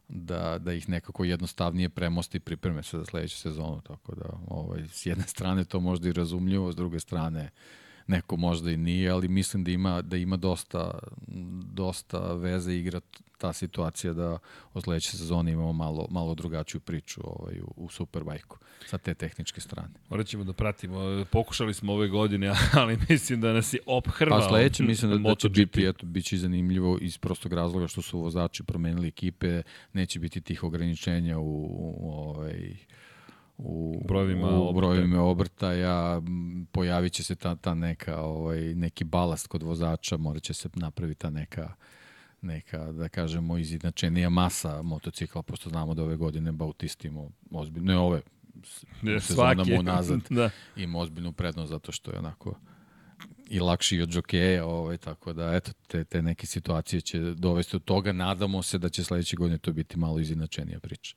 da, da ih nekako jednostavnije premosti i pripreme se za sledeću sezonu. Tako da, ovaj, s jedne strane to možda i razumljivo, s druge strane neko možda i nije, ali mislim da ima, da ima dosta, dosta veze igra ta situacija da od sledeće sezone imamo malo, malo drugačiju priču ovaj, u, u Superbajku sa te tehničke strane. Morat ćemo da pratimo. Pokušali smo ove godine, ali mislim da nas je ophrvao. Pa sledeće mislim da, da će biti, eto, bit će zanimljivo iz prostog razloga što su vozači promenili ekipe, neće biti tih ograničenja u, u ovaj, u Brojevima u brojevima obrtaja, pojavit će se ta, ta neka, ovaj, neki balast kod vozača, morat će se napraviti ta neka neka, da kažemo, izjednačenija masa motocikla, pošto znamo da ove godine Bautisti imao ozbiljno, ne ove, u sezonama unazad da. ima ozbiljnu prednost zato što je onako i lakši od džokeja, ovaj, tako da eto, te, te neke situacije će dovesti od toga. Nadamo se da će sledeće godine to biti malo izjednačenija priča.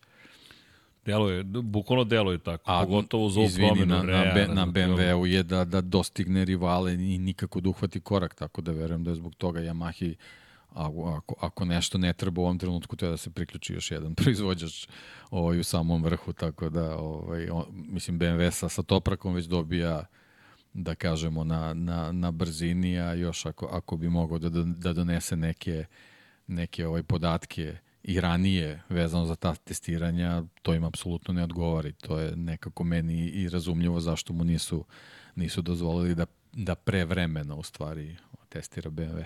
Deluje, bukvalno deluje tako, A, pogotovo uz ovu izvini, promenu na, na, Rea, B, na BMW-u je da, da dostigne rivale i nikako da uhvati korak, tako da verujem da je zbog toga Yamahi ako, ako nešto ne treba u ovom trenutku, to je da se priključi još jedan proizvođač ovaj, u samom vrhu, tako da, ovaj, on, mislim, BMW sa, sa Toprakom već dobija da kažemo, na, na, na brzini, a još ako, ako bi mogao da, da donese neke, neke ovaj podatke i ranije vezano za ta testiranja, to im apsolutno ne odgovori. To je nekako meni i razumljivo zašto mu nisu, nisu dozvolili da, da prevremeno u stvari testira BMW.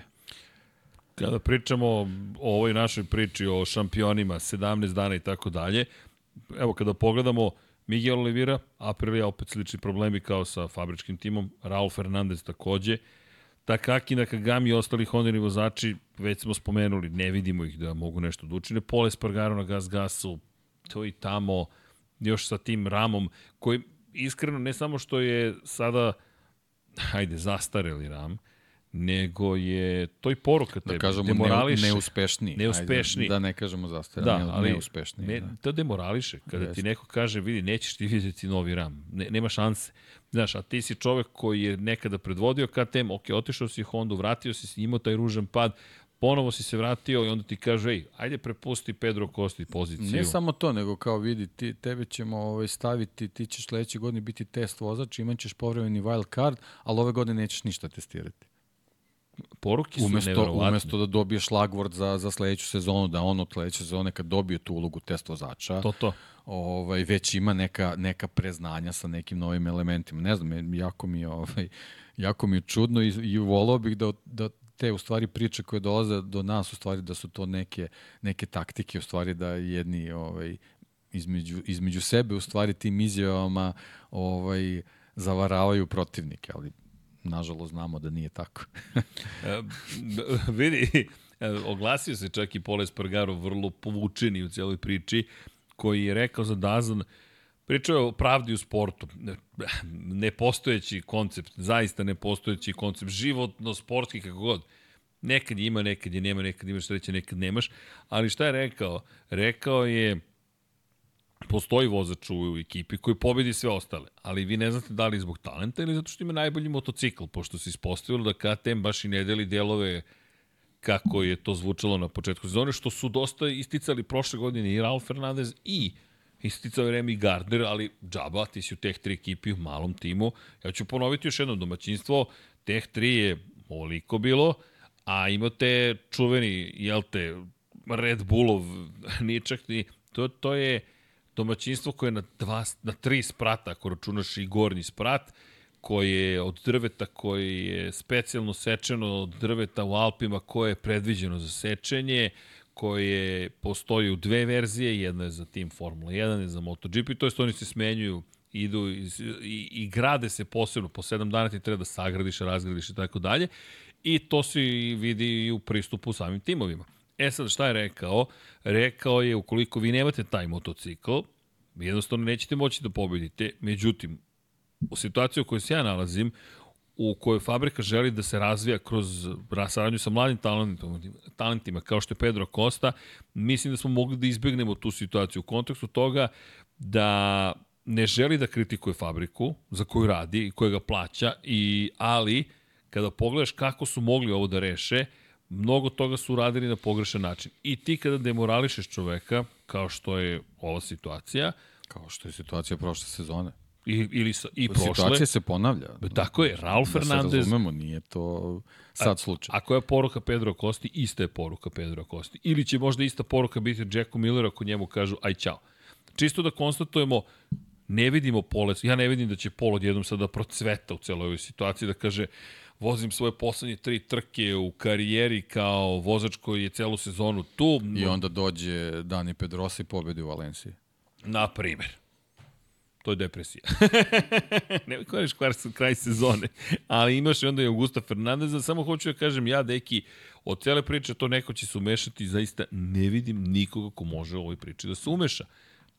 Kada pričamo o ovoj našoj priči o šampionima, 17 dana i tako dalje, evo kada pogledamo Miguel Oliveira, Aprilia opet slični problemi kao sa fabričkim timom, Raul Fernandez takođe, Takaki Nakagami i ostali Hondini vozači, već smo spomenuli, ne vidimo ih da mogu nešto da učine. Pole Spargaro na gas gasu, to i tamo, još sa tim ramom, koji iskreno ne samo što je sada, hajde, zastareli ram, nego je to i poruka tebi. Da kažemo demorališe. ne, neuspešniji. Neuspešniji. Ajde, da ne kažemo zastarani, Da, ali neuspešniji. ne, da. to demorališe. Kada Jeste. ti neko kaže, vidi, nećeš ti vidjeti novi ram. Ne, nema šanse. Znaš, a ti si čovek koji je nekada predvodio KTM, ok, otišao si u Hondu, vratio si, imao taj ružan pad, ponovo si se vratio i onda ti kaže, ej, ajde prepusti Pedro Kosti poziciju. Ne samo to, nego kao vidi, ti, tebe ćemo ovaj, staviti, ti ćeš sledeće godine biti test vozač, imat ćeš povremeni wild card, ali ove godine nećeš ništa testirati. Poruke su Umesto, neverovatne. umesto da dobiješ lagvord za, za sledeću sezonu, da on od sledeće sezone kad dobije tu ulogu test vozača, To, to. ovaj, već ima neka, neka preznanja sa nekim novim elementima. Ne znam, jako mi je, ovaj, jako mi je čudno i, i volao bih da, da te u stvari priče koje dolaze do nas u stvari da su to neke, neke taktike u stvari da jedni ovaj, između, između sebe u stvari tim izjavama ovaj, zavaravaju protivnike, ali nažalost znamo da nije tako. E, vidi, e, oglasio se čak i Pole Spargaro vrlo povučeni u cijeloj priči, koji je rekao za Dazan, pričao je o pravdi u sportu. Ne- Nepostojeći koncept, zaista nepostojeći koncept, životno, sportski, kako god. Nekad je ima, nekad je nema, nekad imaš sreće, nekad nemaš. Ali šta je rekao? Rekao je, postoji vozač u ekipi koji pobedi sve ostale, ali vi ne znate da li zbog talenta ili zato što ima najbolji motocikl, pošto se ispostavilo da KTM baš i ne deli delove kako je to zvučalo na početku sezone, što su dosta isticali prošle godine i Raul Fernandez i isticao je Remy Gardner, ali džaba, ti si u teh tri ekipi u malom timu. Ja ću ponoviti još jedno domaćinstvo, teh tri je ovoliko bilo, a imate čuveni, jel te, Red Bullov, nije čak ni, to, to je domaćinstvo koje je na, dva, na tri sprata, ako računaš i gornji sprat, koje je od drveta koje je specijalno sečeno od drveta u Alpima koje je predviđeno za sečenje, koje postoji u dve verzije, jedna je za tim Formula 1, jedna je za MotoGP, to jest oni se smenjuju idu i, i, i grade se posebno, po sedam dana ti treba da sagradiš, razgradiš i tako dalje. I to se vidi i u pristupu samim timovima. E sad, šta je rekao? Rekao je, ukoliko vi nemate taj motocikl, jednostavno nećete moći da pobedite. Međutim, u situaciji u kojoj se ja nalazim, u kojoj fabrika želi da se razvija kroz saradnju sa mladim talentima, talentima kao što je Pedro Costa, mislim da smo mogli da izbegnemo tu situaciju u kontekstu toga da ne želi da kritikuje fabriku za koju radi i koja ga plaća, i, ali kada pogledaš kako su mogli ovo da reše, mnogo toga su uradili na pogrešan način. I ti kada demorališeš čoveka, kao što je ova situacija, kao što je situacija prošle sezone. I, ili sa, i prošle. Situacija se ponavlja. Tako je, Raul da Fernandez. Da razumemo, nije to sad slučaj. Ako je poruka Pedro Kosti, ista je poruka Pedro Kosti. Ili će možda ista poruka biti Jacku Milleru ako njemu kažu aj čao. Čisto da konstatujemo, ne vidimo pole, ja ne vidim da će pol odjednom sada procveta u celoj ovoj situaciji, da kaže vozim svoje poslednje tri trke u karijeri kao vozač koji je celu sezonu tu. I onda dođe Dani Pedrosa i pobedi u Valenciji. Na primer. To je depresija. ne koriš kvar kraj sezone. Ali imaš i onda i Augusta Fernandeza. Samo hoću da kažem, ja, deki, od cele priče to neko će se umešati. Zaista ne vidim nikoga ko može u ovoj priči da se umeša.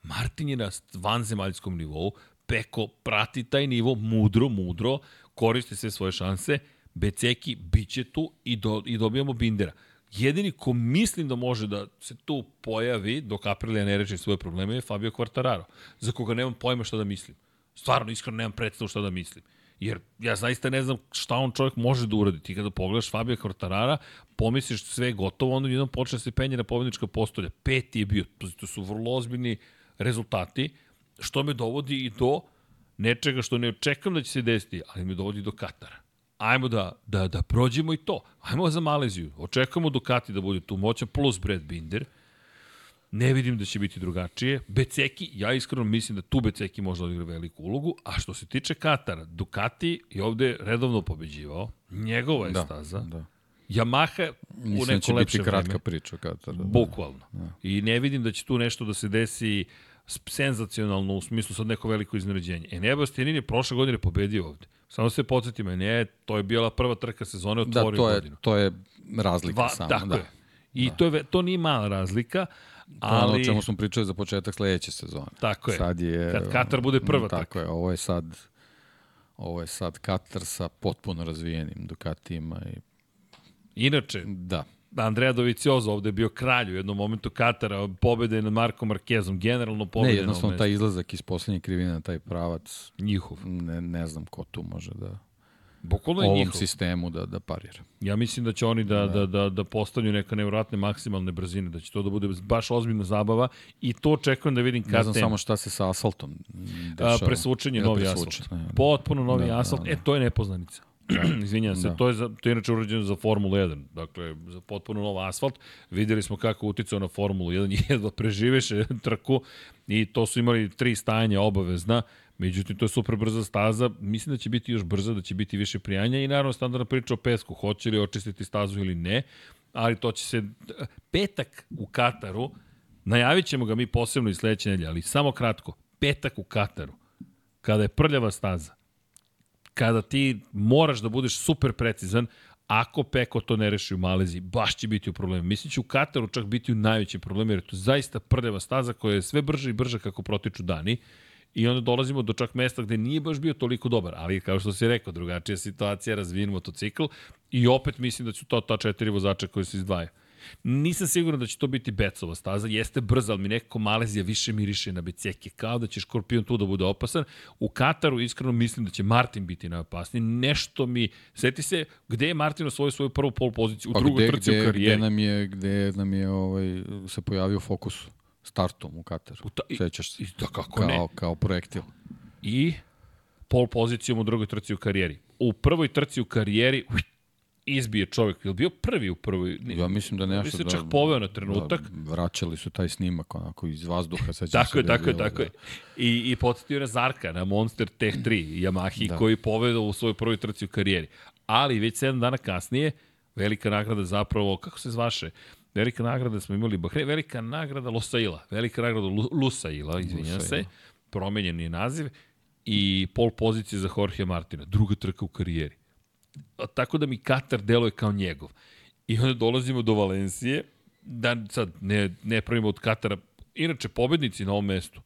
Martin je na vanzemaljskom nivou. Peko prati taj nivo mudro, mudro, koristi sve svoje šanse. Beceki bit će tu i, do, i dobijamo Bindera. Jedini ko mislim da može da se tu pojavi dok Aprilia ne reči svoje probleme je Fabio Quartararo, za koga nemam pojma šta da mislim. Stvarno, iskreno nemam predstavu šta da mislim. Jer ja zaista ne znam šta on čovjek može da uradi. Ti kada pogledaš Fabio Quartarara, pomisliš sve gotovo, onda jednom počne se penje na pobednička postolja. Peti je bio, to su vrlo ozbiljni rezultati, što me dovodi i do nečega što ne očekam da će se desiti, ali me dovodi do Katara ajmo da, da, da prođemo i to. Ajmo za Maleziju. Očekujemo Ducati da bude tu moćan, plus Brad Binder. Ne vidim da će biti drugačije. Beceki, ja iskreno mislim da tu Beceki može da odigra veliku ulogu, a što se tiče Katara, Ducati je ovde redovno pobeđivao, njegova je da, staza. Da. Yamaha u neko da će lepše biti kratka vreme. priča Katara. Da. Bukvalno. Da. I ne vidim da će tu nešto da se desi senzacionalno u smislu sad neko veliko iznenađenje. Eneba Stianin je prošle godine pobedio ovde. Samo se podsjetimo, ne, to je bila prva trka sezone, otvorio da, to je, godinu. to je razlika Va, samo. Tako da. je. I da. to, je, to nije mala razlika, ali... To je ono o čemu smo pričali za početak sledeće sezone. Tako je. Sad je Kad Katar bude prva tako trka. Tako je, ovo je sad ovo je sad Katar sa potpuno razvijenim Dukatima i Inače, da. Andrea Doviciozo ovde je bio kralj u jednom momentu Katara, pobede nad Markom Markezom, generalno pobede. Ne, jednostavno taj izlazak iz poslednje krivine, taj pravac. Njihov. Ne, ne znam ko tu može da Bukvalno je ovom njihov. sistemu da, da parira. Ja mislim da će oni da, da. da, da, da postavljaju neka nevjerojatne maksimalne brzine, da će to da bude baš ozbiljna zabava i to očekujem da vidim kad Ne znam samo šta se sa asfaltom dešava. A, presvučenje, novi asfalt. Ne, Potpuno novi da, asfalt. Da, da. E, to je nepoznanica. Izvinjam se, da. to je, za, to je inače urađeno za Formulu 1, dakle, za potpuno nov asfalt. Videli smo kako uticao na Formulu 1, jedva preživeše trku i to su imali tri stajanja obavezna, međutim, to je super brza staza, mislim da će biti još brza, da će biti više prijanja i naravno standardna priča o pesku, hoće li očistiti stazu ili ne, ali to će se, petak u Kataru, najavit ćemo ga mi posebno i sledeće nedelje, ali samo kratko, petak u Kataru, kada je prljava staza, kada ti moraš da budeš super precizan, ako Peko to ne reši u Maleziji, baš će biti u problemu. Mislim će u Kataru čak biti u najvećem problemu, jer je to zaista prdeva staza koja je sve brže i brže kako protiču dani. I onda dolazimo do čak mesta gde nije baš bio toliko dobar, ali kao što si rekao, drugačija situacija, razvijen motocikl i opet mislim da su to ta četiri vozača koji se izdvajaju. Nisam siguran da će to biti Becova staza, jeste brza, ali mi nekako Malezija više miriše na Beceke, kao da će Škorpion tu da bude opasan. U Kataru iskreno mislim da će Martin biti najopasniji. Nešto mi, seti se, gde je Martin osvojio svoju prvu pol poziciju u pa drugoj trci u karijeri. Gde nam je, gde nam je ovaj, se pojavio fokus startom u Kataru. U ta, i, Sećaš se? I, da, kako kao, ne? Kao projektil. I pol pozicijom u drugoj trci u karijeri. U prvoj trci u karijeri, izbije čovjek. Je bio prvi u prvoj? Ja mislim da nešto. da, čak poveo na trenutak. Da, vraćali su taj snimak onako iz vazduha. tako je, tako je, tako je. I, i podsjetio na Zarka, na Monster Tech 3 Yamahi, da. koji povedao u svojoj prvoj trci u karijeri. Ali već 7 dana kasnije, velika nagrada zapravo, kako se zvaše? Velika nagrada smo imali Bahre, velika nagrada Losaila, velika nagrada Lusaila, izvinjam se, promenjen je naziv i pol pozicije za Jorge Martina. Druga trka u karijeri. Tako da mi Katar deluje kao njegov. I onda dolazimo do Valencije, da sad ne, ne pravimo od Katara, inače pobednici na ovom mestu,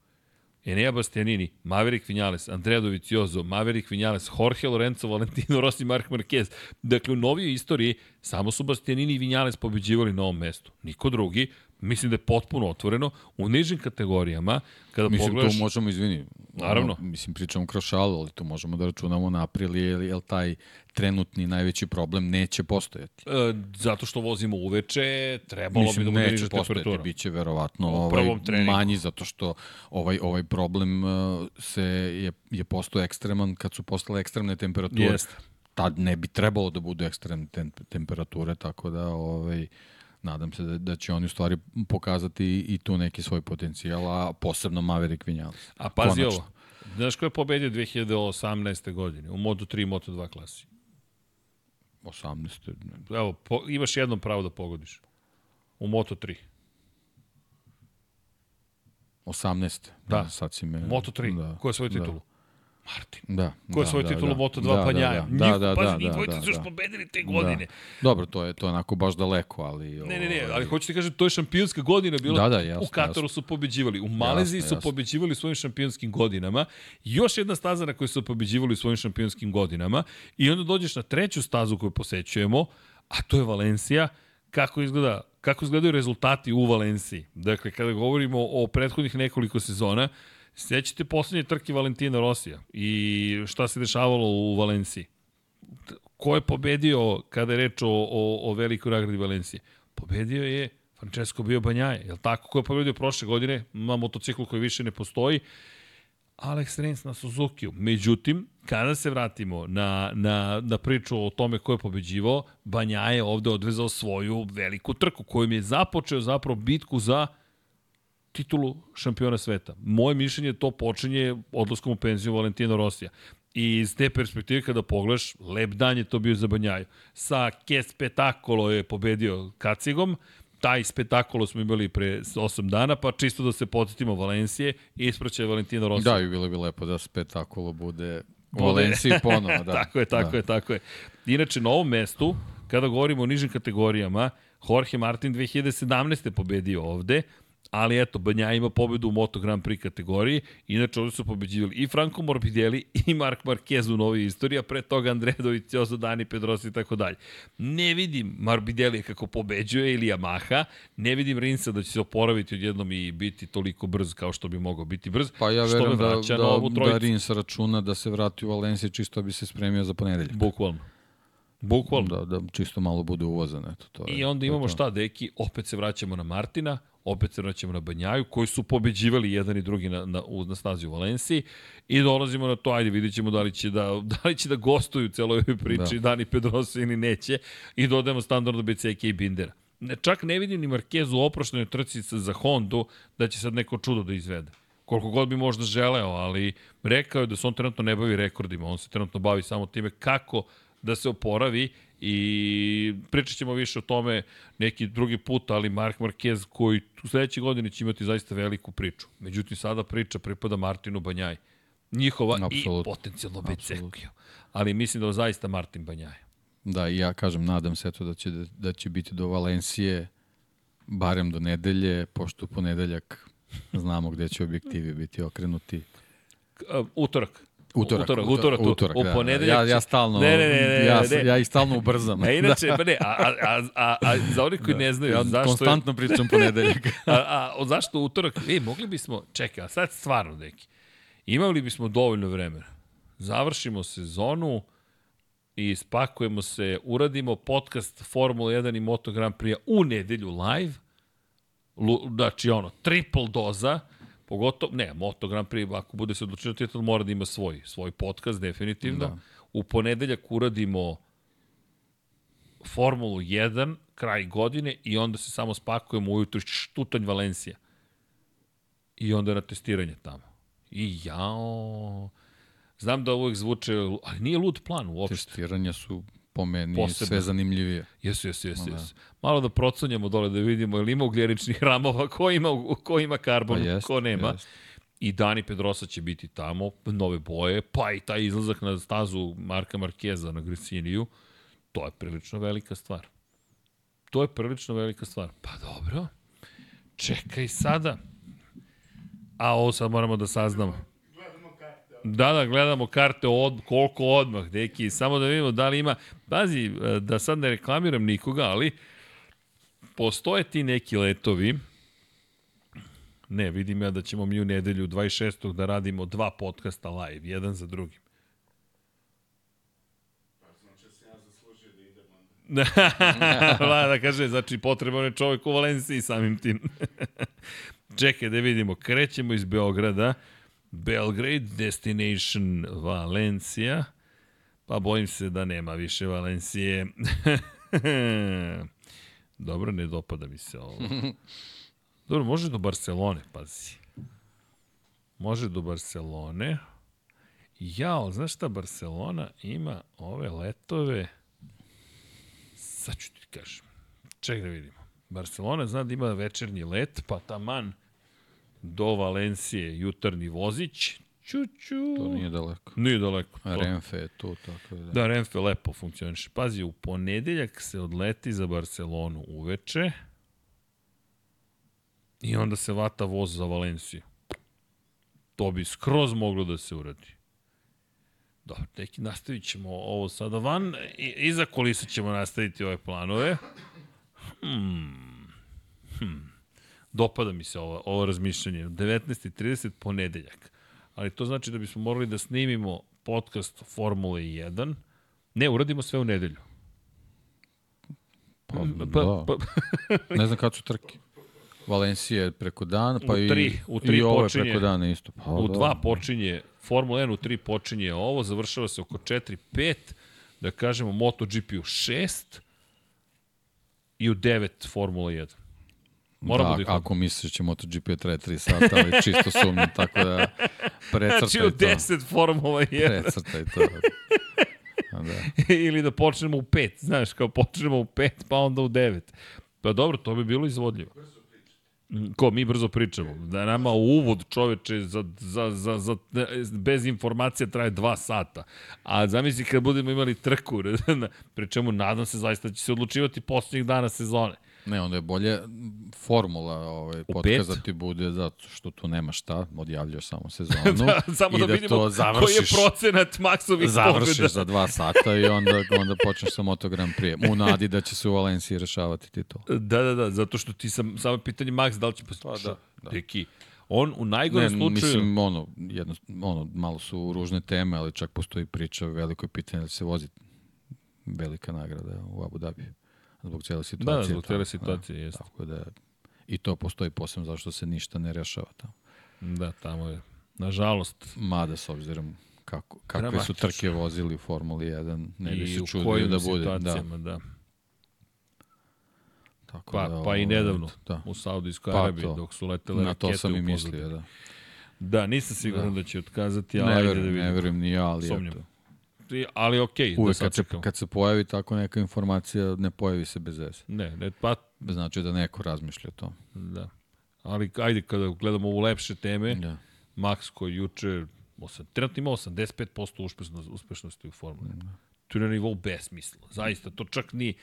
Enea Bastianini, Maverick Vinales, Andrea Dovizioso, Maverick Vinales, Jorge Lorenzo, Valentino Rossi, Mark Marquez. Dakle, u novijoj istoriji samo su Bastianini i Vinales pobeđivali na ovom mestu. Niko drugi, mislim da je potpuno otvoreno. U nižim kategorijama, kada Mislim, pogledaš... tu možemo, izvini, Naravno. ono, mislim, pričamo kroz šalu, ali tu možemo da računamo na april, jer, jer taj trenutni najveći problem neće postojati. E, zato što vozimo uveče, trebalo Mislim, bi da bude niža postojati, temperatura. bit će verovatno ovaj, manji, zato što ovaj, ovaj problem uh, se je, je postao ekstreman kad su postale ekstremne temperature. Jeste. Tad ne bi trebalo da budu ekstremne tem, temperature, tako da ovaj, nadam se da, da će oni u stvari pokazati i tu neki svoj potencijal, a posebno Maverick Vinales. A pazi Konačno. ovo, znaš ko je pobedio 2018. godine u Moto3 i Moto2 klasi? 18. Evo, po, imaš jedno pravo da pogodiš. U Moto3. 18. Da. sad si me... Moto3. Da, Ko je svoju da. titulu? Martin. Da. Ko je da, svoju da, titulu da. Moto2 da, pa da, njaja? Da, Njih, da, pazi, da, njih da, dvojica da, su još da. pobedili te godine. Da. Dobro, to je to je onako baš daleko, ali... Ne, ne, ne, ovaj, ali hoću ti kažem, to je šampionska godina bila. Da, da, jasno, u Kataru jasno. su pobeđivali, u Maleziji Jasno, su jasno. pobeđivali svojim šampionskim godinama. Još jedna staza na kojoj su pobeđivali svojim šampionskim godinama. I onda dođeš na treću stazu koju posećujemo, a to je Valencija. Kako izgleda kako izgledaju rezultati u Valenciji. Dakle, kada govorimo o prethodnih nekoliko sezona, sećate poslednje trke Valentina Rosija i šta se dešavalo u Valenciji. Ko je pobedio kada je reč o, o, o velikoj nagradi Valencije? Pobedio je Francesco Bio Banjaje, je li tako? Ko je pobedio prošle godine na motociklu koji više ne postoji? Alex Rins na Suzuki-u. Međutim, kada se vratimo na, na, na priču o tome ko je pobeđivao, Banja je ovde odvezao svoju veliku trku kojom je započeo zapravo bitku za titulu šampiona sveta. Moje mišljenje to počinje odlaskom u penziju Valentina Rosija. I iz te perspektive kada pogledaš, lep dan je to bio za Banjaju. Sa Ke Spetakolo je pobedio Kacigom, taj spektakolo smo imali pre 8 dana, pa čisto da se podsjetimo Valencije i ispraćaj Valentina Rosija. Da, i bilo bi lepo da spektakulo bude u. Valenciji ponovo. Da. tako je, tako da. je, tako je. Inače, na ovom mestu, kada govorimo o nižim kategorijama, Jorge Martin 2017. pobedio ovde, ali eto, Banja ima pobedu u Moto Grand Prix kategoriji, inače ovde su pobeđivali i Franco Morbidelli i Mark Marquez u novoj istoriji, a pre toga Andrea Dovizioso, Dani Pedrosa i tako dalje. Ne vidim Morbidelli kako pobeđuje ili Yamaha, ne vidim Rinsa da će se oporaviti odjednom i biti toliko brz kao što bi mogao biti brz, Pa ja verujem da, da, da Rins računa da se vrati u Valenciji čisto bi se spremio za ponedeljak. Bukvalno. Bukvalno. Da, da čisto malo bude uvozan. Eto, to je, I onda imamo to. šta, deki, opet se vraćamo na Martina, opet se vraćamo na Banjaju, koji su pobeđivali jedan i drugi na, na, na snazi u Valenciji i dolazimo na to, ajde vidjet ćemo da li će da, da, li će da gostuju celoj ovoj priči da. Dani Pedrosa ili neće i dodajemo standardno BCK i Bindera. Ne, čak ne vidim ni Markezu u oproštenoj trci za Hondu da će sad neko čudo da izvede. Koliko god bi možda želeo, ali rekao je da se on trenutno ne bavi rekordima, on se trenutno bavi samo time kako da se oporavi i pričat ćemo više o tome neki drugi put, ali Mark Marquez koji u sledećoj godini će imati zaista veliku priču. Međutim, sada priča pripada Martinu Banjaj. Njihova i Apsolutno. potencijalno Becekiju. Ali mislim da je zaista Martin Banjaj. Da, i ja kažem, nadam se eto da će, da će biti do Valencije barem do nedelje, pošto u ponedeljak znamo gde će objektivi biti okrenuti. Uh, Utorak. Utorak, utorak, utorak, utorak, u- utorak u da. ponedeljak Ja, ja stalno, Ne, ne, ne, ne, ja, ne. ja ih stalno ubrzam. A inače, pa ne, a, a, a, a, a za oni koji ne znaju, ja zašto je, konstantno pričam ponedeljak. a, a, a, zašto utorak? E, mogli bismo, čekaj, a sad stvarno, deki, imali bismo dovoljno vremena. Završimo sezonu i spakujemo se, uradimo podcast Formula 1 i Moto Grand Prix u nedelju live, Lu, znači ono, triple doza, pogotovo, ne, Moto Grand Prix, ako bude se odlučio titul, mora da ima svoj, svoj podcast, definitivno. Da. U ponedeljak uradimo Formulu 1, kraj godine, i onda se samo spakujemo ujutru štutanj Valencija. I onda na testiranje tamo. I jao... Znam da uvek zvuče, ali nije lud plan uopšte. Testiranja su po meni Posebno. sve zanimljivije. Jesu, jesu, jesu, da. jesu. Malo da procenjamo dole da vidimo ili ima ugljeničnih ramova, ko ima, ko ima karbon, Pa jest, ko nema. jest. I Dani Pedrosa će biti tamo, nove boje, pa i taj izlazak na stazu Marka Markeza na Gresiniju, to je prilično velika stvar. To je prilično velika stvar. Pa dobro, čekaj sada. A ovo sad moramo da saznamo. Da, da, gledamo karte od, koliko odmah, deki, samo da vidimo da li ima, bazi, da sad ne reklamiram nikoga, ali postoje ti neki letovi, ne, vidim ja da ćemo mi u nedelju 26. da radimo dva podcasta live, jedan za drugim. da kaže, znači potreban je čovjek u Valenciji samim tim. Čekaj da vidimo, krećemo iz Beograda, Belgrade, destination Valencija, pa bojim se da nema više Valencije. Dobro, ne dopada mi se ovo. Dobro, može do Barcelone, pazi. Može do Barcelone. Jao, znaš šta, Barcelona ima ove letove, sad ću ti kažem, ček da vidimo. Barcelona zna da ima večernji let, pa taman do Valencije jutarnji vozić, Čuču. To nije daleko. Nije daleko. A Renfe je tu, tako da. Da, Renfe lepo funkcioniše. Pazi, u ponedeljak se odleti za Barcelonu uveče i onda se vata voz za Valenciju. To bi skroz moglo da se uradi. Dobro, neki nastavit ćemo ovo sada van. I, iza kolisa ćemo nastaviti ove planove. Hmm. Hmm. Dopada mi se ovo, ovo razmišljanje. 19.30 ponedeljak. Ali to znači da bismo morali da snimimo podcast Formule 1. Ne, uradimo sve u nedelju. Pa, da. ne znam kad su trke. Valencija je preko dana, pa u tri, i, u tri i ovo je počinje, preko dana isto. Pa, u da. dva počinje, Formula 1 u tri počinje ovo, završava se oko 4-5, da kažemo MotoGP u 6 i u 9 Formula 1. Moramo da, da ako misliš da će MotoGP traje 3 sata, ali čisto sumnjam, tako da precrtaj znači, u to. 10 Formula 1. Precrtaj to. Da. Ili da počnemo u 5, znaš, kao počnemo u 5, pa onda u 9. Pa dobro, to bi bilo izvodljivo. Ko, mi brzo pričamo. Da nama uvod čoveče za, za, za, za, bez informacija traje dva sata. A zamisli kad budemo imali trku, pri čemu nadam se zaista da će se odlučivati posljednjih dana sezone. Ne, onda je bolje formula ovaj, podcast da ti bude zato što tu nema šta, odjavljaš samo sezonu. da, samo da, da vidimo to završiš, koji je procenat maksovih Završiš pobjeda. za dva sata i onda, onda počneš sa Moto Grand Prix. U nadi da će se u Valenciji rešavati titul. Da, da, da, zato što ti sam, samo pitanje Max da li će postići. Pa, da, da. Deki, on u najgorem slučaju... Mislim, ono, jedno, ono, malo su ružne teme, ali čak postoji priča, veliko je pitanje da se vozi velika nagrada u Abu Dhabi zbog cele situacije. Da, zbog cele situacije, da, jeste. Tako da, i to postoji posebno zašto se ništa ne rešava tamo. Da, tamo je, nažalost. Mada, s obzirom kako, kakve su trke vozili u Formuli 1, ne bi se čudio da bude. Da. da. Tako pa, da, pa i nedavno da. u Saudijskoj pa Arabiji dok su letele Na to sam i mislio, da. Da, nisam siguran da, da će otkazati, ali ne ajde verujem, da vidimo. Ne verujem ni ja, ali Somnjam. eto. Ali okej, okay, Uvek da kad se, kad se pojavi tako neka informacija, ne pojavi se bez veze. Ne, ne, pa... Znači da neko razmišlja to. Da. Ali ajde, kada gledamo u lepše teme, Da. Max koji juče, osam, trenutno ima 85% uspešnosti, uspešnosti u formuli. Da. To je na nivou besmisla. Zaista, to čak ni,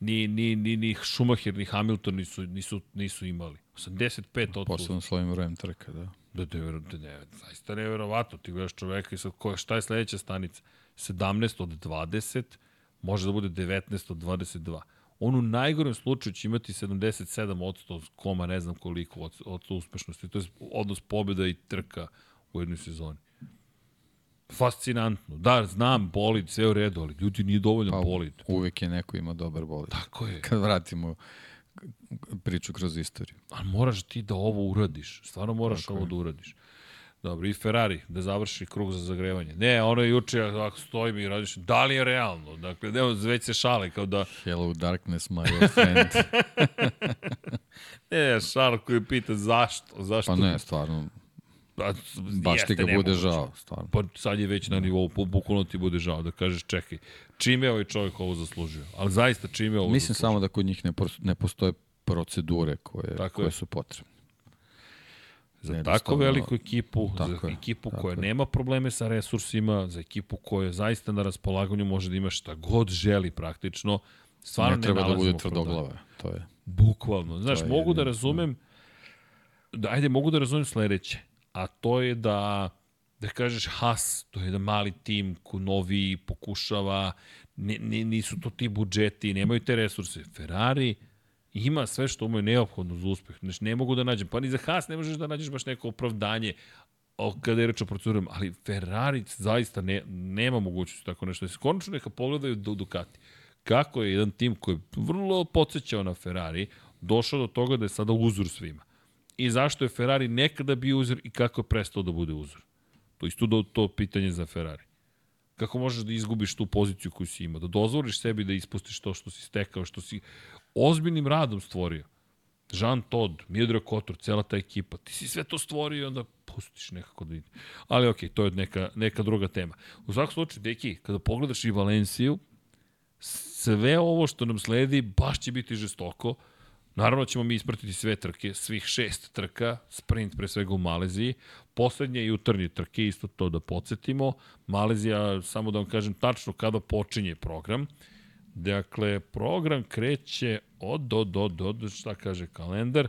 ni, ni, ni, ni Schumacher, ni Hamilton nisu, nisu, nisu imali. 85 od Posebno svojim brojem trka, da. Da, da, da, da, zaista neverovatno. Ti gledaš čoveka i sad, ko, šta je sledeća stanica? 17 od 20, može da bude 19 od 22. On u najgorem slučaju će imati 77 od koma, ne znam koliko od, od uspešnosti. To je odnos pobjeda i trka u jednoj sezoni. Fascinantno. Da, znam, bolid, sve u redu, ali ljudi nije dovoljno pa, bolid. Uvek je neko ima dobar bolid. Tako je. Kad vratimo priču kroz istoriju. Ali moraš ti da ovo uradiš. Stvarno moraš Tako ovo je. da uradiš. Dobro, i Ferrari, da završi krug za zagrevanje. Ne, ono je juče, ako stoji mi i radiš, da li je realno? Dakle, ne, već se šale, kao da... Hello darkness, my old friend. ne, šal koji pita zašto, zašto... pa ne, stvarno, Pa, baš ti ga bude žao, stvarno. Pa sad je već na nivou, bu- bukvalno ti bude žao da kažeš čekaj, čime je ovaj čovjek ovo zaslužio? Ali zaista čime je ovo Mislim zaslužio? samo da kod njih ne, ne postoje procedure koje, Tako koje je. su potrebne. Za tako veliku ekipu, tako za je, ekipu tako koja je. nema probleme sa resursima, za ekipu koja zaista na raspolaganju može da ima šta god želi praktično, stvarno ne treba da bude tvrdoglave. To je. Bukvalno. Znaš, je mogu da razumem, da, ajde, mogu da razumem sledeće, a to je da, da kažeš Haas, to je jedan mali tim ko novi pokušava, ne, ne, nisu to ti budžeti, nemaju te resurse. Ferrari ima sve što mu je neophodno za uspeh. Znači, ne mogu da nađem, pa ni za Haas ne možeš da nađeš baš neko opravdanje o, kada je reč o procedurama, ali Ferrari zaista ne, nema mogućnosti tako nešto. Se konačno neka pogledaju do Ducati. Kako je jedan tim koji je vrlo podsjećao na Ferrari, došao do toga da je sada uzor svima. I zašto je Ferrari nekada bio uzor i kako je prestao da bude uzor. To isto do, to pitanje za Ferrari. Kako možeš da izgubiš tu poziciju koju si imao, da dozvoliš sebi da ispustiš to što si stekao, što si ozbiljnim radom stvorio. Jean Todt, Miodrag Kotor, cela ta ekipa, ti si sve to stvorio i onda pustiš nekako da ide. Ali okej, to je neka, neka druga tema. U svakom slučaju, deki, kada pogledaš i Valenciju, sve ovo što nam sledi baš će biti žestoko. Naravno ćemo mi ispratiti sve trke, svih šest trka, sprint pre svega u Maleziji, poslednje jutarnje trke, isto to da podsjetimo. Malezija, samo da vam kažem tačno kada počinje program. Dakle, program kreće od, do, do, do, do šta kaže kalendar.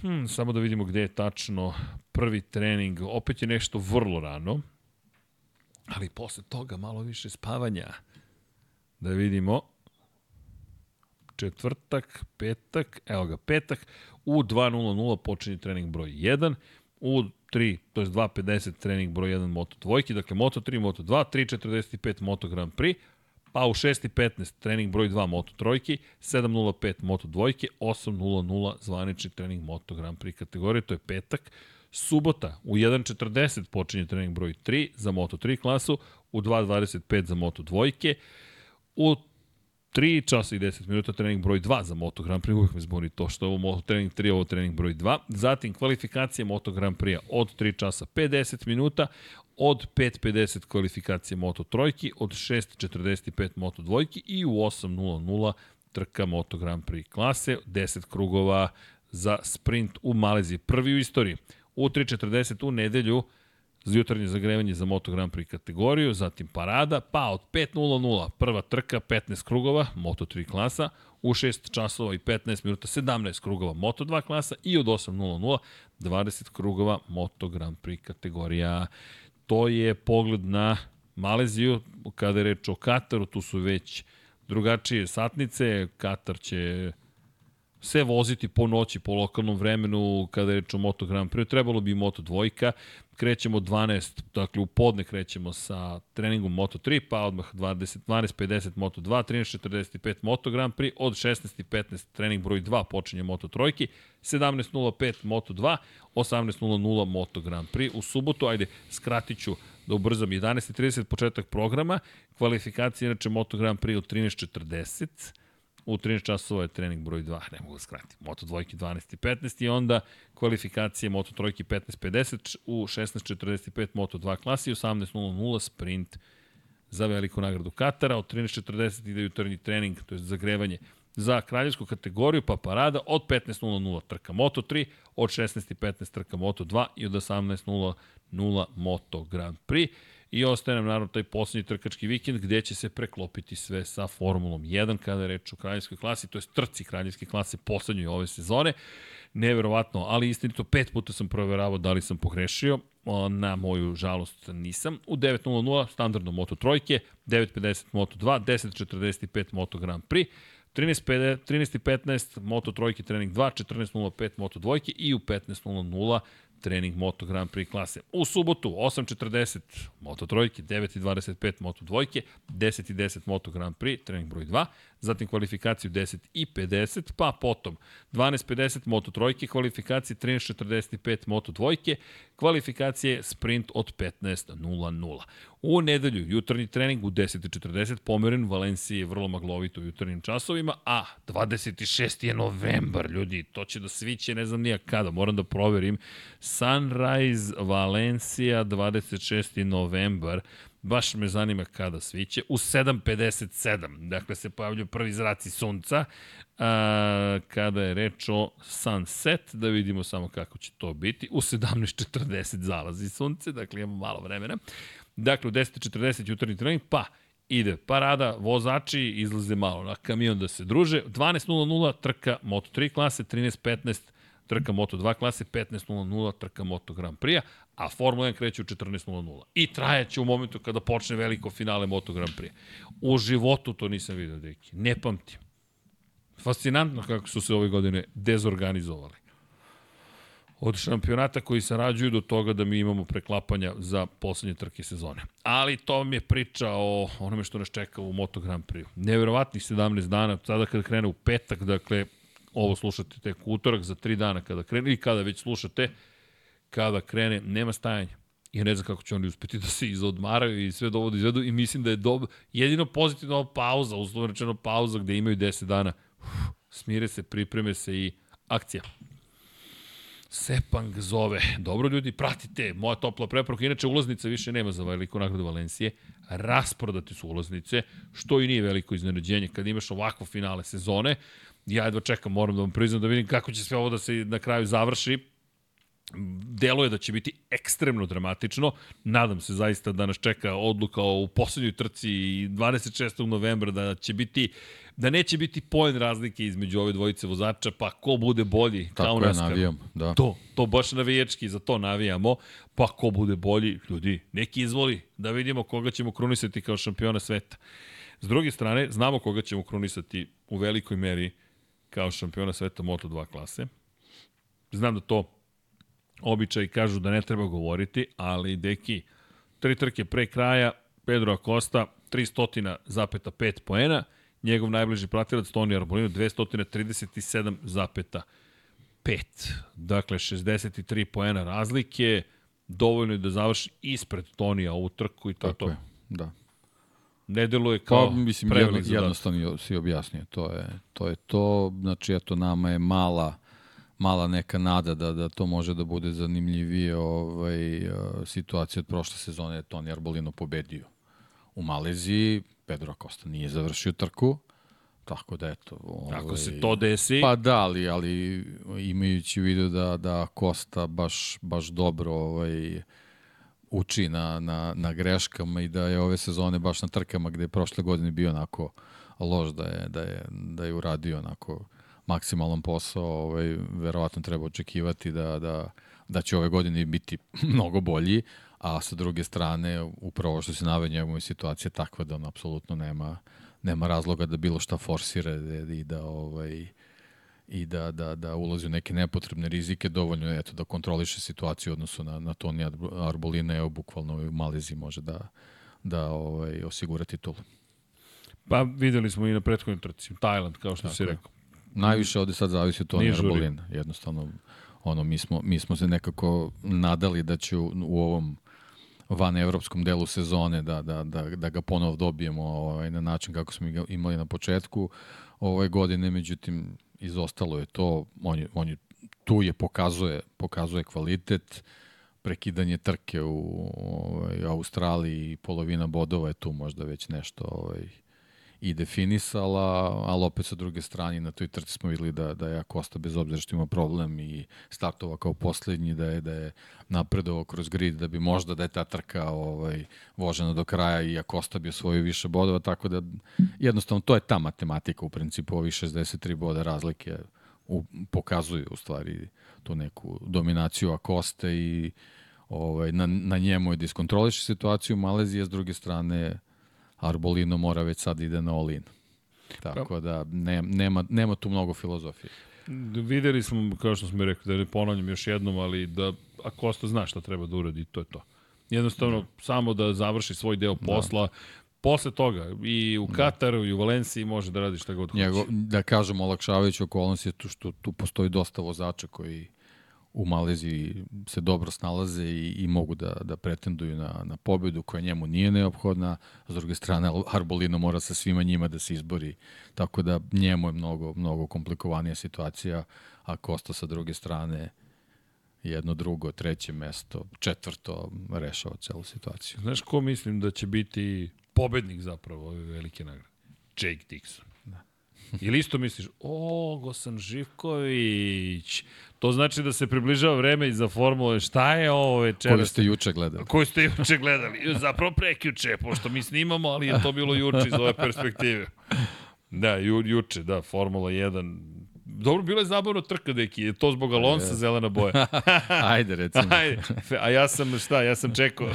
Hmm, samo da vidimo gde je tačno prvi trening. Opet je nešto vrlo rano, ali posle toga malo više spavanja. Da vidimo. Četvrtak, petak, evo ga, petak, u 2.00 počinje trening broj 1, u 3, to je 2.50 trening broj 1 Moto dvojki, dakle Moto 3, Moto 2, 3.45 Moto Grand Prix, pa u 6.15 trening broj 2 Moto trojki, 7.05 Moto dvojke, 8.00 zvanični trening Moto Grand Prix kategorije, to je petak. Subota u 1.40 počinje trening broj 3 za Moto 3 klasu, u 2.25 za Moto dvojke, u 3 časa i 10 minuta trening broj 2 za Moto Grand Prix, uvijek me zbuni to što je ovo Moto trening 3, ovo trening broj 2. Zatim kvalifikacije Moto Grand Prix od 3 časa 50 minuta, od 5.50 kvalifikacije Moto trojki, od 6.45 Moto dvojki i u 8.00 trka Moto Grand Prix klase, 10 krugova za sprint u Maleziji. Prvi u istoriji. U 3.40 u nedelju za jutarnje zagrevanje za Moto Grand Prix kategoriju, zatim parada, pa od 5.00 prva trka, 15 krugova, Moto 3 klasa, u 6 časova i 15 minuta 17 krugova Moto 2 klasa i od 8.00 20 krugova Moto Grand Prix kategorija. To je pogled na Maleziju, kada je reč o Kataru, tu su već drugačije satnice, Katar će se voziti po noći, po lokalnom vremenu, kada je reč o Moto Grand Prix, trebalo bi Moto dvojka, krećemo 12, dakle u podne krećemo sa treningom Moto 3, pa odmah 20, 12.50 Moto 2, 13.45 Moto Grand Prix, od 16.15 trening broj 2 počinje Moto trojki, 17.05 Moto 2, 18.00 Moto Grand Prix. U subotu, ajde, skratit ću da ubrzam, 11.30 početak programa, kvalifikacija inače Moto Grand Prix u 13.40, U 13 časova je trening broj 2, ne mogu da skratim. Moto dvojki 12 i 15 i onda kvalifikacije Moto trojki 15.50 u 16.45 Moto 2 klasi i 18.00 sprint za veliku nagradu Katara. Od 13.40 ide jutarnji trening, to je zagrevanje za kraljevsku kategoriju, pa parada od 15.00 trka Moto 3, od 16.15 trka Moto 2 i od 18.00 Moto Grand Prix. I ostaje nam naravno taj poslednji trkački vikend gde će se preklopiti sve sa Formulom 1 kada je reč o kraljevskoj klasi, to je trci kraljevske klase poslednjoj ove sezone. Neverovatno, ali istinito pet puta sam proveravao da li sam pogrešio, na moju žalost nisam. U 9.00 standardno Moto trojke, 9.50 Moto 2, 10.45 Moto Grand Prix, 13.15 13 Moto trojke trening 2, 14.05 Moto dvojke i u 15.00 trening Moto Grand Prix klase. U subotu 8.40 Moto trojke, 9.25 Moto dvojke, 10.10 Moto Grand Prix, trening broj 2, zatim kvalifikaciju 10 i 50, pa potom 12.50 Moto trojke, kvalifikacije 13.45 Moto dvojke, kvalifikacije sprint od 15.00. U nedelju jutarnji trening u 10.40 pomeren Valencije je vrlo maglovito u jutarnjim časovima, a 26. je novembar, ljudi, to će da sviće ne znam nija kada, moram da proverim. Sunrise Valencija 26. novembar, baš me zanima kada sviće, u 7.57, dakle se pojavljaju prvi zraci sunca, a, kada je reč o sunset, da vidimo samo kako će to biti, u 17.40 zalazi sunce, dakle imamo malo vremena, dakle u 10.40 jutarnji trening, pa ide parada, vozači izlaze malo na kamion da se druže, 12.00 trka Moto3 klase, 13.15 trka Moto2 klase, 15.00 trka Moto Grand Prix, a Formula 1 kreće u 14.00. I trajaće u momentu kada počne veliko finale Moto Grand Prix. U životu to nisam vidio, deki. Ne pamtim. Fascinantno kako su se ove godine dezorganizovali. Od šampionata koji sarađuju do toga da mi imamo preklapanja za poslednje trke sezone. Ali to mi je priča o onome što nas čeka u Moto Grand Prix. Neverovatnih 17 dana, sada kada krene u petak, dakle, ovo slušate tek utorak za 3 dana kada krene, i kada već slušate, kada krene, nema stajanja. Ja ne znam kako će oni uspeti da se izodmaraju i sve dovodu da izvedu i mislim da je dobro. Jedino pozitivno pauza, uslovno rečeno pauza gde imaju 10 dana. Uf, smire se, pripreme se i akcija. Sepang zove. Dobro ljudi, pratite, moja topla preporuka. Inače, ulaznica više nema za veliku nagradu Valencije. Rasprodate su ulaznice, što i nije veliko iznenađenje. Kad imaš ovakvo finale sezone, ja jedva čekam, moram da vam priznam da vidim kako će sve ovo da se na kraju završi deluje da će biti ekstremno dramatično. Nadam se zaista da nas čeka odluka u poslednjoj trci 26. novembra da će biti da neće biti poen razlike između ove dvojice vozača, pa ko bude bolji, Tako kao nas. navijam, da. To, to baš navijački, za to navijamo, pa ko bude bolji, ljudi, neki izvoli, da vidimo koga ćemo krunisati kao šampiona sveta. S druge strane, znamo koga ćemo krunisati u velikoj meri kao šampiona sveta Moto2 klase. Znam da to običaj kažu da ne treba govoriti, ali deki, tri trke pre kraja, Pedro Acosta, 300,5 poena, njegov najbliži pratilac Toni Arbolino 237,5. Dakle, 63 poena razlike, dovoljno je da završi ispred Tonija ovu trku i to Tako to. je, da. Ne deluje kao Pa, mislim, jedno, jednostavno si objasnio. To je, to je to. Znači, eto, nama je mala mala neka nada da, da to može da bude zanimljivije ovaj, situacija od prošle sezone je Toni Arbolino pobedio u Maleziji, Pedro Acosta nije završio trku, tako da eto... Ovaj, Ako se to desi, Pa da, ali, ali imajući u vidu da, da Costa baš, baš dobro ovaj, uči na, na, na greškama i da je ove sezone baš na trkama gde je prošle godine bio onako loš da je, da je, da je uradio onako maksimalan posao, ovaj, verovatno treba očekivati da, da, da će ove godine biti mnogo bolji, a sa druge strane, upravo što se nave njegove situacije takva da on apsolutno nema, nema razloga da bilo šta forsira i da ovaj, i da, da, da ulazi u neke nepotrebne rizike, dovoljno je eto, da kontroliše situaciju u odnosu na, na Toni Arbolina, evo bukvalno u Maleziji može da, da ovaj, osigura titulu. pa videli smo i na prethodnoj trci, Tajland, kao što Tako si je. rekao. Najviše ovde sad zavisi od Toni Nije žuri. Arbolina. Jednostavno, ono, mi smo, mi smo se nekako nadali da će u, u ovom van evropskom delu sezone da, da, da, da ga ponovo dobijemo ovaj, na način kako smo ga imali na početku ove godine, međutim izostalo je to, on je, on je tu je pokazuje, pokazuje kvalitet, prekidanje trke u ovaj, Australiji i polovina bodova je tu možda već nešto ovaj, i definisala, ali opet sa druge strane na toj trci smo videli da, da je Acosta bez obzira što ima problem i startova kao poslednji, da je, da je napredovao kroz grid, da bi možda da je ta trka ovaj, vožena do kraja i Acosta bi osvojio više bodova, tako da jednostavno to je ta matematika u principu, ovi 63 boda razlike u, pokazuju u stvari tu neku dominaciju Acosta i ovaj, na, na njemu je iskontroliše situaciju Malezije, s druge strane Arbolino mora već sad ide na all-in. Tako da ne, nema, nema tu mnogo filozofije. Videli smo, kao što smo rekli, da ne ponavljam još jednom, ali da Acosta zna šta treba da uradi, to je to. Jednostavno, da. samo da završi svoj deo posla, da. posle toga i u Kataru i u Valenciji može da radi šta god hoće. Njego, da kažemo, olakšavajući okolnost je tu što tu postoji dosta vozača koji u Maleziji se dobro snalaze i, i mogu da, da pretenduju na, na pobedu koja njemu nije neophodna. S druge strane, Arbolino mora sa svima njima da se izbori. Tako da njemu je mnogo, mnogo komplikovanija situacija, a Kosta sa druge strane jedno, drugo, treće mesto, četvrto rešava celu situaciju. Znaš ko mislim da će biti pobednik zapravo ove velike nagrade? Jake Dixon. Ili isto misliš, o, Gosan Živković, to znači da se približava vreme za formule, šta je ovo večeras? Koju ste juče gledali? Koju ste juče gledali? Zapravo prekjuče, pošto mi snimamo, ali je to bilo juče iz ove perspektive. Da, ju, juče, da, Formula 1, Dobro, bilo je zabavno trka, deki. Je to zbog Alonsa zelena boja? Ajde, recimo. Ajde. A ja sam, šta, ja sam čekao.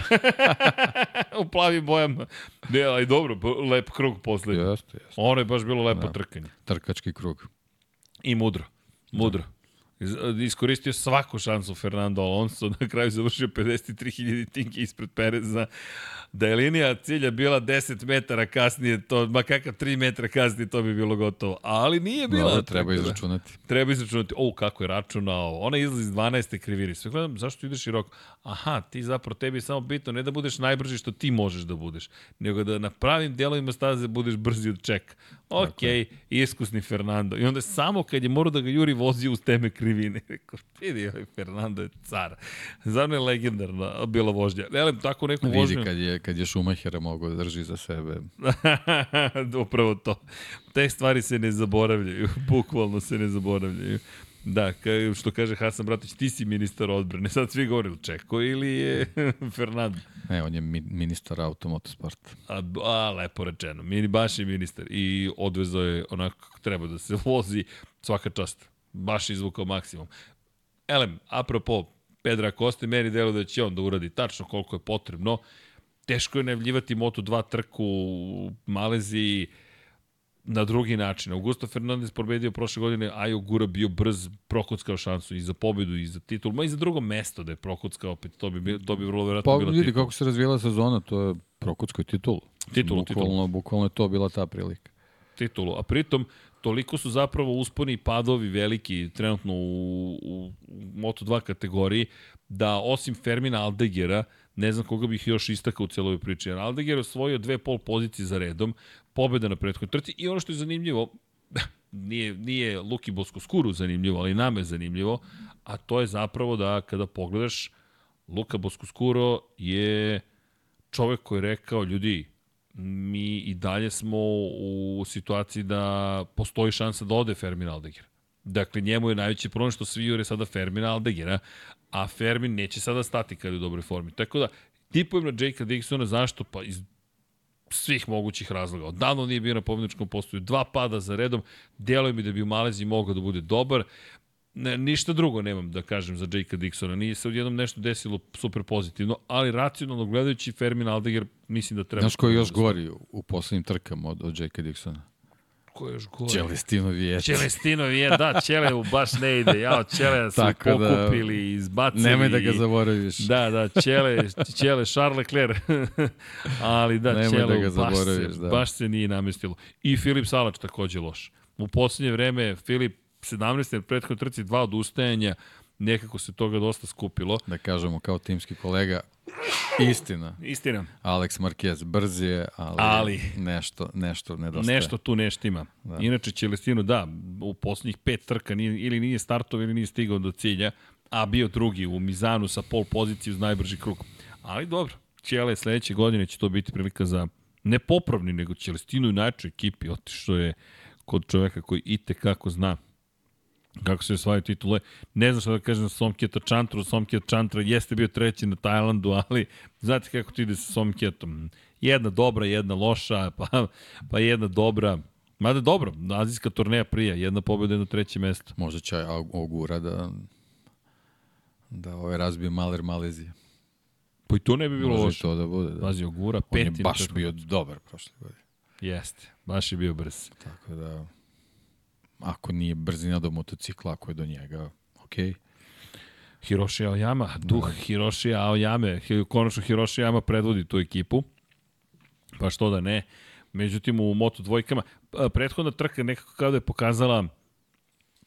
u plavim bojama. Ne, ali dobro, lep krug poslednji. Jeste, jeste. Ono je baš bilo lepo Da. trkanje. Trkački krug. I mudro. Mudro. Iz- Iskoristio svaku šansu Fernando Alonso, na kraju završio 53.000 tinke ispred Pereza. Da je linija cilja bila 10 metara kasnije, to, ma kakav 3 metra kasnije, to bi bilo gotovo. Ali nije bilo. Da, treba izračunati. Treba izračunati, o, kako je računao. Ona izlazi iz 12. krivine. Sve gledam, zašto ideš široko? Aha, ti zapravo, tebi je samo bitno ne da budeš najbrži što ti možeš da budeš, nego da na pravim delovima staze budeš brzi od čeka. Ok, iskusni Fernando. I onda samo kad je morao da ga Juri vozi uz teme krivine. Rekao, vidi, ovaj Fernando je car. Zarno je legendarna bila vožnja. Elem, tako neku Vidi vožnju... kad je, kad je Schumachera mogao da drži za sebe. Upravo to. Te stvari se ne zaboravljaju, bukvalno se ne zaboravljaju. Da, ka, što kaže Hasan Bratić, ti si ministar odbrane. Sad svi govore, Čeko ili je Fernando? Ne, on je mi, ministar automotosporta. A, a, lepo rečeno. Mini, baš je ministar. I odvezao je onako kako treba da se vozi svaka čast. Baš je izvukao maksimum. Elem, apropo Pedra Koste, meni delo da će on da uradi tačno koliko je potrebno. Teško je najavljivati Moto2 trku u Maleziji na drugi način. Augusto Fernandez pobedio prošle godine, Ajo Gura bio brz, prokockao šansu i za pobedu i za titul, ma i za drugo mesto da je prokockao opet, to bi, to bi vrlo verovatno Pa bilo vidi titul. kako se razvijela sezona, to je Prokutskoj titulu. Titulu, bukvalno, Bukvalno je to bila ta prilika. titulu. A pritom, toliko su zapravo usponi i padovi veliki trenutno u, u, u Moto2 kategoriji, da osim Fermina Aldegera, ne znam koga bih još istakao u celoj priči, jer Aldeger je osvojio dve pol pozicije za redom, pobeda na prethodnoj trci i ono što je zanimljivo, nije, nije Luki Boskoskuru zanimljivo, ali nam je zanimljivo, a to je zapravo da kada pogledaš, Luka Boskoskuro je čovek koji je rekao, ljudi, mi i dalje smo u situaciji da postoji šansa da ode Fermin Aldeger. Dakle, njemu je najveći problem što svi jure sada Fermina Aldegera, a Fermin neće sada stati kada je u dobroj formi. Tako da, tipujem na Jakea Dixona, zašto? Pa iz svih mogućih razloga. Odavno nije bio na pobjedničkom postoju, dva pada za redom, deluje mi da bi u Maleziji mogao da bude dobar. Ne, ništa drugo nemam da kažem za Jakea Dixona. Nije se odjednom nešto desilo super pozitivno, ali racionalno gledajući Fermin Aldeger mislim da treba... Znaš ko je još gori u, u poslednjim trkama od, od Jakea Dixona? Ko je još gori? Celestino Vijet. Čelestino je, da, Čele mu baš ne ide. Jao, Čele su Tako da- pokupili, izbacili. Nemoj da ga zaboraviš. Da, da, Čele, Čele, Charles Leclerc. Ali da, Nemoj Čele, da ga baš, se, da. baš se nije namestilo. I Filip Salač takođe loš. U poslednje vreme Filip 17. na prethodnoj trci dva odustajanja, nekako se toga dosta skupilo. Da kažemo kao timski kolega, istina. Istina, Alex Marquez brz je, ali, Ali- nešto, nešto nedostaje. nešto tu nešto ima. Da. Inače, Čelestino, da, u poslednjih pet trka nije, ili nije startov ili nije stigao do cilja, a bio drugi u Mizanu sa pol pozicije uz najbrži krug. Ali dobro, Čele sledeće godine će to biti prilika za ne popravni, nego Čelestinu i najčoj ekipi. Otišao je kod čoveka koji i kako zna kako se osvajaju titule. Ne znam šta da kažem Somketa Čantru. Somket Čantra jeste bio treći na Tajlandu, ali znate kako ti ide sa Somketom. Jedna dobra, jedna loša, pa, pa jedna dobra. Mada dobro, azijska turneja prija, jedna pobjeda, jedno treće mesto. Možda će Augura da da ovaj razbije Maler Malezije. Pa i to ne bi bilo Može loše. to da bude. Da. Pazi, Ogura, On je baš bio dobar prošle godine. Jeste, baš je bio brz. Tako da, ako nije brzina do motocikla, ako je do njega, okej. Hiroshi Aoyama, duh Hiroshi Aoyame, konačno Hiroshi Aoyama predvodi tu ekipu, pa što da ne. Međutim, u Moto dvojkama, prethodna trka nekako kao da je pokazala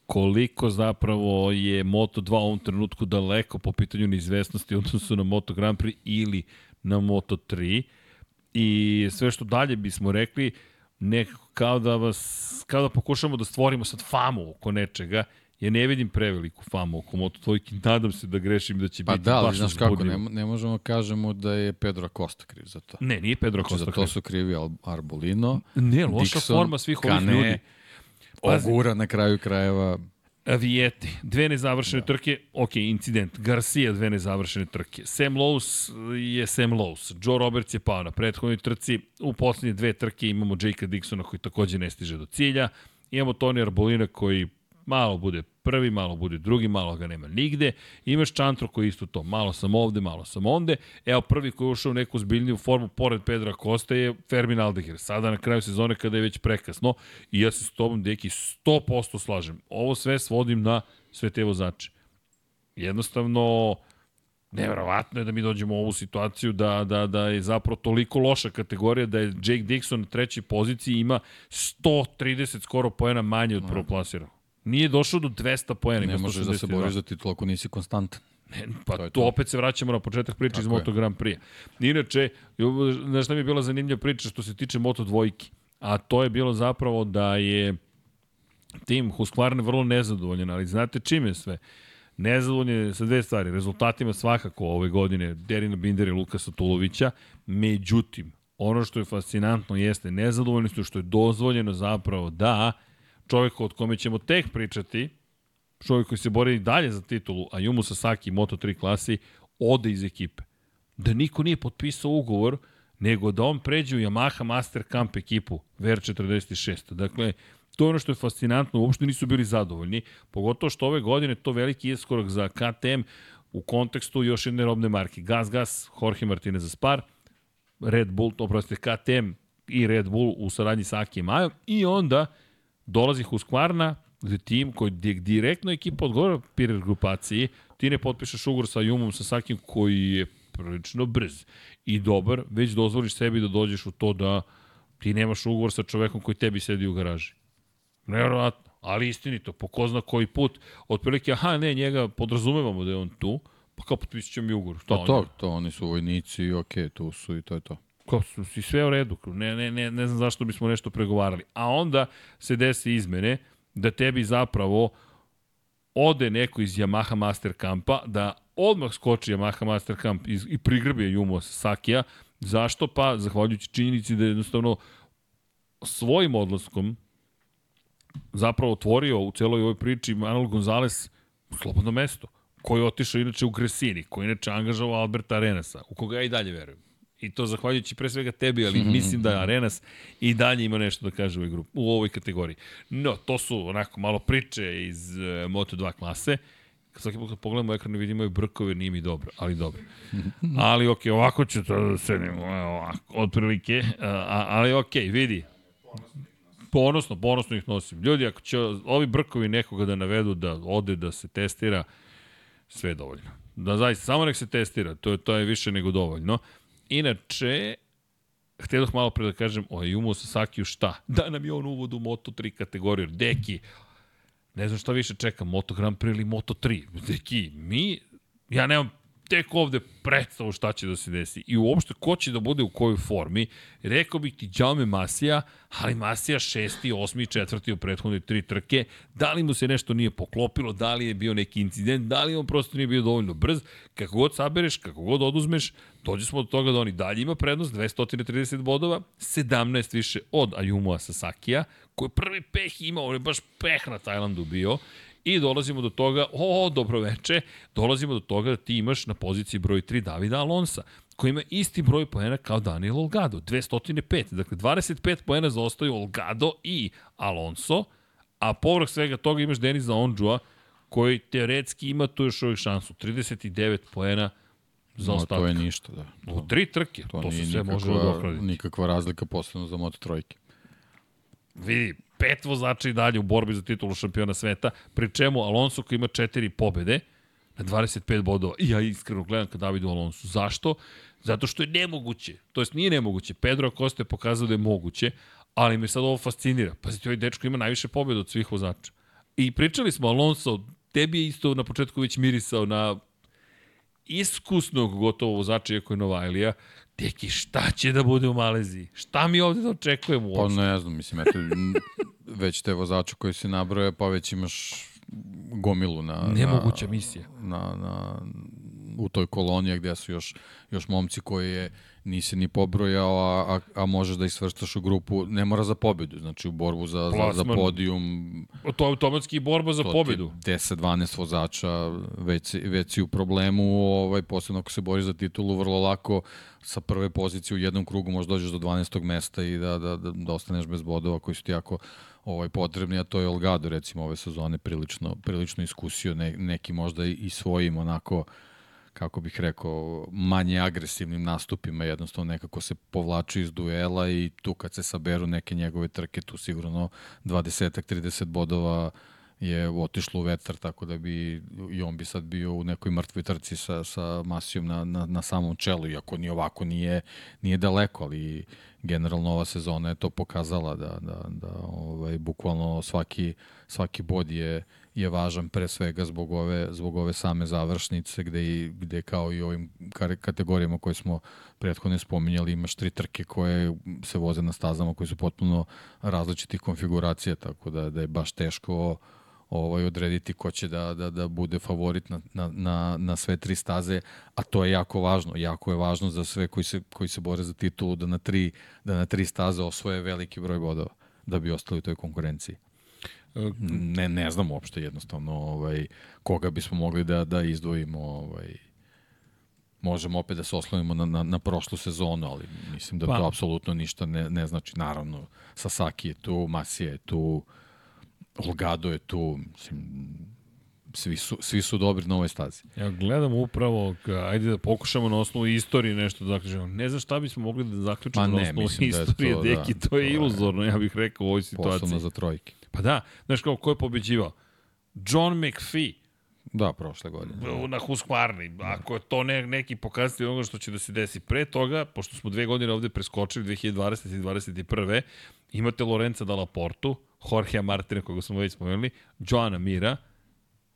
koliko zapravo je Moto2 u ovom trenutku daleko po pitanju neizvesnosti u odnosu na Moto Grand Prix ili na Moto3 i sve što dalje bismo rekli nekako kao da vas kao da pokušamo da stvorimo sad famu oko nečega Ja ne vidim preveliku famu oko Moto Dvojke, nadam se da grešim da će Pa biti da, ali baš znaš kako, uzbudljivo. ne, ne možemo kažemo da je Pedro Acosta kriv za to. Ne, nije Pedro Znači, Costa. za to su krivi Arbolino, Ne, loša Dixon, forma svih ovih Kane, ljudi. Pazi. Ogura na kraju krajeva. Avijeti, dve nezavršene da. trke, ok, incident. Garcia, dve nezavršene trke. Sam Lowe's je Sam Lowe's. Joe Roberts je pao na prethodnoj trci. U poslednje dve trke imamo Jakea Dixona koji takođe ne stiže do cilja. Imamo Tony Arbolina koji malo bude prvi, malo bude drugi, malo ga nema nigde. Imaš Čantro koji isto to, malo sam ovde, malo sam onde. Evo prvi koji je ušao u neku zbiljniju formu pored Pedra Kosta je Fermin Aldegar. Sada na kraju sezone kada je već prekasno i ja se s tobom, deki, 100% slažem. Ovo sve svodim na sve te vozače. Jednostavno, nevjerovatno je da mi dođemo u ovu situaciju da, da, da je zapravo toliko loša kategorija da je Jake Dixon na trećoj poziciji ima 130 skoro poena manje od prvoplasiranog. Nije došao do 200 poena. Ne možeš da se boriš za titulu ako nisi konstantan. Ne, pa To to, to opet se vraćamo na početak priče iz Tako je. Moto Grand Prix. Inače, znaš šta mi je bila zanimljiva priča što se tiče Moto dvojki? A to je bilo zapravo da je tim Husqvarna vrlo nezadovoljan, ali znate čime je sve? Nezadovoljan je sa dve stvari. Rezultatima svakako ove godine Derina Binder i Lukasa Tulovića. Međutim, ono što je fascinantno jeste nezadovoljni su što je dozvoljeno zapravo da čovjek od kome ćemo tek pričati, čovjek koji se bori i dalje za titulu, a Yumu Sasaki Moto3 klasi, ode iz ekipe. Da niko nije potpisao ugovor, nego da on pređe u Yamaha Master Camp ekipu VR46. Dakle, to je ono što je fascinantno, uopšte nisu bili zadovoljni, pogotovo što ove godine to veliki iskorak za KTM u kontekstu još jedne robne marke. Gas Gas, Jorge Martinez za Spar, Red Bull, oprostite, KTM i Red Bull u saradnji sa Aki Majom i onda dolazi Husqvarna, gde tim koji di- direktno ekipa odgovara Pirer grupaciji, ti ne potpišeš ugovor sa Jumom Sasakim koji je prilično brz i dobar, već dozvoliš sebi da dođeš u to da ti nemaš ugovor sa čovekom koji tebi sedi u garaži. Nevjerovatno, ali istinito, po ko zna koji put, otprilike, aha, ne, njega podrazumevamo da je on tu, pa kao potpisit ćemo mi ugovor. Pa to, je? to, oni su vojnici i okej, tu su i to je to. Kao su si sve u redu, ne, ne, ne, ne znam zašto bismo nešto pregovarali. A onda se desi izmene da tebi zapravo ode neko iz Yamaha Master Campa, da odmah skoči Yamaha Master Camp iz, i prigrbi Yumo Sasakija. Zašto? Pa, zahvaljujući činjenici da je jednostavno svojim odlaskom zapravo otvorio u celoj ovoj priči Manuel Gonzalez slobodno mesto, koji je otišao inače u Gresini, koji je inače angažavao Alberta Arenasa, u koga ja i dalje verujem. I to zahvaljujući pre svega tebi, ali mislim da Arenas i dalje ima nešto da kaže u ovoj, grupi, u ovoj kategoriji. No, to su onako malo priče iz uh, Moto2 klase. Svaki put kad pogledamo ekran vidimo i brkove, nije mi dobro, ali dobro. Ali okej, ovako ću to da sedim, evo ovako, otprilike, a, ali okej, vidi, ponosno, ponosno ih nosim. Ljudi, ako će ovi brkovi nekoga da navedu da ode da se testira, sve je dovoljno. Da zaista, samo nek se testira, to je, to je više nego dovoljno. Inače, htjedoh malo pre da kažem o Ayumu Sasakiju šta? Da nam je on uvod u Moto3 kategoriju. Deki, ne znam šta više čekam, Moto Grand Prix ili Moto 3. Deki, mi, ja nemam tek ovde predstavu šta će da se desi i uopšte ko će da bude u kojoj formi. Rekao bih ti Jaume Masija, ali Masija šesti, osmi, četvrti u prethodne tri trke. Da li mu se nešto nije poklopilo, da li je bio neki incident, da li on prosto nije bio dovoljno brz. Kako god sabereš, kako god oduzmeš, dođe smo do toga da on i dalje ima prednost, 230 bodova, 17 više od Ayumu Sasakija, koji je prvi peh imao, on je baš peh na Tajlandu bio, I dolazimo do toga, o, dobro veče, dolazimo do toga da ti imaš na poziciji broj 3 Davida Alonsa, koji ima isti broj poena kao Daniel Olgado, 205. Dakle, 25 poena zaostaju Olgado i Alonso, a povrh svega toga imaš Deniza Ondžua, koji teoretski ima tu još uvijek šansu. 39 poena za No, ostatak. to je ništa, da. U tri trke, To, to, se sve može odokladiti. nikakva razlika posebno za Moto trojke. vidi, pet vozača i dalje u borbi za titulu šampiona sveta, pri čemu Alonso koji ima četiri pobede na 25 bodova. I ja iskreno gledam ka Davidu Alonso. Zašto? Zato što je nemoguće. To jest nije nemoguće. Pedro Acosta je pokazao da je moguće, ali me sad ovo fascinira. Pazite, ovaj dečko ima najviše pobjeda od svih vozača. I pričali smo, Alonso, tebi je isto na početku već mirisao na iskusnog gotovo vozača, iako je Novajlija, Deki, šta će da bude u Maleziji? Šta mi ovde da očekujemo uopšte? Pa ne znam, mislim, eto, već te vozače koji se nabroje, pa već imaš gomilu na... Nemoguća na, misija. Na, na, u toj koloniji gde su još, još momci koji je nisi ni pobrojao, a, a, a možeš da ih svrstaš u grupu, ne mora za pobedu, znači u borbu za, za, za podijum. To je automatski borba za pobedu. 10-12 vozača, već, već si u problemu, ovaj, posebno ako se boriš za titulu, vrlo lako sa prve pozicije u jednom krugu možeš dođeš do 12. mesta i da, da, da, da ostaneš bez bodova koji su ti jako ovaj, potrebni, a to je Olgado recimo ove sezone prilično, prilično iskusio, ne, neki možda i, svojim onako kako bih rekao, manje agresivnim nastupima, jednostavno nekako se povlači iz duela i tu kad se saberu neke njegove trke, tu sigurno 20-30 bodova je otišlo u vetar, tako da bi i on bi sad bio u nekoj mrtvoj trci sa, sa Masijom na, na, na samom čelu, iako ni ovako nije, nije daleko, ali generalno ova sezona je to pokazala da, da, da ovaj, bukvalno svaki, svaki bod je, je važan pre svega zbog ove, zbog ove same završnice gde, i, gde kao i ovim kategorijama koje smo prethodne spominjali imaš tri trke koje se voze na stazama koji su potpuno različitih konfiguracija tako da, da je baš teško ovaj, odrediti ko će da, da, da bude favorit na, na, na, na sve tri staze, a to je jako važno. Jako je važno za sve koji se, koji se bore za titulu da na tri, da na tri staze osvoje veliki broj bodova da bi ostali u toj konkurenciji. Ne, ne znam uopšte jednostavno ovaj, koga bismo mogli da, da izdvojimo ovaj, možemo opet da se oslonimo na, na, na prošlu sezonu, ali mislim da pa. to apsolutno ništa ne, ne znači. Naravno, Sasaki je tu, Masija je tu, Olgado je tu, mislim, svi su, svi su dobri na ovoj stazi. Ja gledam upravo, ajde da pokušamo na osnovu istorije nešto da zaključimo. Ne znam šta bismo mogli da zaključimo ne, na osnovu da istorije, da to, deki, da, to je iluzorno, ja bih rekao u ovoj situaciji. Posebno za trojke. Pa da, znaš kao, ko je pobeđivao? John McPhee. Da, prošle godine. Na Husqvarni. Ako je to ne, neki pokazatelj onoga što će da se desi pre toga, pošto smo dve godine ovde preskočili, 2020. i 2021. Imate Lorenza Dalla Portu, Jorge Martina, koga smo već spomenuli, Joana Mira,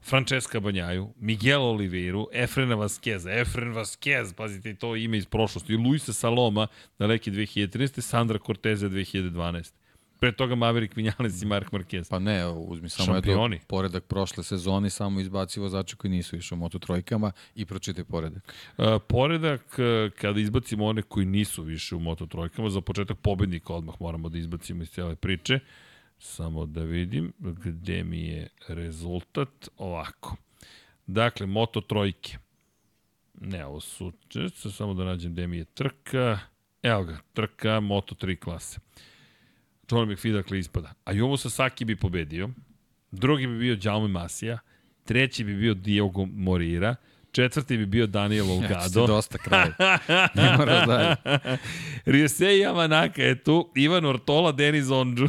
Francesca Banjaju, Miguel Oliveiru, Efrena Vasqueza, Efren Vasquez, pazite to ime iz prošlosti, i Luisa Saloma, daleke 2013. Sandra Corteza 2012. Pre toga Maverick Vinales i Mark Marquez. Pa ne, uzmi samo Šampioni. Eto, poredak prošle sezone, samo izbaci vozača koji nisu išli u Moto trojkama i pročitaj poredak. Uh, poredak, uh, kada izbacimo one koji nisu više u Moto trojkama, za početak pobednika odmah moramo da izbacimo iz cijele priče. Samo da vidim gde mi je rezultat. Ovako. Dakle, Moto trojke. Ne, ovo su, samo da nađem gde mi je trka. Evo ga, trka Moto 3 klase. John McPhee dakle ispada. A Jovo Sasaki bi pobedio, drugi bi bio Jaume Masija, treći bi bio Diogo Morira, četvrti bi bio Daniel Olgado. Ja, dosta kraj. Ne moraš dalje. Ryusei Yamanaka je tu, Ivan Ortola, Denis Ondžu.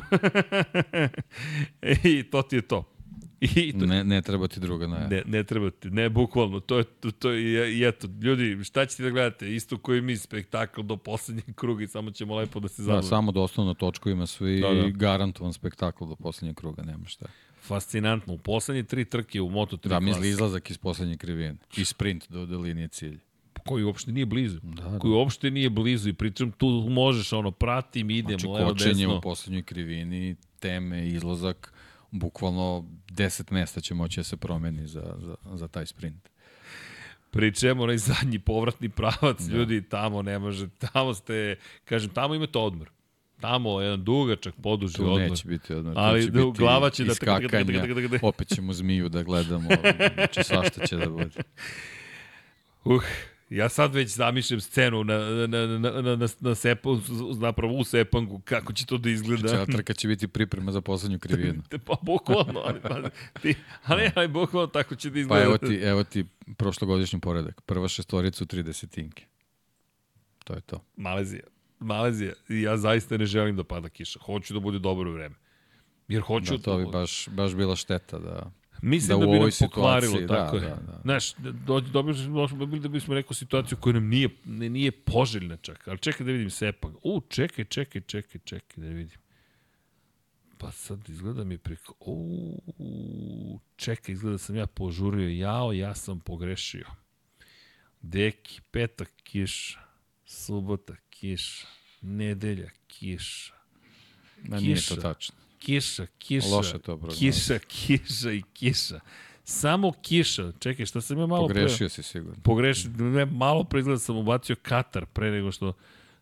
I to ti je to. I to, ne, ne treba ti druga naja. Ne, ne treba ti, ne, bukvalno, to je, to, to je, i eto, ljudi, šta ćete da gledate, isto koji mi spektakl do poslednjeg kruga i samo ćemo lepo da se zabavimo. Da, samo doslovno točko ima svi da, da. garantovan spektakl do poslednjeg kruga, nema šta. Fascinantno, u poslednje tri trke u Moto3 Da, misli izlazak iz poslednje krivine i sprint do, do linije cilja koji uopšte nije blizu. Da, da. Koji uopšte nije blizu i pričam tu možeš ono pratim, idemo, znači, levo, desno. Znači u poslednjoj krivini, teme, izlazak, bukvalno 10 mesta će moći da se promeni za, za, za taj sprint. Pri čemu onaj zadnji povratni pravac, da. ljudi, tamo ne može, tamo ste, kažem, tamo imate odmor. Tamo jedan dugačak, poduži tu odmor. Tu neće biti odmor. Ali će biti glava će da... Iskakanja, opet ćemo zmiju da gledamo, znači svašta će da bude. Uh, Ja sad već zamišljam scenu na, na, na, na, na, na Sepu, napravo u Sepangu, kako će to da izgleda. Znači, trka će biti priprema za poslednju krivinu. pa bukvalno, ali, pa, ti, ali, ali bukvalno tako će da izgleda. Pa evo ti, evo ti prošlogodišnji poredak. Prva šestorica u tri desetinke. To je to. Malezija. Malezija. Ja zaista ne želim da pada kiša. Hoću da bude dobro vreme. Jer hoću... Da, to bi baš, baš bila šteta da... Mislim da, da bi nam pokvarilo, da, tako da, je. Da, da. Znaš, dođe, dobili da bismo neku situaciju koja nam nije, ne, nije poželjna čak. Ali čekaj da vidim Sepak. U, čekaj, čekaj, čekaj, čekaj da vidim. Pa sad izgleda mi preko... U, čekaj, izgleda da sam ja požurio. Jao, ja sam pogrešio. Deki, petak kiša, subota kiša, nedelja kiša. Da, nije to tačno kiša, kiša, Loše to kiša, kiša i kiša. Samo kiša. Čekaj, šta sam ja malo Pogrešio pre... si sigurno. Pogrešio. Ne, malo pre izgleda sam ubacio Katar pre nego što...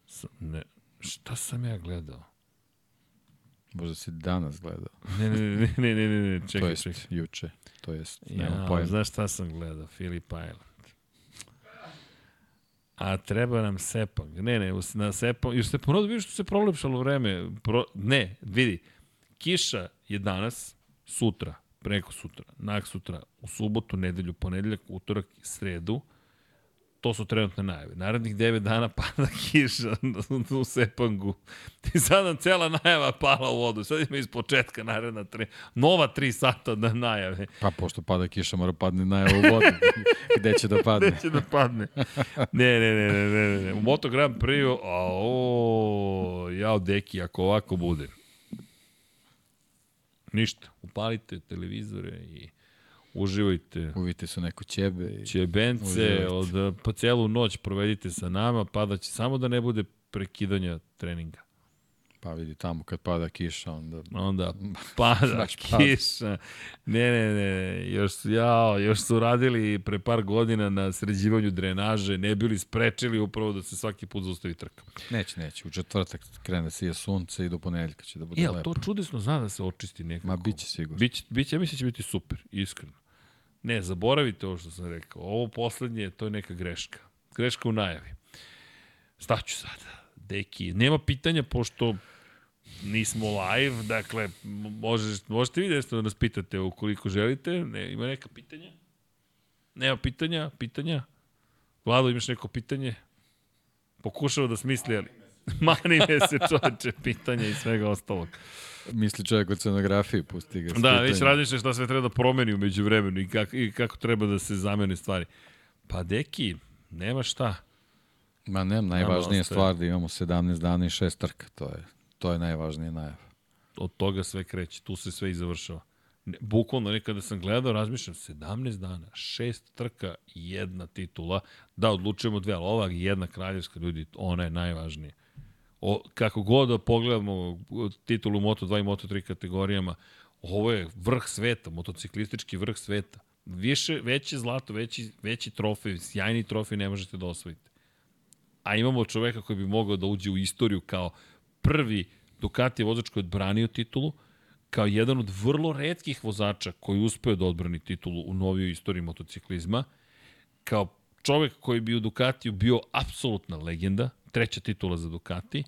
Sam, ne, šta sam ja gledao? Možda si danas gledao. Ne, ne, ne, ne, ne, ne, ne, čekaj, to jest čekaj. juče. To jest, nema Ja, pojma. znaš šta sam gledao? Philip Island. A treba nam Sepang. Ne, ne, na Sepang, još se ponovno vidiš što se prolepšalo vreme. Pro, ne, vidi, kiša je danas, sutra, preko sutra, nak sutra, u subotu, nedelju, ponedeljak, utorak, sredu, to su trenutne najave. Narednih 9 dana pada kiša u Sepangu. I sad nam cela najava pala u vodu. Sad ima iz početka naredna tri, nova 3 sata da najave. Pa pošto pada kiša, mora padne na u vodu. Gde će da padne? Gde će da padne? Ne, ne, ne, ne, ne, ne. U Moto Grand Prix, a o, jao deki, ako ovako bude. Ništa. Upalite televizore i uživajte. Uvite su neko ćebe. I... Ćebence, Uživajte. od, pa celu noć provedite sa nama, padaće samo da ne bude prekidanja treninga. Pa vidi, tamo kad pada kiša, onda... Onda pada kiša. Ne, ne, ne, još su, jao, još su radili pre par godina na sređivanju drenaže, ne bili sprečili upravo da se svaki put zaustavi trka. Neće, neće. U četvrtak krene da sije sunce i do ponedeljka će da bude Je, lepo. to čudesno zna da se očisti nekako. Ma biće sigurno. Biće, biće, ja mislim da će biti super, iskreno. Ne, zaboravite ovo što sam rekao. Ovo poslednje, to je neka greška. Greška u najavi. Staću sada. Deki, nema pitanja, pošto nismo live, dakle, m- možeš, možete vi nešto da nas pitate ukoliko želite. Ne, ima neka pitanja? Nema pitanja? Pitanja? Vlado, imaš neko pitanje? Pokušao da smisli, ali... Mani me se čoveče pitanja i svega ostalog. Misli čovjek od scenografije, pusti ga. Da, već razmišljaš šta sve treba da promeni umeđu vremenu i kako, i kako treba da se zamene stvari. Pa deki, nema šta. Ma ne, najvažnija stvar da imamo 17 dana i 6 trka. To je, to je najvažnija najava. Od toga sve kreće, tu se sve i završava. Bukvalno nekada sam gledao, razmišljam, 17 dana, šest trka jedna titula. Da, odlučujemo dve, ali ova jedna kraljevska ljudi, ona je najvažnija. O, kako god da pogledamo titulu Moto2 i Moto3 kategorijama, ovo je vrh sveta, motociklistički vrh sveta. Više, veće zlato, veći, veći trofej, sjajni trofej ne možete da osvojite. A imamo čoveka koji bi mogao da uđe u istoriju kao prvi Ducati vozač koji je odbranio titulu, kao jedan od vrlo redkih vozača koji uspeo da odbrani titulu u novijoj istoriji motociklizma, kao čovek koji bi u Ducatiju bio apsolutna legenda, treća titula za Ducati,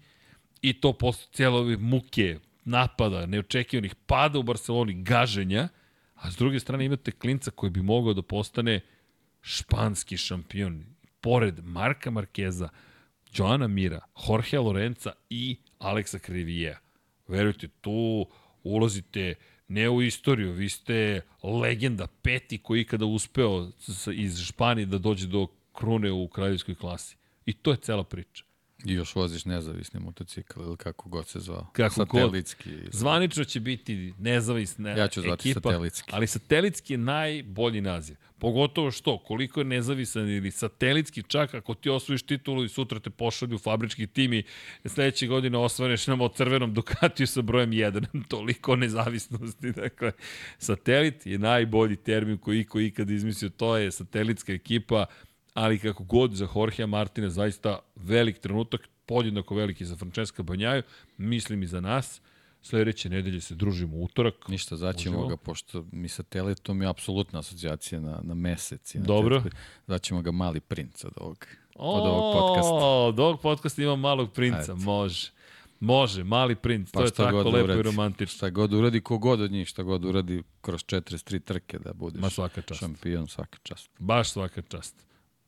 i to posle cijelo ove muke, napada, neočekivanih pada u Barceloni, gaženja, a s druge strane imate klinca koji bi mogao da postane španski šampion, pored Marka Markeza, Joana Mira, Jorge Lorenza i Aleksa Krivija. Verujte, tu ulazite ne u istoriju, vi ste legenda, peti koji ikada uspeo iz Španije da dođe do krune u kraljevskoj klasi. I to je cela priča. I još voziš nezavisni motocikl ili kako god se zvao. Kako god. Satelitski. Zvanično će biti nezavisna Ja ću zvati ekipa, satelitski. ali satelitski je najbolji naziv. Pogotovo što, koliko je nezavisan ili satelitski, čak ako ti osvojiš titulu i sutra te pošalju u fabrički tim i sledeće godine osvaneš nam o crvenom Ducatiju sa brojem 1. Toliko nezavisnosti. Dakle, satelit je najbolji termin koji iko ikad izmislio. To je satelitska ekipa, ali kako god za Jorgea Martina zaista velik trenutak, podjednako veliki za Francesca Banjaju, mislim i za nas. Sledeće nedelje se družimo u utorak. Ništa, zaćemo ga, pošto mi satelitom je apsolutna asocijacija na, na mesec. i Na Dobro. tetku. Zaćemo ga mali princ od ovog, od ovog podcasta. Od ovog podcasta ima malog princa, Eto. može. Može, mali princ, Pa to je tako lepo i uradi. romantično. Šta god uradi, kogod od njih, šta god uradi kroz 43 trke da budeš Ma svaka čast. šampion, svaka čast. Baš svaka čast.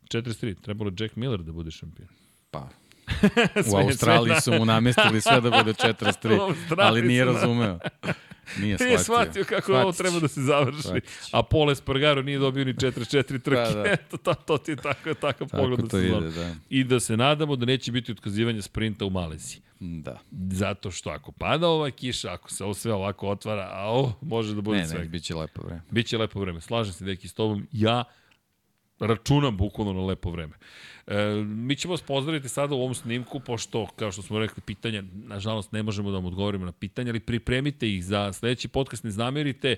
43, trebalo je Jack Miller da bude šampion. Pa, u Australiji su mu namestili sve da bude U 43, Australiji ali nije razumeo. Nije shvatio. Nije shvatio kako ovo Shvatit će. treba da se završi. Shvatit će. A Paul Espargaro nije dobio ni 44 trke. Da, da. Eto, to, to ti je tako, takav Tako pogled da se ide, da. I da se nadamo da neće biti otkazivanja sprinta u Maleziji. Da. Zato što ako pada ova kiša, ako se ovo sve ovako otvara, a o, može da bude Ne, sve. ne, bit će lepo vreme. Biće lepo vreme. Slažem se, deki, s tobom. Ja računam bukvalno na lepo vreme. E, mi ćemo vas pozdraviti sada u ovom snimku, pošto, kao što smo rekli, pitanja, nažalost, ne možemo da vam odgovorimo na pitanja, ali pripremite ih za sledeći podcast, ne zamerite,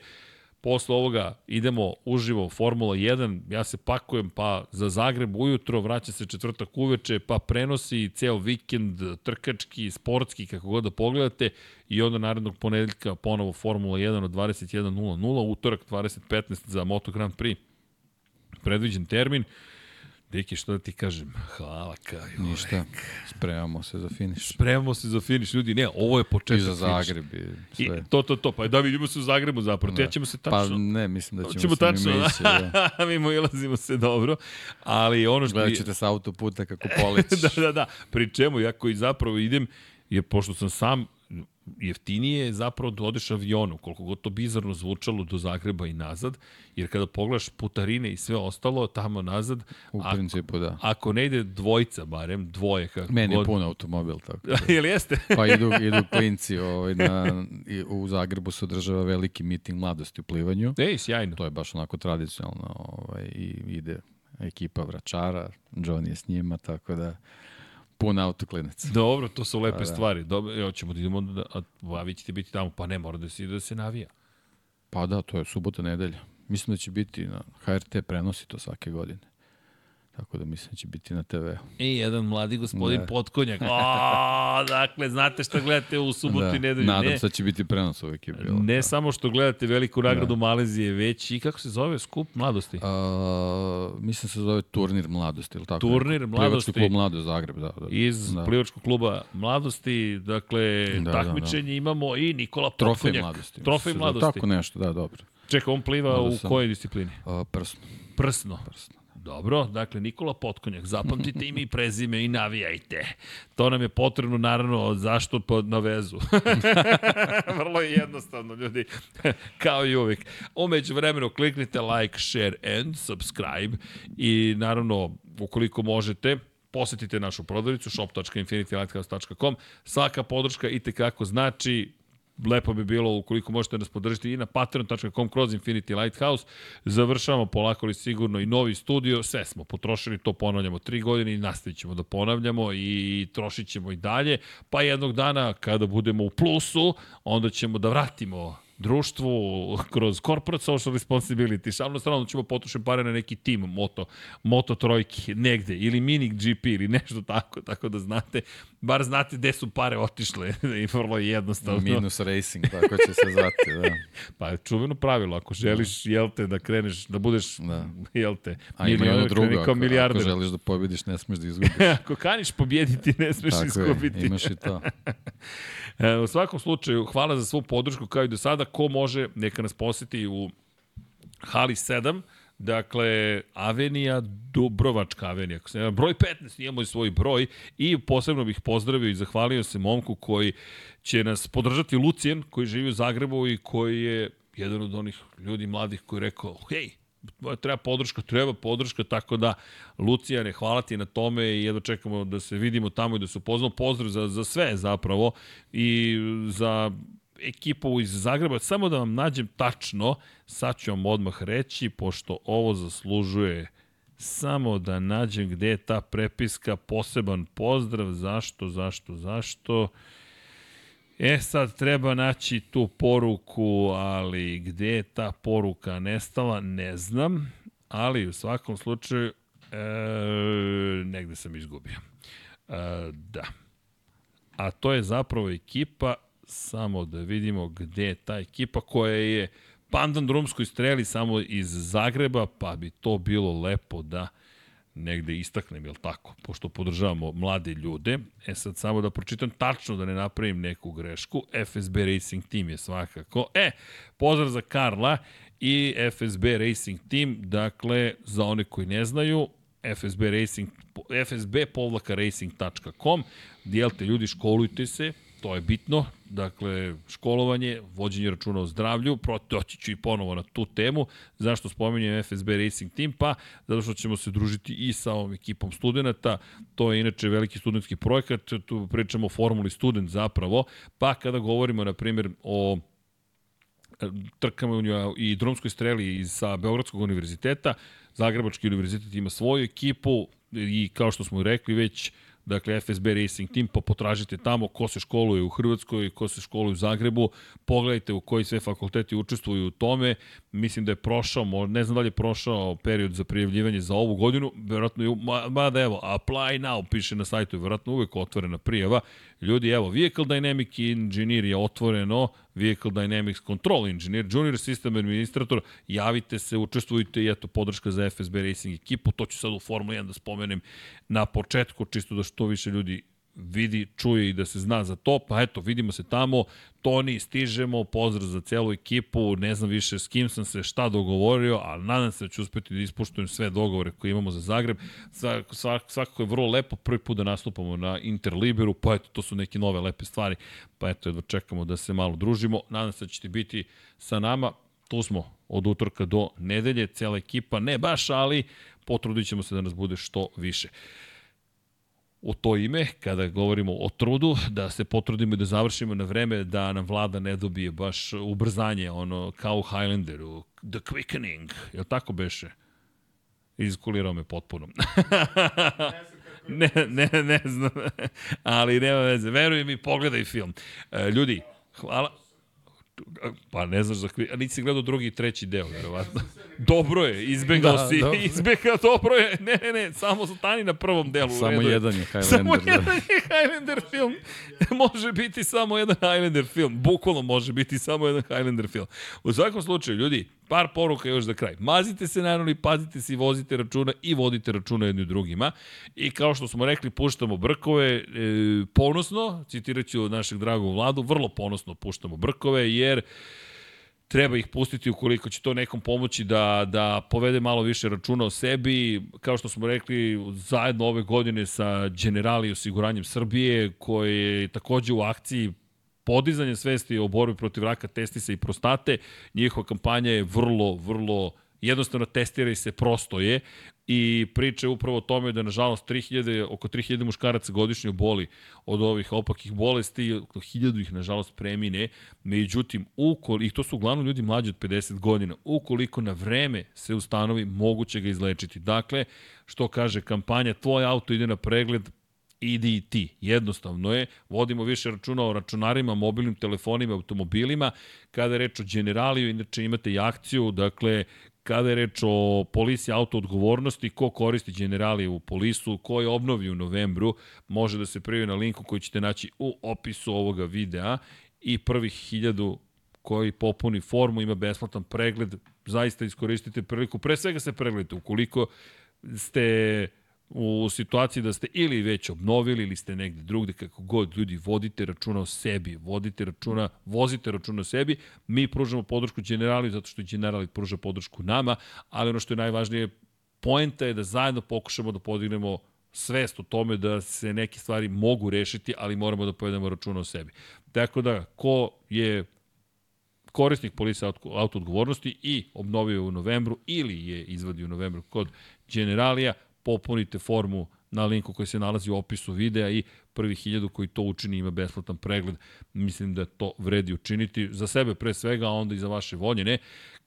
posle ovoga idemo uživo Formula 1, ja se pakujem pa za Zagreb ujutro, vraća se četvrtak uveče, pa prenosi ceo vikend trkački, sportski, kako god da pogledate i onda narednog ponedeljka ponovo Formula 1 od 21.00, utorak 20.15 za Moto Grand Prix. Predviđen termin. Deki, što da ti kažem? Hvala kao i Ništa, spremamo se za finiš. Spremamo se za finiš, ljudi. Ne, ovo je početak I za Zagreb i sve. I, to, to, to. Pa da vidimo se u Zagrebu zapravo. Da. ćemo se tačno... Pa ne, mislim da ćemo, ćemo se tačno, mimo ići. Da. mimo ilazimo se dobro. Ali ono što... Gledat ćete sa autoputa kako polećiš. da, da, da. Pri čemu, ja koji zapravo idem, jer pošto sam sam jeftinije je zapravo da odeš avionom, koliko god to bizarno zvučalo do Zagreba i nazad, jer kada pogledaš putarine i sve ostalo tamo nazad, U ako, principu, da. ako ne ide dvojca barem, dvoje kako Meni god. je pun automobil, tako da. Jel jeste? Pa idu, idu klinci, ovaj, na, u Zagrebu se održava veliki miting mladosti u plivanju. Ej, sjajno. To je baš onako tradicionalno ovaj, i ide ekipa vračara, Johnny je s njima, tako da pun autoklinac. Dobro, to su lepe da. stvari. Dobro, evo ćemo da idemo, da, a, a vi ćete biti tamo, pa ne, mora da se da se navija. Pa da, to je subota, nedelja. Mislim da će biti na HRT prenosi to svake godine. Tako da mislim da će biti na TV. I jedan mladi gospodin Da. Potkonjak. O, dakle, znate šta gledate u subotu i nedelju. Nadam ne, se da će biti prenos uvek je bilo. ne da. samo što gledate veliku nagradu Malezije, već i kako se zove skup mladosti. A, mislim se zove turnir mladosti, ili tako? Turnir mladosti. Plivački klub Mladost Zagreb, da. da. Iz da. plivačkog kluba mladosti, dakle, Da, da, takmičenje imamo i Nikola Trofej Potkonjak. mladosti. Trofej mladosti. Tako nešto, da, dobro. Čekaj, on pliva Onda u sam- kojoj disciplini? A, prsno. Prsno. prsno. Dobro, dakle Nikola Potkonjak, zapamtite ime i prezime i navijajte. To nam je potrebno naravno zašto pod na vezu. Vrlo je jednostavno ljudi, kao i uvijek. Umeđu vremenu kliknite like, share and subscribe i naravno ukoliko možete posetite našu prodavnicu shop.infinitylighthouse.com. Svaka podrška i tekako znači lepo bi bilo ukoliko možete nas podržiti i na patreon.com kroz Infinity Lighthouse. Završavamo polako li sigurno i novi studio. Sve smo potrošili, to ponavljamo tri godine i nastavit ćemo da ponavljamo i trošit ćemo i dalje. Pa jednog dana kada budemo u plusu, onda ćemo da vratimo društvu kroz corporate social responsibility. Šalno strano ćemo potrošiti pare na neki tim moto, moto trojki negde ili mini GP ili nešto tako, tako da znate, bar znate gde su pare otišle i vrlo je jednostavno. Minus Racing, tako će se zvati, da. Pa čuveno pravilo, ako želiš, jel te, da kreneš, da budeš, Da. jel te, milioner, kreni kao ako, želiš da pobediš, ne smeš da izgubiš. ako kaniš pobjediti, ne smeš Tako je, izgubiti. imaš i to. E, u svakom slučaju, hvala za svu podršku kao i do sada. Ko može, neka nas poseti u Hali 7, Dakle, Avenija, Dubrovačka Avenija, broj 15, imamo i svoj broj. I posebno bih pozdravio i zahvalio se momku koji će nas podržati Lucijan, koji živi u Zagrebu i koji je jedan od onih ljudi mladih koji je rekao, hej, treba podrška, treba podrška, tako da Lucijane, hvala ti na tome i jedno čekamo da se vidimo tamo i da se upoznamo. Pozdrav za, za sve zapravo i za ekipu iz Zagreba. Samo da vam nađem tačno, sad ću vam odmah reći, pošto ovo zaslužuje samo da nađem gde je ta prepiska, poseban pozdrav, zašto, zašto, zašto. E sad treba naći tu poruku, ali gde je ta poruka nestala, ne znam, ali u svakom slučaju e, negde sam izgubio. E, da. A to je zapravo ekipa, samo da vidimo gde je ta ekipa koja je pandan drumskoj streli samo iz Zagreba, pa bi to bilo lepo da negde istaknem, jel tako? Pošto podržavamo mlade ljude. E sad samo da pročitam tačno da ne napravim neku grešku. FSB Racing Team je svakako. E, pozdrav za Karla i FSB Racing Team. Dakle, za one koji ne znaju, FSB Racing, FSB povlaka racing.com. Dijelite ljudi, školujte se, to je bitno. Dakle, školovanje, vođenje računa o zdravlju, doći ću i ponovo na tu temu. Zašto spominjem FSB Racing Team? Pa, zato što ćemo se družiti i sa ovom ekipom studenta. To je inače veliki studentski projekat, tu pričamo o formuli student zapravo. Pa, kada govorimo, na primjer, o trkama i drumskoj streli iz, sa Beogradskog univerziteta. Zagrebački univerzitet ima svoju ekipu i kao što smo rekli već dakle FSB Racing Team, pa potražite tamo ko se školuje u Hrvatskoj, ko se školuje u Zagrebu, pogledajte u koji sve fakulteti učestvuju u tome, mislim da je prošao, ne znam da li je prošao period za prijavljivanje za ovu godinu, verovatno mada evo, apply now piše na sajtu, verovatno uvek otvorena prijava, Ljudi, evo, Vehicle Dynamic Engineer je otvoreno, Vehicle Dynamics Control Engineer, Junior System Administrator, javite se, učestvujte i eto, podrška za FSB Racing ekipu, to ću sad u Formula 1 da spomenem na početku, čisto da što više ljudi vidi, čuje i da se zna za to, pa eto, vidimo se tamo, Toni, stižemo, pozdrav za celu ekipu, ne znam više s kim sam se šta dogovorio, ali nadam se da ću uspeti da ispuštujem sve dogovore koje imamo za Zagreb. Svak, svakako je vrlo lepo prvi put da nastupamo na Interliberu, pa eto, to su neke nove lepe stvari, pa eto, jedva čekamo da se malo družimo. Nadam se da ćete biti sa nama, tu smo od utorka do nedelje, cela ekipa, ne baš, ali potrudit ćemo se da nas bude što više u to ime, kada govorimo o trudu, da se potrudimo i da završimo na vreme, da nam vlada ne dobije baš ubrzanje, ono, kao u Highlanderu, The Quickening, je li tako beše? Izkulirao me potpuno. ne, ne, ne znam, ali nema veze. Veruj mi, pogledaj film. E, ljudi, hvala, Pa ne znaš za kvi... A nisi gledao drugi i treći deo, verovatno. Dobro je, izbegao da, si, dobro. izbegao, dobro je. Ne, ne, ne, samo stani na prvom delu. Samo jedan je Highlander. Samo da. jedan je Highlander film. može biti samo jedan Highlander film. Bukvalno može biti samo jedan Highlander film. U svakom slučaju, ljudi, par poruka još za kraj. Mazite se naravno i pazite se i vozite računa i vodite računa jedni drugima. I kao što smo rekli, puštamo brkove e, ponosno, citirat ću našeg dragog vladu, vrlo ponosno puštamo brkove, jer treba ih pustiti ukoliko će to nekom pomoći da, da povede malo više računa o sebi. Kao što smo rekli, zajedno ove godine sa Generali osiguranjem Srbije, koje je takođe u akciji podizanje svesti o borbi protiv raka testisa i prostate. Njihova kampanja je vrlo, vrlo jednostavno testiraj se, prosto je i priča je upravo o tome da nažalost 3000, oko 3000 muškaraca godišnje boli od ovih opakih bolesti, oko 1000 ih nažalost premine, međutim, ukol, i to su uglavnom ljudi mlađi od 50 godina, ukoliko na vreme se ustanovi, moguće ga izlečiti. Dakle, što kaže kampanja, tvoj auto ide na pregled, idi i ti. Jednostavno je, vodimo više računa o računarima, mobilnim telefonima, automobilima. Kada je reč o generaliju, inače imate i akciju, dakle, kada je reč o policiji auto odgovornosti, ko koristi generalije u polisu, ko je obnovi u novembru, može da se prijavi na linku koji ćete naći u opisu ovoga videa i prvih hiljadu koji popuni formu, ima besplatan pregled, zaista iskoristite priliku, pre svega se pregledajte, ukoliko ste u situaciji da ste ili već obnovili ili ste negde drugde, kako god ljudi, vodite računa o sebi, vodite računa, vozite računa o sebi, mi pružamo podršku generali zato što generali pruža podršku nama, ali ono što je najvažnije, poenta je da zajedno pokušamo da podignemo svest o tome da se neke stvari mogu rešiti, ali moramo da povedemo računa o sebi. Tako da, ko je korisnik polisa auto odgovornosti i obnovio u novembru ili je izvadio u novembru kod generalija, popunite formu na linku koji se nalazi u opisu videa i prvi hiljadu koji to učini ima besplatan pregled. Mislim da to vredi učiniti za sebe pre svega, a onda i za vaše voljene.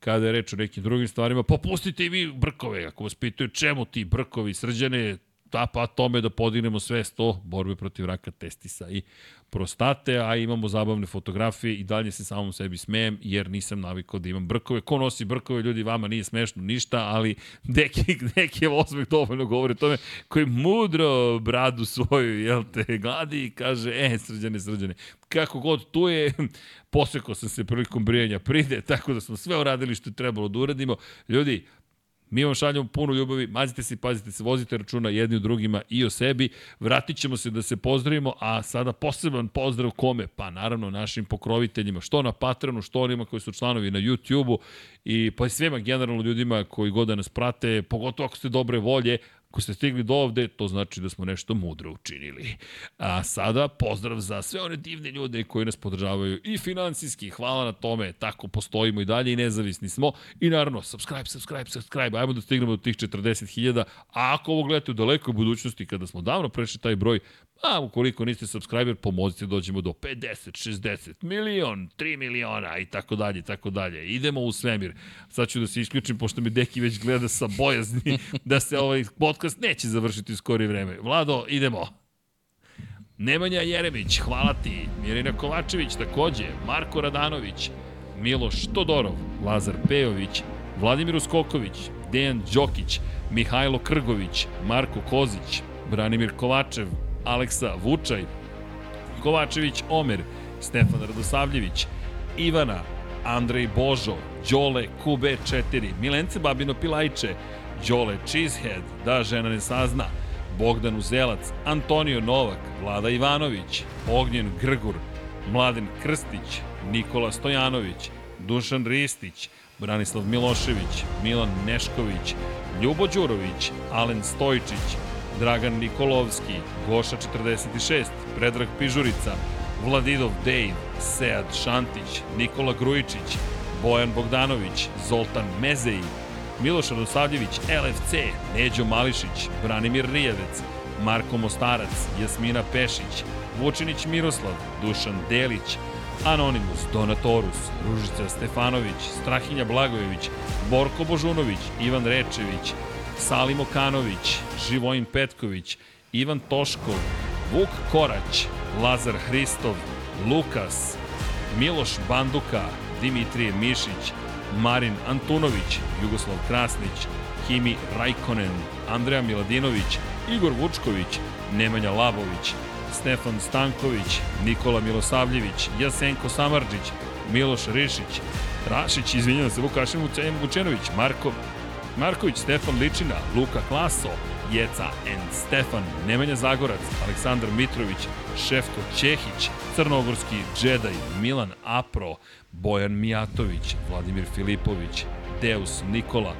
Kada je reč o nekim drugim stvarima, popustite i vi brkove. Ako vas pitaju čemu ti brkovi srđane, ta pa tome da podignemo sve sto borbe protiv raka testisa i prostate, a imamo zabavne fotografije i dalje se samom sebi smejem jer nisam navikao da imam brkove. Ko nosi brkove, ljudi, vama nije smešno ništa, ali Deki, Deki je osmeh dovoljno govori o tome koji mudro bradu svoju, jel te, gladi i kaže, e, srđane, srđane, kako god tu je, posekao sam se prilikom brijanja pride, tako da smo sve uradili što je trebalo da uradimo. Ljudi, Mi vam šaljamo puno ljubavi, mazite se pazite se, vozite računa jedni u drugima i o sebi. Vratit ćemo se da se pozdravimo, a sada poseban pozdrav kome? Pa naravno našim pokroviteljima, što na Patronu, što onima koji su članovi na YouTube-u i pa svema generalno ljudima koji god da nas prate, pogotovo ako ste dobre volje, Ako ste stigli do ovde, to znači da smo nešto mudro učinili. A sada pozdrav za sve one divne ljude koji nas podržavaju i finansijski. Hvala na tome, tako postojimo i dalje i nezavisni smo. I naravno, subscribe, subscribe, subscribe. Ajmo da stignemo do tih 40.000. A ako ovo gledate u dalekoj budućnosti, kada smo davno prešli taj broj, A ukoliko niste subscriber, pomozite dođemo do 50, 60, milion, 3 miliona i tako dalje, tako dalje. Idemo u svemir. Sad ću da se isključim, pošto mi Deki već gleda sa bojazni da se ovaj podcast neće završiti u skorije vreme. Vlado, idemo. Nemanja Jeremić, hvala ti. Mirina Kovačević takođe. Marko Radanović. Miloš Todorov. Lazar Pejović. Vladimir Uskoković. Dejan Đokić. Mihajlo Krgović. Marko Kozić. Branimir Kovačev. Aleksa Vučaj. Kovačević Omer. Stefan Radosavljević. Ivana. Andrej Božo. Đole QB4. Milence Babino Pilajče. Đole Cheesehead. Da žena ne sazna. Bogdan Uzelac, Antonio Novak, Vlada Ivanović, Ognjen Grgur, Mladen Krstić, Nikola Stojanović, Dušan Ristić, Branislav Milošević, Milan Nešković, Ljubo Đurović, Alen Stojčić, Dragan Nikolovski, Goša 46, Predrag Pižurica, Vladidov Dejv, Sead Šantić, Nikola Grujičić, Bojan Bogdanović, Zoltan Mezeji, Miloš Radosavljević, LFC, Neđo Mališić, Branimir Rijevec, Marko Mostarac, Jasmina Pešić, Vučinić Miroslav, Dušan Delić, Anonimus, Donatorus, Ružica Stefanović, Strahinja Blagojević, Borko Božunović, Ivan Rečević, Salim Okanović, Živojin Petković, Ivan Toškov, Vuk Korać, Lazar Hristov, Lukas, Miloš Banduka, Dimitrije Mišić, Marin Antunović, Jugoslav Krasnić, Kimi Rajkonen, Andreja Miladinović, Igor Vučković, Nemanja Labović, Stefan Stanković, Nikola Milosavljević, Jasenko Samarđić, Miloš Rišić, Rašić, izvinjam se, Vukašin Vučenović, Marko, Marković, Stefan Ličina, Luka Klaso, Jeca N. Stefan, Nemanja Zagorac, Aleksandar Mitrović, Šefko Ćehić, Crnogorski Džedaj, Milan Apro, Bojan Mijatović, Vladimir Filipović, Deus Nikola,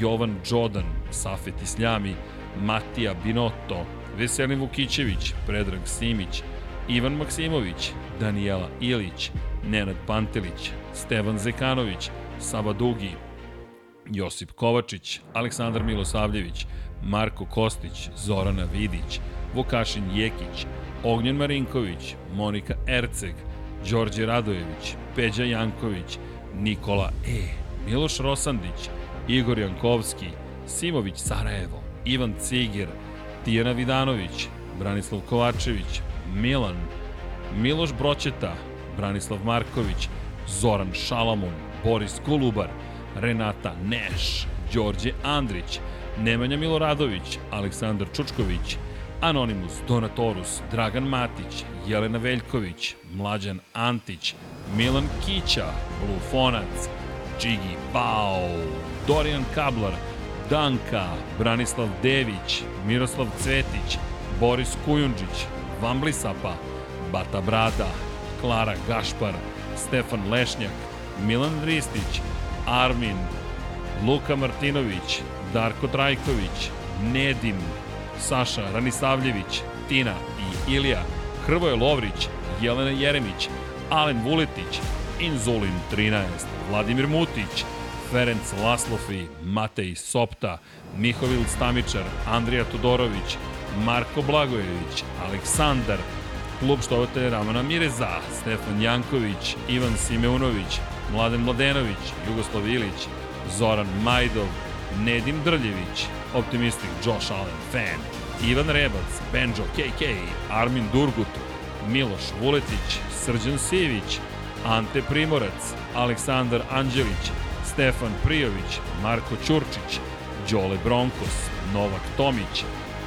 Jovan Đodan, Safet Isljami, Matija Binotto, Veselin Vukićević, Predrag Simić, Ivan Maksimović, Danijela Ilić, Nenad Pantelić, Stevan Zekanović, Sava Dugi, Josip Kovačić, Aleksandar Milosavljević, Marko Kostić, Zorana Vidić, Vukašin Jekić, Ognjen Marinković, Monika Erceg, Đorđe Radojević, Peđa Janković, Nikola E, Miloš Rosandić, Igor Jankovski, Simović Sarajevo, Ivan Ciger, Tijana Vidanović, Branislav Kovačević, Milan, Miloš Broćeta, Branislav Marković, Zoran Šalamun, Boris Kulubar, Renata Neš, Đorđe Andrić, Nemanja Miloradović, Aleksandar Čučković, Anonimus, Donatorus, Dragan Matić, Jelena Veljković, Mlađan Antić, Milan Kića, Blufonac, Džigi Bao, Dorijan Kablar, Danka, Branislav Dević, Miroslav Cvetić, Boris Kujundžić, Vamblisapa, Bata Brada, Klara Gašpar, Stefan Lešnjak, Milan Ristić, Armin, Luka Martinović, Darko Trajković, Nedim, Saša Ranisavljević, Tina i Ilija, Hrvoje Lovrić, Jelena Jeremić, Alen Vuletić, Inzulin 13, Vladimir Mutić, Ferenc Laslofi, Matej Sopta, Mihovil Stamičar, Andrija Todorović, Marko Blagojević, Aleksandar, klub štovate Ramana Mireza, Stefan Janković, Ivan Simeunović, Mladen Mladenović, Jugoslav Ilić, Zoran Majdov, Nedim Drljević, Optimistik Josh Allen Fan, Ivan Rebac, Benjo KK, Armin Durgut, Miloš Vuletić, Srđan Sivić, Ante Primorac, Aleksandar Anđelić, Stefan Prijović, Marko Ćurčić, Đole Bronkos, Novak Tomić,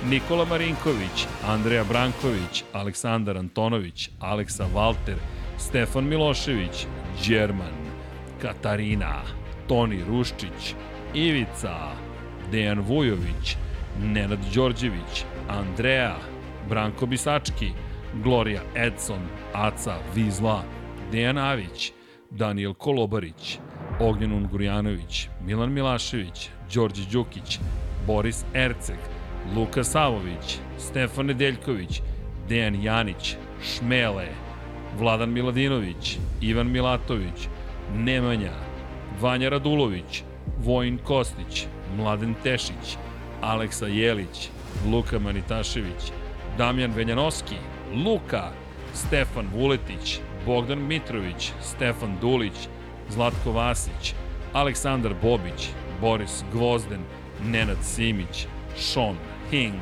Nikola Marinković, Andreja Branković, Aleksandar Antonović, Aleksa Valter, Stefan Milošević, Đerman, Katarina, Toni Ruščić, Ivica, Dejan Vujović, Nenad Đorđević, Andreja, Branko Bisački, Gloria Edson, Aca Vizla, Dejan Avić, Daniel Kolobarić, Ognjen Ungurjanović, Milan Milašević, Đorđe Đukić, Boris Erceg, Luka Savović, Stefan Nedeljković, Dejan Janić, Šmele, Vladan Miladinović, Ivan Milatović, Nemanja, Vanja Radulović, Vojin Kostić, Mladen Tešić, Aleksa Jelić, Luka Manitašević, Damjan Venjanovski, Luka, Stefan Vuletić, Bogdan Mitrović, Stefan Dulić, Zlatko Vasić, Aleksandar Bobić, Boris Gvozden, Nenad Simić, Sean Hing,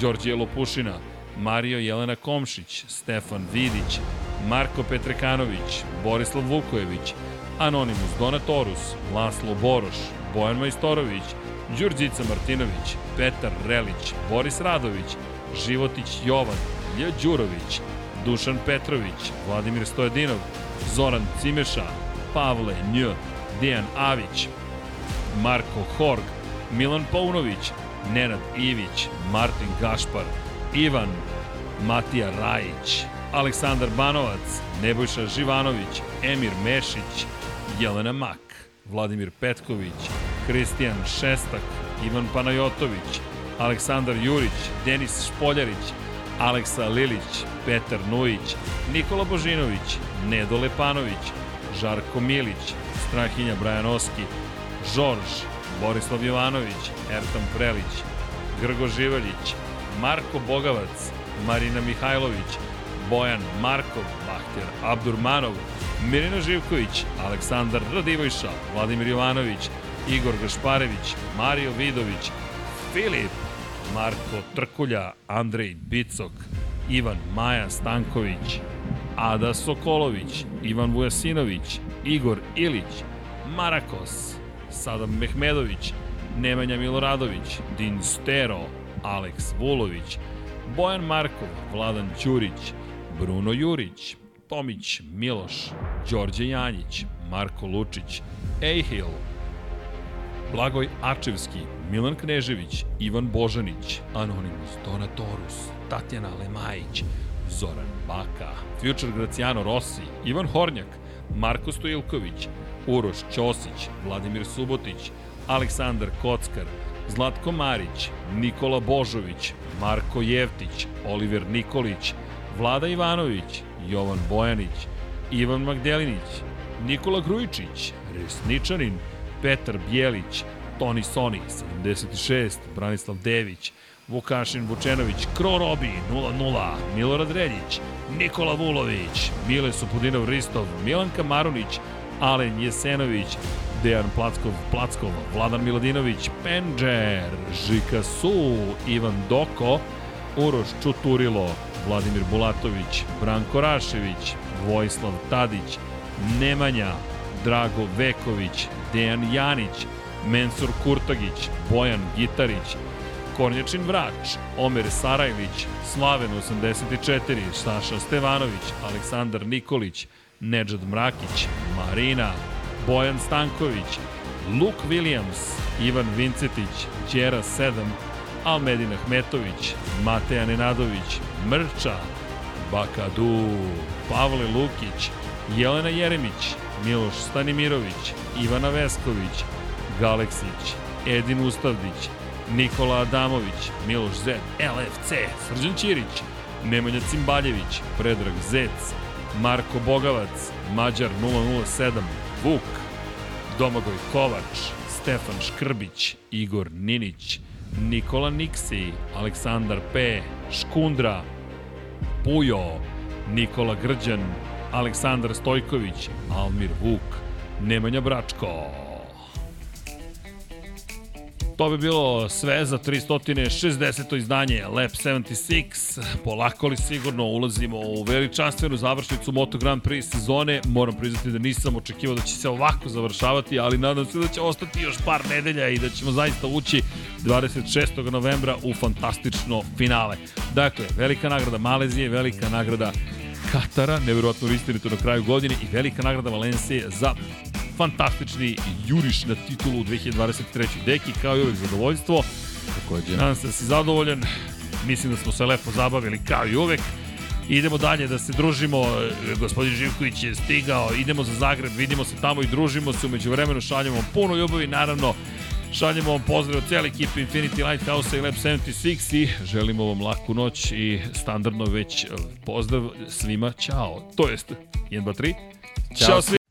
Đorđe Lopušina, Mario Jelena Komšić, Stefan Vidić, Marko Petrekanović, Borislav Vukojević, Anonimus Donatorus, Laslo Boroš, Bojan Majstorović, Đurđica Martinović, Petar Relić, Boris Radović, Životić Jovan, Lj. Đurović, Dušan Petrović, Vladimir Stojedinov, Zoran Cimeša, Pavle Nj, Dejan Avić, Marko Horg, Milan Paunović, Nenad Ivić, Martin Gašpar, Ivan, Matija Rajić, Aleksandar Banovac, Nebojša Živanović, Emir Mešić, Jelena Mak, Vladimir Petković, Kristijan Šestak, Ivan Panajotović, Aleksandar Jurić, Denis Špoljarić, Aleksa Lilić, Petar Nujić, Nikola Božinović, Nedo Lepanović, Žarko Milić, Strahinja Brajanoski, Žorž, Borislav Jovanović, Ertan Prelić, Grgo Živaljić, Marko Bogavac, Marina Mihajlović, Bojan Markov, Bahter Abdurmanov, Mirina Živković, Aleksandar Radivojša, Vladimir Jovanović, Igor Gašparević, Mario Vidović, Filip, Marko Trkulja, Andrej Bicok, Ivan Maja Stanković, Ada Sokolović, Ivan Vujasinović, Igor Ilić, Marakos, Sadam Mehmedović, Nemanja Miloradović, Din Stero, Aleks Vulović, Bojan Markov, Vladan Ćurić, Bruno Jurić, Tomić Miloš, Đorđe Janjić, Marko Lučić, Ejhil, Blagoj Ačevski, Milan Knežević, Ivan Božanić, Anonimus, Donatorus, Tatjana Lemajić, Zoran Baka, Future Graciano Rossi, Ivan Hornjak, Marko Stojilković, Uroš Ćosić, Vladimir Subotić, Aleksandar Kockar, Zlatko Marić, Nikola Božović, Marko Jevtić, Oliver Nikolić, Vlada Ivanović, Jovan Bojanić, Ivan Magdelinić, Nikola Grujičić, Resničanin, Petar Bjelić, Toni Soni, 76, Branislav Dević, Vukašin Vučenović, Kro Robi, 0-0, Milorad Reljić, Nikola Vulović, Mile Supudinov Ristov, Milanka Marunić, Alen Jesenović, Dejan Plackov, Plackov, Vladan Miladinović, Penđer, Žika Su, Ivan Doko, Uroš Čuturilo, Vladimir Bulatović, Branko Rašević, Vojislav Tadić, Nemanja, Drago Veković, Dejan Janić, Mensur Kurtagić, Bojan Gitarić, Kornjačin Vrač, Omer Sarajlić, Slaven 84, Saša Stevanović, Aleksandar Nikolić, Nedžad Mrakić, Marina, Bojan Stanković, Luke Williams, Ivan Vincetić, Đera 7, Almedin Ahmetović, Mateja Nenadović, Mrča, Bakadu, Pavle Lukić, Jelena Jeremić, Miloš Stanimirović, Ivana Vesković, Galeksić, Edin Ustavdić, Nikola Adamović, Miloš Zed, LFC, Srđan Ćirić, Nemanja Cimbaljević, Predrag Zec, Marko Bogavac, Mađar 007, Vuk, Domagoj Kovač, Stefan Škrbić, Igor Ninić, Nikola Niksi, Aleksandar P, Škundra, Pujo, Nikola Grđan, Aleksandar Stojković, Almir Vuk, Nemanja Bračko. To bi bilo sve za 360. izdanje Lab 76. Polako li sigurno ulazimo u veličanstvenu završnicu Moto Grand Prix sezone. Moram priznati da nisam očekivao da će se ovako završavati, ali nadam se da će ostati još par nedelja i da ćemo zaista ući 26. novembra u fantastično finale. Dakle, velika nagrada Malezije, velika nagrada Katara, nevjerojatno istinito na kraju godine i velika nagrada Valencije za fantastični juriš na titulu u 2023. Deki, kao i uvek zadovoljstvo. Takođe. Nadam se da si zadovoljan. Mislim da smo se lepo zabavili kao i uvek. Idemo dalje da se družimo, gospodin Živković je stigao, idemo za Zagreb, vidimo se tamo i družimo se, umeđu vremenu šaljemo vam puno ljubavi, naravno šaljemo vam pozdrav od cijeli ekipe Infinity Lighthouse i Lab 76 i želimo vam laku noć i standardno već pozdrav svima, čao, to jest 1, 2, 3, Ćao svima.